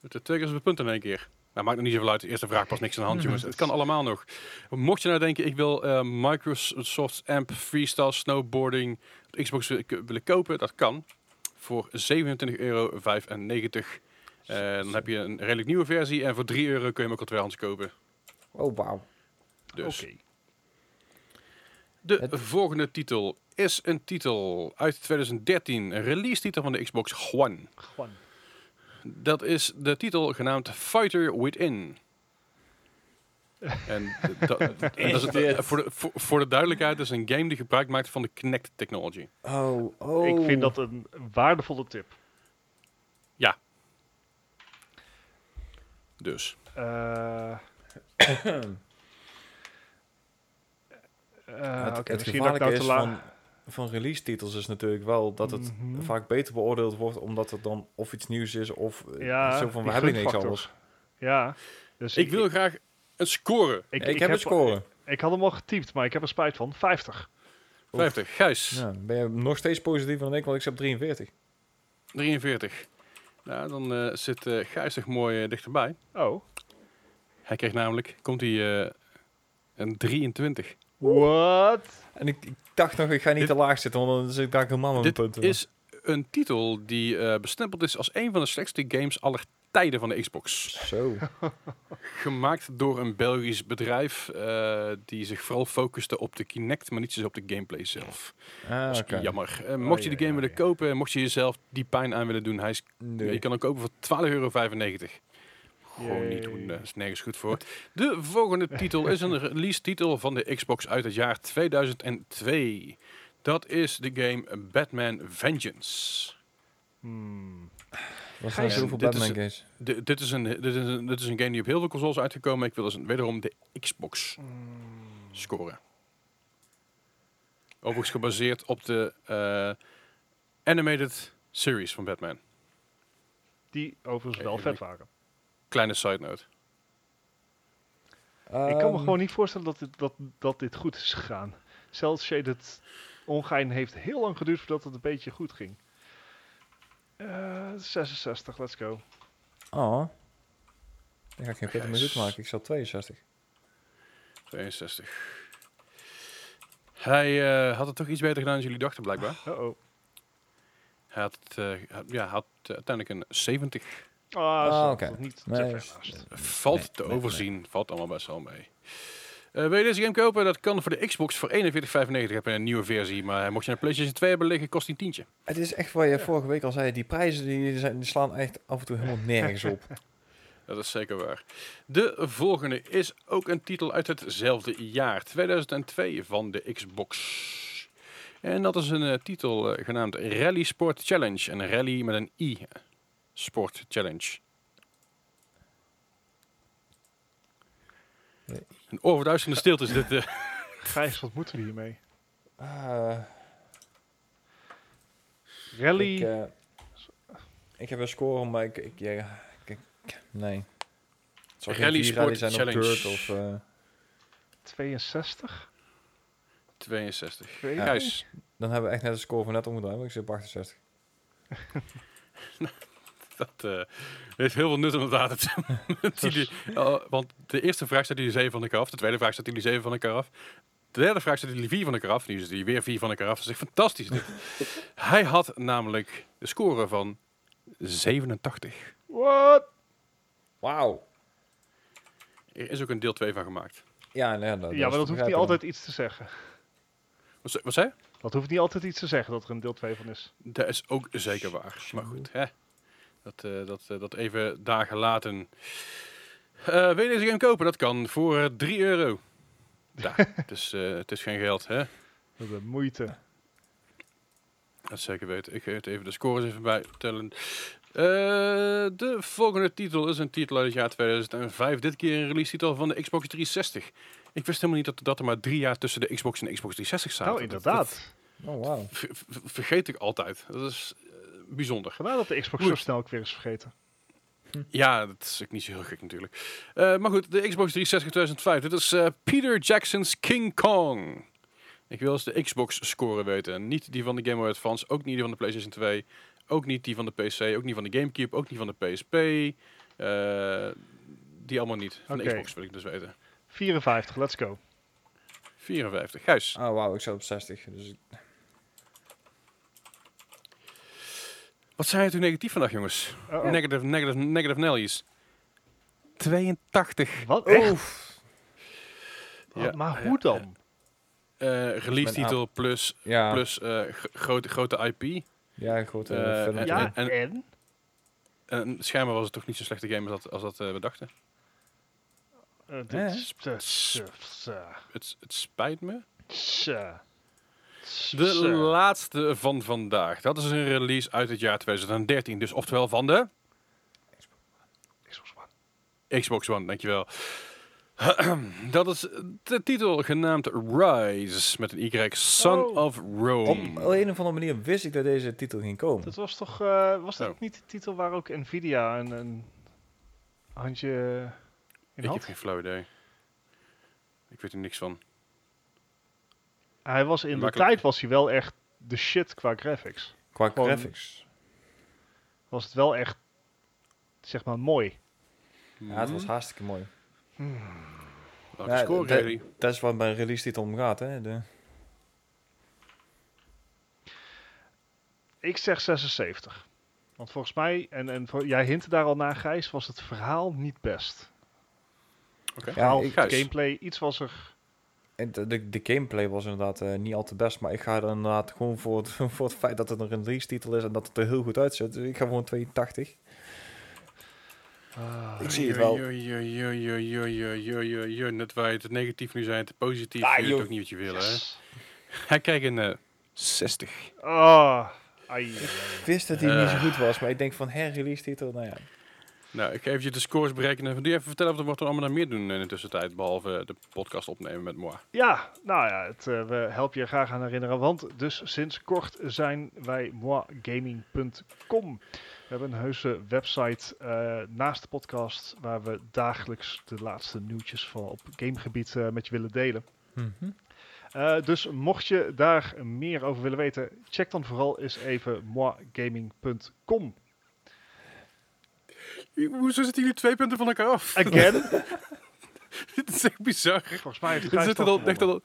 met de twee keer zoveel punten in één keer. Nou, maakt nog niet zoveel uit. De eerste vraag pas niks aan de hand, jongens. Het kan allemaal nog. Mocht je nou denken, ik wil eh Microsoft Amp Freestyle Snowboarding Xbox wi- willen kopen, dat kan. Voor 27,95 euro. Eh, dan heb je een redelijk nieuwe versie. En voor 3 euro kun je hem ook al tweehands kopen. Oh, wauw. Dus. Oké. De Het- volgende titel is een titel uit 2013. Een release titel van de Xbox One. Gewoon. Dat is de titel genaamd Fighter Within. En dat, is het, voor, de, voor, voor de duidelijkheid, het is een game die gebruik maakt van de Kinect technology. Oh, oh. Ik vind dat een waardevolle tip. Dus. Eh eh, het, oké, het misschien dat ik gevaarlijke nou te is van, van release titels is natuurlijk wel dat het Mhm. vaak beter beoordeeld wordt omdat het dan of iets nieuws is of eh, Ja, zo van we hebben niks anders. Ja. Dus Ik wil graag een score. Ik, heb een score. Ik had hem al getypt, maar ik heb er spijt van. 50. 50. Gijs. Ja, ben je nog steeds positiever dan ik, want ik zit op 43. 43. Nou, dan eh, zit eh Gijs mooi dichterbij. Oh. Hij kreeg namelijk, komt hij, eh, een 23. What? En ik, ik dacht nog, ik ga niet Dit- te laag zitten, want dan zit ik daar helemaal met mijn Dit punten. is een titel die eh, bestempeld is als een van de slechtste games aller tijden van de Xbox. Zo. Gemaakt door een Belgisch bedrijf eh, die zich vooral focuste op de Kinect, maar niet zozeer op de gameplay zelf. Ah, Dat is oké. jammer. Eh, mocht je de game ja, willen ja. kopen, mocht je jezelf die pijn aan willen doen, hij is, Nee. je kan hem kopen voor 12,95 euro. Gewoon niet doen. Dat is nergens goed voor. De volgende titel is een release titel van de Xbox uit het jaar 2002. Dat is de game Batman Vengeance. Hmm. Wat zijn zoveel Batman games? Dit, is een, dit, is een, dit is een game die op heel veel consoles is uitgekomen. Ik wil dus wederom de Xbox Hmm. scoren. Overigens gebaseerd op de eh, animated series van Batman. Die overigens wel vet waren. Kleine side note. ik kan me Ehm, gewoon niet voorstellen dat dit, dat, dat dit goed is gegaan. Zelfs Shaded Ongein heeft heel lang geduurd voordat het een beetje goed ging. Eh, 66, let's go. Oh. Dan ga ik geen punt meer Gijs. goed maken. Ik zat 62. 62. Hij eh, had het toch iets beter gedaan dan jullie dachten, blijkbaar. Uh-oh. Hij had, eh, had- ja, had eh, uiteindelijk een 70. Ah, zo, oké. niet Nee, naast. Valt Nee, te nee, overzien. Valt allemaal best wel mee. Eh, wil je deze game kopen? Dat kan voor de Xbox voor 41,95. Heb je een nieuwe versie. Maar mocht je een PlayStation 2 hebben liggen, kost die een tientje. Het is echt wat je vorige week al zei. Die prijzen die, zijn, die slaan echt af en toe helemaal nergens op. Dat is zeker waar. De volgende is ook een titel uit hetzelfde jaar. 2002 van de Xbox. En dat is een eh, titel eh, genaamd Rally Sport Challenge. Een rally met een I. Sport Challenge. Nee. Een oorverduisterende stilte is dit. eh. Gijs, wat moeten we hiermee? Ah, Rally. ik, eh, ik heb een score, maar ik... ik, ja, ik, ik- nee. Geen Rally Sport rally zijn op Challenge. dirt of... eh, 62? 62. Ja. Gijs, dan hebben we echt net een score van net omgedraaid, maar ik zit op 68. dat eh, heeft heel veel nut inderdaad. Het- die- eh, want de eerste vraag staat jullie 7 van elkaar af. De tweede vraag staat jullie 7 van elkaar af. De derde vraag staat jullie 4 van elkaar af. Nu is die weer 4 van elkaar af. Dat is echt fantastisch dit. Hij had namelijk de score van 87. What? Wauw. Er is ook een deel 2 van gemaakt. Ja, nee, dat, Ja, maar dat hoeft niet altijd iets te zeggen. Wat, wat zei? Dat hoeft niet altijd iets te zeggen dat er een deel 2 van is. Dat is ook zeker waar. Maar goed, hè. Dat, eh, dat, eh, dat even daar gelaten. Eh wil je deze game kopen? Dat kan voor eh, 3 euro. Ja, het, is, het is geen geld, hè? Met de moeite. Dat zeker weten. Ik het even de scores even bij tellen. De volgende titel is een titel uit het jaar 2005. Dit keer een release titel van de Xbox 360. Ik wist helemaal niet dat, dat er maar drie jaar tussen de Xbox en de Xbox 360 zaten. Nou, Dat- inderdaad. Oh, dat ver- vergeet ik altijd. Dat is bijzonder. Vandaar dat de Xbox Goed. zo snel ook weer is vergeten. Ja, dat is ook niet zo heel gek natuurlijk. Eh, maar goed, de Xbox 360 2005. Dit is eh, Peter Jackson's King Kong. Ik wil eens de Xbox score weten. Niet die van de Game Boy Advance, ook niet die van de PlayStation 2, ook niet die van de PC, ook niet van de GameCube, ook niet van de PSP. Eh, die allemaal niet. Van de. Xbox wil ik dus weten. 54, let's go. 54. Gijs. Ah, wauw, ik zat op 60. Dus Wat zijn jullie toen negatief vandaag, jongens? Uh-oh. Negative, negative, negative Nellies. 82. Wat? Ja, Wat? maar hoe dan? Eh release titel plus, ja, plus eh, grote, grote IP. ja, een grote Eh, film. Ja, en- en? En schijnbaar was het toch niet zo'n slechte game als dat, als dat eh, we dachten. Het, het spijt me. De laatste van vandaag. Dat is een release uit het jaar 2013. Dus oftewel van de Xbox One. Xbox One, dankjewel. Dat is de titel genaamd Rise met een Y. Son Oh. of Rome. Op een of andere manier wist ik dat deze titel ging komen. Dat was toch, eh, was dat Oh. niet de titel waar ook Nvidia een, een handje in Ik heb had? geen flauw idee. Ik weet er niks van. Hij was in de tijd was hij wel echt de shit qua graphics. Qua Gewoon- graphics. Was het wel echt, zeg maar, mooi. Ja, het was hartstikke mooi. Welke Ja, score dat- kreeg hij? Dat is wat bij release titel om gaat, hè. De, Ik zeg 76. Want volgens mij, en, en voor, jij hintte daar al naar Gijs, was het verhaal niet best. Oké. Ja, Verhaal, ik- Gijs. gameplay, iets was er de, de gameplay was inderdaad niet al te best. Maar ik ga er inderdaad gewoon voor het, voor het feit dat het een release titel is en dat het er heel goed uitziet. Ik ga gewoon 82. Ah, ik zie het wel. Net waar je het negatief nu zijn, het positief. Ah, je ook niet wat je wil, hè? Hij kijkt een uh, 60. Oh. Ik wist dat hij niet zo goed was, maar ik denk van her release titel. nou ja. Nou, ik ga even je de scores berekenen. Doe je even vertellen wat we allemaal naar meer doen in de tussentijd, behalve de podcast opnemen met moi. Ja, nou ja, het, eh, we helpen je graag aan herinneren, want dus sinds kort zijn wij moigaming.com. We hebben een heuse website eh, naast de podcast waar we dagelijks de laatste nieuwtjes van op gamegebied eh, met je willen delen. Eh, dus mocht je daar meer over willen weten, check dan vooral eens even moigaming.com. Hoezo zitten jullie twee punten van elkaar af? Again? Dit is echt bizar. Volgens mij heeft Dit Gijs zit toch al, echt al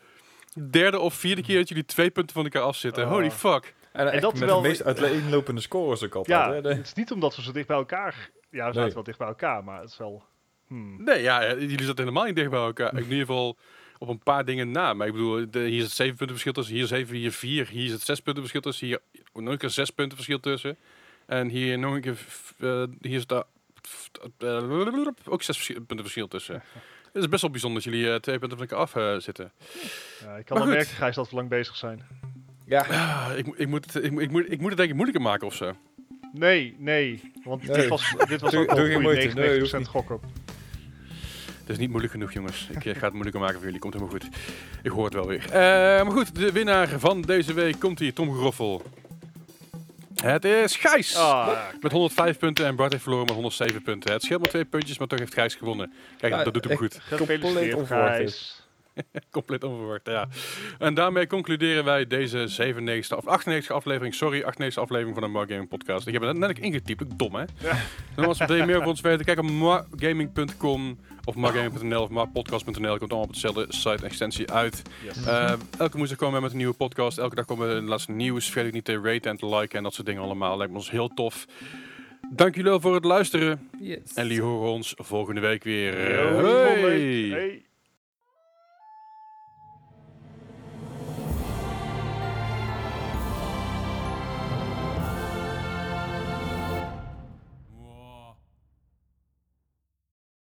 derde of vierde keer dat jullie twee punten van elkaar afzitten. Oh. Holy fuck. En, dat met terwijl de meest uiteenlopende scores ook altijd. Ja, hè. De- het is niet omdat we zo dicht bij elkaar... Ja, we zaten Nee. wel dicht bij elkaar, maar het is wel... hmm. Nee, ja, jullie zaten helemaal niet dicht bij elkaar. In ieder geval op een paar dingen na. Maar ik bedoel, de, hier is het zeven punten verschil tussen, hier zeven, hier vier, hier is het zes punten verschil tussen, hier nog een keer zes punten verschil tussen. En hier nog een keer, eh, hier is daar ook zes verschil- punten verschil tussen. Het is best wel bijzonder dat jullie eh, twee punten van elkaar af eh, zitten. Ja, ik kan Maar wel goed. merken, Gijs, dat we lang bezig zijn. ja, Ah, ik, moet- ik, moet het, ik, moet- ik, moet, ik moet het denk ik moeilijker maken of zo. Nee, nee. Want Nee. dit was, dit was Doe- ook al doe. Nee, 99% hoeft niet. gokken. Het is niet moeilijk genoeg, jongens. Ik eh, ga het moeilijker maken voor jullie. Komt helemaal goed. Ik hoor het wel weer. Eh, maar goed, de winnaar van deze week komt hier, Tom Groffel. Het is Gijs. Ah. Met 105 punten en Bart heeft verloren met 107 punten. Het scheelt maar twee puntjes, maar toch heeft Gijs gewonnen. Kijk, Ja, dat doet hem goed. Gefeliciteerd, onverwacht Gijs. Compleet onverwacht, ja. En daarmee concluderen wij deze 97 of 98 aflevering, sorry, 98 aflevering van de Mark Gaming Podcast. Ik heb het net net ingetypt, ik dom hè. Ja. En als we meer over ons weten, kijk op margaming.com of margaming.nl of marpodcast.nl. Komt allemaal op dezelfde site extensie uit. Yes. Eh, elke woensdag komen we met een nieuwe podcast. Elke dag komen we het laatste nieuws. Vergeet ook niet te raten en te liken en dat soort dingen allemaal. Lijkt me ons heel tof. Dank jullie wel voor het luisteren. yes. En jullie horen ons volgende week weer. Yo. Hey.